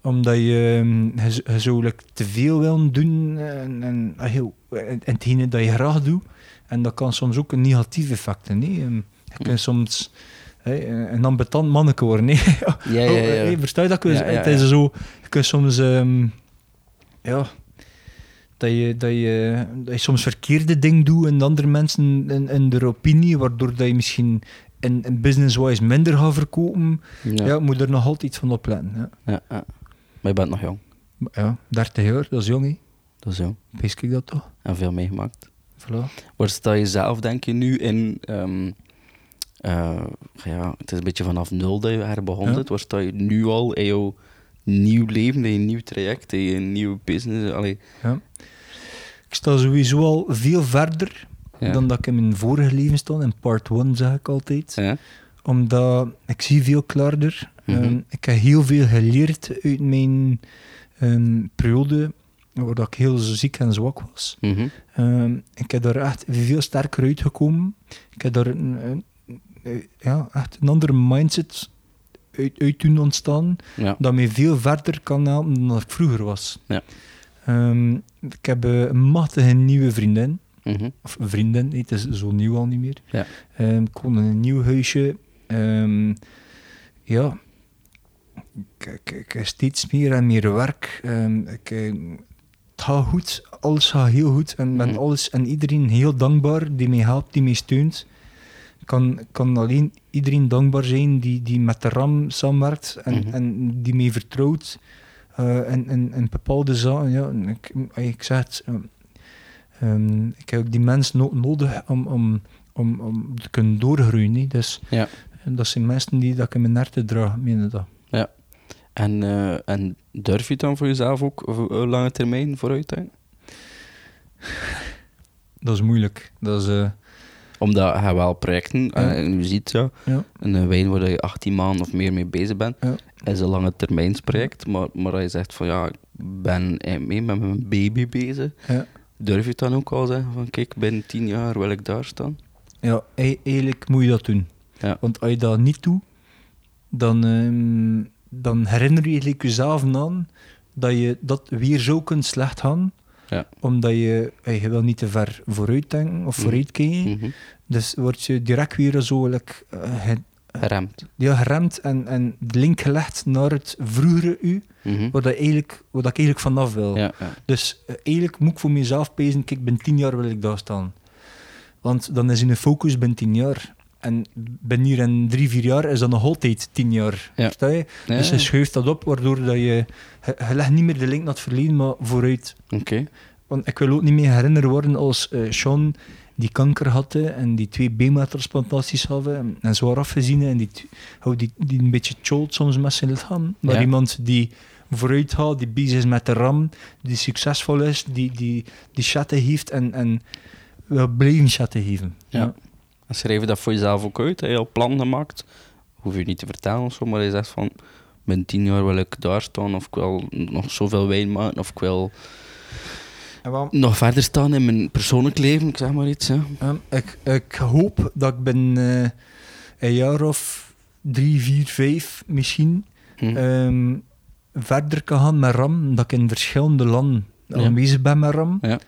Omdat je, ehm, je, z- je zou like, te veel willen doen en, en, ah, heel- en hetgene dat je graag doet. En dat kan soms ook een negatief effect hebben. Ehm, Je kunt soms hey, een ambetant manneke worden. hè. Ja, ja, Oh, ja. hey, versta je dat? ik wil Ja, ja, zeggen? Het ja. zo, je kunt soms, ja, dat je, dat, je, dat je soms verkeerde dingen doet en andere mensen in, in de opinie, waardoor dat je misschien in, in business-wise minder gaat verkopen. Ja. Ja. moet er nog altijd iets van opletten. Ja. Ja, ja. Maar je bent nog jong. Ja, 30 jaar, dat is jong, hè. Dat is jong. Wees ik dat toch? En veel meegemaakt. Voilà. Waar sta je zelf, denk je, nu in... ehm, eh, ja, het is een beetje vanaf nul dat je herbegonnen. Ja. Waar sta je nu al in jouw nieuw leven, in je nieuw traject, in je nieuwe business? Allee, Ja. Ik sta sowieso al veel verder ja. dan dat ik in mijn vorige leven stond. In part 1 zeg ik altijd. Ja. Omdat ik zie veel klaarder. Mhm. Ehm, ik heb heel veel geleerd uit mijn ehm, periode waar ik heel ziek en zwak was. Mhm. Ehm, ik heb daar echt veel sterker uitgekomen. Ik heb daar een, een- een- ja, echt een andere mindset uit, uit doen ontstaan, Ja. dat mij veel verder kan helpen dan ik vroeger was. Ja. Ehm, ik heb eh, een machtige nieuwe vriendin. Mhm. Of vriendin, nee, het is zo nieuw al niet meer. Ja. Ehm, ik woon in een nieuw huisje. Ehm, ja, ik, ik, steeds meer en meer werk. Ik, eh, het gaat goed, alles gaat heel goed. En ben Mhm. alles en iedereen heel dankbaar die mij helpt, die mij steunt. Ik kan, kan alleen iedereen dankbaar zijn die, die met de RAM samenwerkt en, Mhm. en die mij vertrouwt. Eh en, en, en bepaalde zaken, ja, ik, ik zeg het, ehm, Ehm, ik heb ook die mensen no- nodig om, om, om, om te kunnen doorgroeien. Dus Ja. dat zijn mensen die dat ik in mijn herten draag, meen dat. En, eh, en durf je het dan voor jezelf ook op een lange termijn vooruit te? Dat is moeilijk. Dat is, eh, Omdat je wel projecten, Ja. en je ziet ja, ja, een eh, wijn waar je 18 maanden of meer mee bezig bent, is een lange termijnsproject. Maar, maar als je zegt van ja, ik ben mee met mijn baby bezig, ja. durf je het dan ook al zeggen van kijk, binnen 10 jaar wil ik daar staan? ja, e- eigenlijk moet je dat doen. Want als je dat niet doet, dan, ehm, dan herinner je jezelf aan dat je dat weer zo kunt slecht gaan. Ja. Omdat je, eh, je wil niet te ver vooruit denken of Mhm. vooruit kijken. Mhm. Dus word je direct weer zo like, ge- Geremd. ja, geremd en, en de link gelegd naar het vroegere u, waar, dat eigenlijk, dat ik eigenlijk vanaf wil. Ja, ja. Dus eh, eigenlijk moet ik voor mezelf pezen, kijk, ik ben tien jaar wil ik daar staan. Want dan is in een focus ben tien jaar. En ben hier in drie, vier jaar is dat nog altijd tien jaar. Ja. Je? Dus je schuift dat op, waardoor dat je, je... Je legt niet meer de link naar het verleden, maar vooruit. Oké. Want ik wil ook niet meer herinnerd worden als eh Sean die kanker had en die twee beenmarktransplantaties hadden en, en zwaar afgezien en die, die, die een beetje cholt soms met zijn lichaam. Maar Ja. iemand die vooruit gaat, die bezig is met de ram, die succesvol is, die, die, die chatten heeft en, en wil blijven chatten geven. Ja. En schrijf je dat voor jezelf ook uit? Heb je al plan gemaakt? Hoef je niet te vertellen of zo, maar je zegt van binnen 10 jaar wil ik daar staan of ik wil nog zoveel wijn maken of ik wil nog verder staan in mijn persoonlijk leven, ik zeg maar iets. Hè. Ik, ik hoop dat ik binnen eh, een jaar of drie, vier, vijf misschien Hm. ehm, verder kan gaan met RAM. Dat ik in verschillende landen Ja. aanwezig ben met RAM. Ja.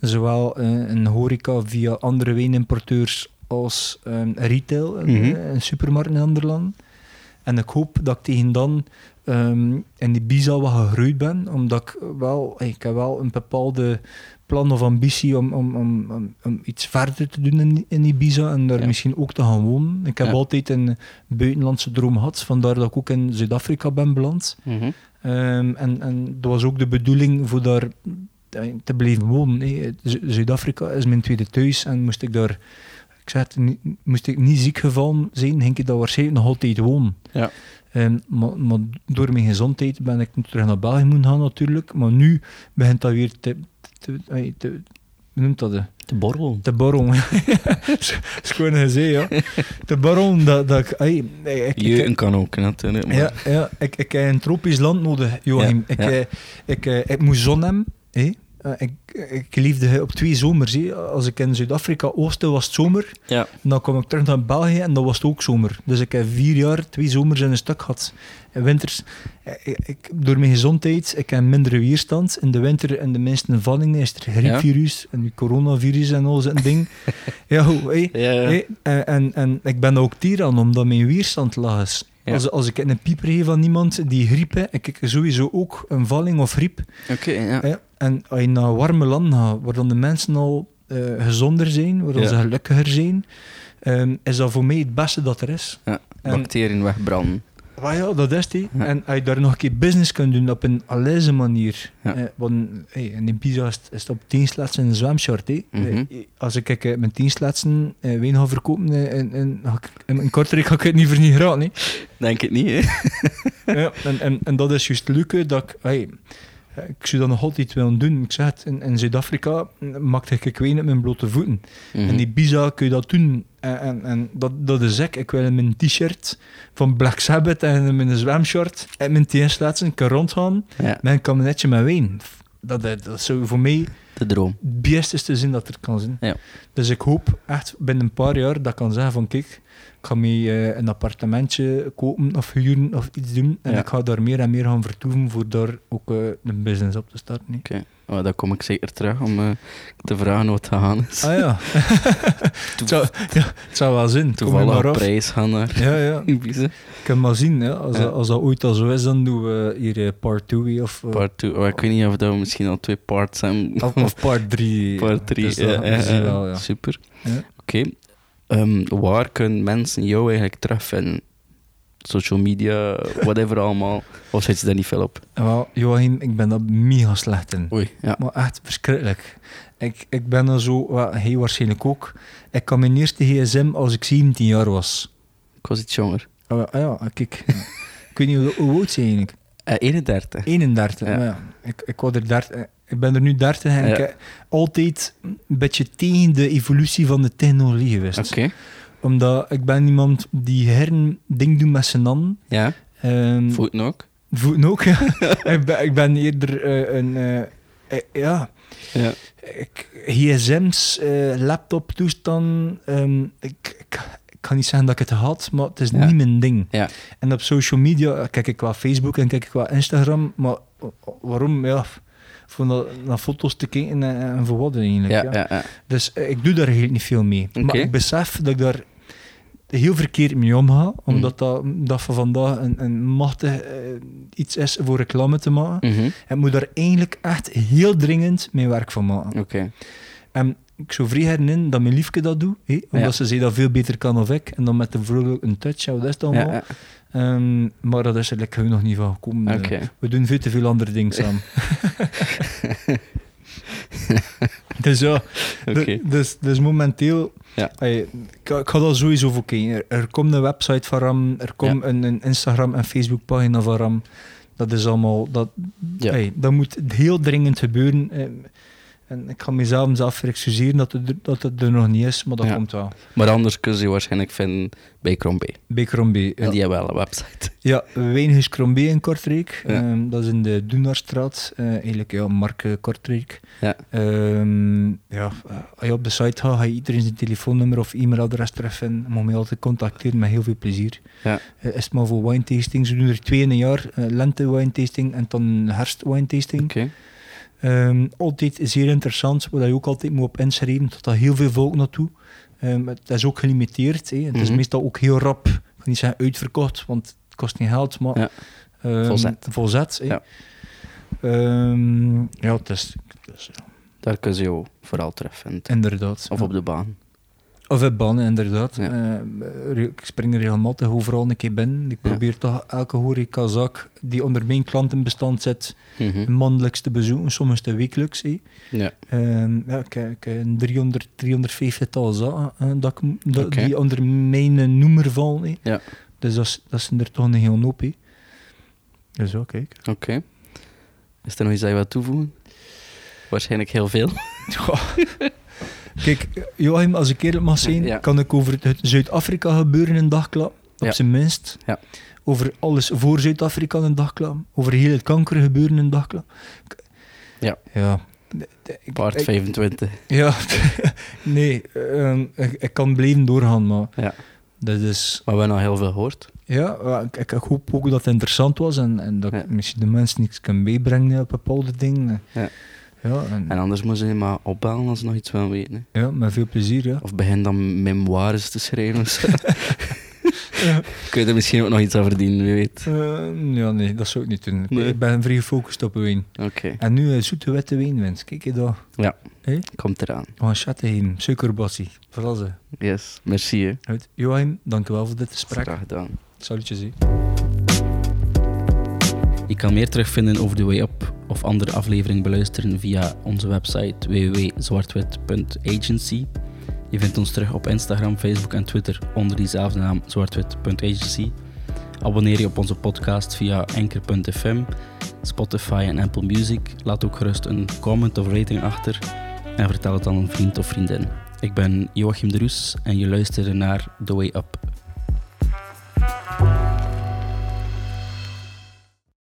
Zowel eh, in horeca via andere wijnimporteurs als ehm, retail, in, Mhm. eh, in supermarkten in andere landen. En ik hoop dat ik tegen dan ehm, in die Ibiza wat gegroeid ben, omdat ik wel, ik heb wel een bepaalde plan of ambitie om, om, om, om, om iets verder te doen in, in Ibiza en daar Ja. misschien ook te gaan wonen. Ik heb Ja. altijd een buitenlandse droom gehad, vandaar dat ik ook in Zuid-Afrika ben beland. Mhm. Ehm, en, en dat was ook de bedoeling voor daar eh, te blijven wonen. Zuid-Afrika is mijn tweede thuis en moest ik daar, ik zeg het, niet- moest ik niet ziek gevallen zijn, ging ik daar waarschijnlijk nog altijd wonen. Ja. Ehm, maar, maar door mijn gezondheid ben ik terug naar België moeten gaan natuurlijk, maar nu begint dat weer te, te, eh, te- hoe noemt dat? Te borrelen. Te borrelen. Schoon gezegd, ja. Te borrelen, dat, dat ik... Hey, ik, kan ook, natuurlijk. Maar... Ja, ja ik, ik heb een tropisch land nodig, Joachim. Ja, ik, ja. eh, ik, eh, ik moet zon hebben. hè. Eh, ik, ik liefde op twee zomers. hè. Als ik in Zuid-Afrika oosten was het zomer. Ja. En dan kwam ik terug naar België en dan was het ook zomer. Dus ik heb vier jaar, twee zomers in een stuk gehad. In winters, eh, ik, ik- door mijn gezondheid, ik heb mindere weerstand. In de winter en de minste vallingen is er griepvirus en die coronavirus en al zo'n ding. ja, hoe, Ja, ja. hey, en, en, en ik ben ook tier aan omdat mijn weerstand laag is. Ja. Als, als ik een pieper geef aan iemand die griep ik sowieso ook een valling of griep. Oké, ja. Ja, en als je naar warme landen gaat, waar dan de mensen al eh, gezonder zijn, waar dan Ja. ze gelukkiger zijn, ehm, is dat voor mij het beste dat er is. ja. En- Bacteriën wegbranden. Maar ja, dat is die. Ja. En als je daar nog een keer business kunt doen op een aleze manier. Ja. Eh, want hey, in een pizza is het, is het op een zwemshort. hè. Mhm. Eh, als ik eh, mijn tien sletsen eh, wijn ga verkopen eh, in, in, ga ik- in, in Kortrijk, ga ik het niet voor niet geraden. hè. Denk het niet, hè? ja, en, en, en dat is juist het leuke dat ik, hey, ik zou dat nog altijd willen doen. Ik zeg het, in, in Zuid-Afrika maakte ik wijn op mijn blote voeten. Mhm. En die Ibiza kun je dat doen. En, en, en dat, dat is ik. Ik wil in mijn t-shirt van Black Sabbath en in mijn zwemshort en mijn TS-laatsen kan rondgaan Ja, met een kabinetje met wijn. Dat, dat, dat zou voor mij de droom. het beste zijn dat er kan zijn. Ja. Dus ik hoop echt binnen een paar jaar dat ik kan zeggen van kijk, ik ga mee eh, een appartementje kopen of huren of iets doen. En Ja. ik ga daar meer en meer gaan vertoeven voor daar ook eh, een business op te starten. Oké, oh, dan kom ik zeker terug om eh, te vragen wat te gaan is. Ah ja. het, zou, ja het zou wel er Toevallig op reis gaan naar Ja, ja. Ik kan maar zien. Als, Ja. dat, als dat ooit al zo is, dan doen we hier part 2 of, Part 2. Oh, ik weet niet of dat we misschien al twee parts hebben. of, of part 3. Part 3. Dus ja, ja, wel. Super. Ja. Oké. Ehm, waar kunnen mensen jou eigenlijk terugvinden? Social media, whatever allemaal. Of zet je daar niet veel op? Wel, Joachim, ik ben daar mega slecht in. Oei, ja. Maar echt verschrikkelijk. Ik, ik ben er zo, hij waarschijnlijk ook. Ik kan mijn eerste gsm als ik 17 jaar was. Ik was iets jonger. Ah, ah ja, kijk. ik weet niet hoe, hoe oud zijn eigenlijk. Eh 31. 31. Ja. ik, ik, word er 30, eh, ik ben er nu 30 en ik heb altijd een beetje tegen de evolutie van de technologie geweest. Oké. Omdat ik ben iemand die her een ding doet met zijn handen. Ja, Ehm, voeten ook. voeten ook, ja. ik, ben, ik ben eerder eh, een... eh, eh, ja, Ja. ik, gsm's, eh laptop toestand. ehm, ik, ik, ik kan niet zeggen dat ik het had, maar het is Ja. niet mijn ding. Ja. En op social media kijk ik wel Facebook en kijk ik wel Instagram, maar waarom? Ja, voor naar, naar foto's te kijken en, en voor wat eigenlijk. Ja, ja. ja. Dus eh, ik doe daar eigenlijk niet veel mee. Maar ik besef dat ik daar heel verkeerd mee omga, Mhm. omdat dat, dat van vandaag een, een machtig eh, iets is voor reclame te maken. Mhm. En ik moet daar eigenlijk echt heel dringend mijn werk van maken. Oké. En ik zou vrij herinneren dat mijn liefke dat doet, hé, omdat Ja. ze zei dat veel beter kan of ik. En dan met de vrolijk een touch, ja, wat is ja. Ehm, maar dat is er gewoon nog niet van gekomen. Eh, we doen veel te veel andere dingen samen. dus ja, dus, dus momenteel... Ja. ik, ga- ik ga daar sowieso voor kijken. Er, er komt een website van Ram, er komt een, een Instagram- en Facebook-pagina van Ram. Dat is allemaal... Dat, Ja. ey, dat moet heel dringend gebeuren. En ik ga mezelf zelf verexcuseren dat het, er- dat het er nog niet is, maar dat Ja. komt wel. Maar anders kun je ze waarschijnlijk vinden bij Crombie. Bij Crombie. En die hebben wel een website. Ja, Wijnhuis Crombie in Kortrijk. Ja. Ehm, dat is in de Doenarstraat. eh eigenlijk, ja, Marke Kortrijk. Ja. Ehm, ja, eh, als je op de site gaat, ga je iedereen zijn telefoonnummer of e-mailadres. Je mag mij altijd contacteren met heel veel plezier. Ja. Eh, is het maar voor wine tastings. We doen er twee in een jaar. lente wine tasting en dan herfst wine tasting. Oké. Ehm, altijd zeer interessant, waar je ook altijd moet op inschrijven. Tot daar heel veel volk naartoe. Ehm, het is ook gelimiteerd. Hè. Het is Mhm. meestal ook heel rap. Ik kan niet zeggen uitverkocht, want het kost geen geld. Maar, Ja. ehm, Volzet. Volzet, hè. Ja. Ja, het is, het is- ja, Daar kun je jou vooral terugvinden. inderdaad. Of op de baan. Of op banen, inderdaad. Ja. Eh, ik spring er regelmatig overal een keer binnen. Ik Ja. probeer toch elke horecazaak die onder mijn klantenbestand zit, maandelijks te bezoeken, soms te wekelijks. Ja. Ehm, ja, ik, ik een 300, 350-tal zaken eh, dat ik, dat, Oké. die onder mijn noemer vallen. Ja. Dus dat, is- dat zijn er toch een heel hoop. Dus ja, kijk. Oké. Is er nog iets dat je wilt toevoegen? Waarschijnlijk heel veel. Kijk, Joachim, als ik eerlijk mag zijn, kan ik over het Zuid-Afrika gebeuren een dag klappen. Op zijn minst. Ja. Over alles voor Zuid-Afrika een dag klappen. Over heel het kanker gebeuren een dag klappen. Ja. Ja. Part 25. Ja, nee, ehm, ik, kan blijven doorgaan, maar ja. dat is... Maar we hebben al heel veel gehoord. Ja, ik, ik, hoop ook dat het interessant was en, en dat ik misschien de mensen niets kan meebrengen op bepaalde dingen. Ja. Ja, en, anders moeten ze maar opbellen als ze nog iets willen weten. Ja, met veel plezier. Ja. Of begin dan memoires te schrijven. ja. Kun je er misschien ook nog iets aan verdienen, wie weet? Uh, ja, nee, dat zou ik niet doen. Ik ben vrij gefocust op wijn. Oké. En nu uh, zoete witte wijn wens. Kijk je daar. Ja, hey? komt eraan. Van Chatteheim, suikerbassie. Vooral ze. Yes, merci. Hè. Goed. Joachim, dankjewel voor dit gesprek. Graag gedaan. Salutjes. Je kan meer terugvinden over The Way Up of andere afleveringen beluisteren via onze website www.zwartwit.agency. Je vindt ons terug op Instagram, Facebook en Twitter onder diezelfde naam zwartwit.agency. Abonneer je op onze podcast via anchor.fm, Spotify en Apple Music. Laat ook gerust een comment of rating achter en vertel het aan een vriend of vriendin. Ik ben Joachim de Roes en je luistert naar The Way Up.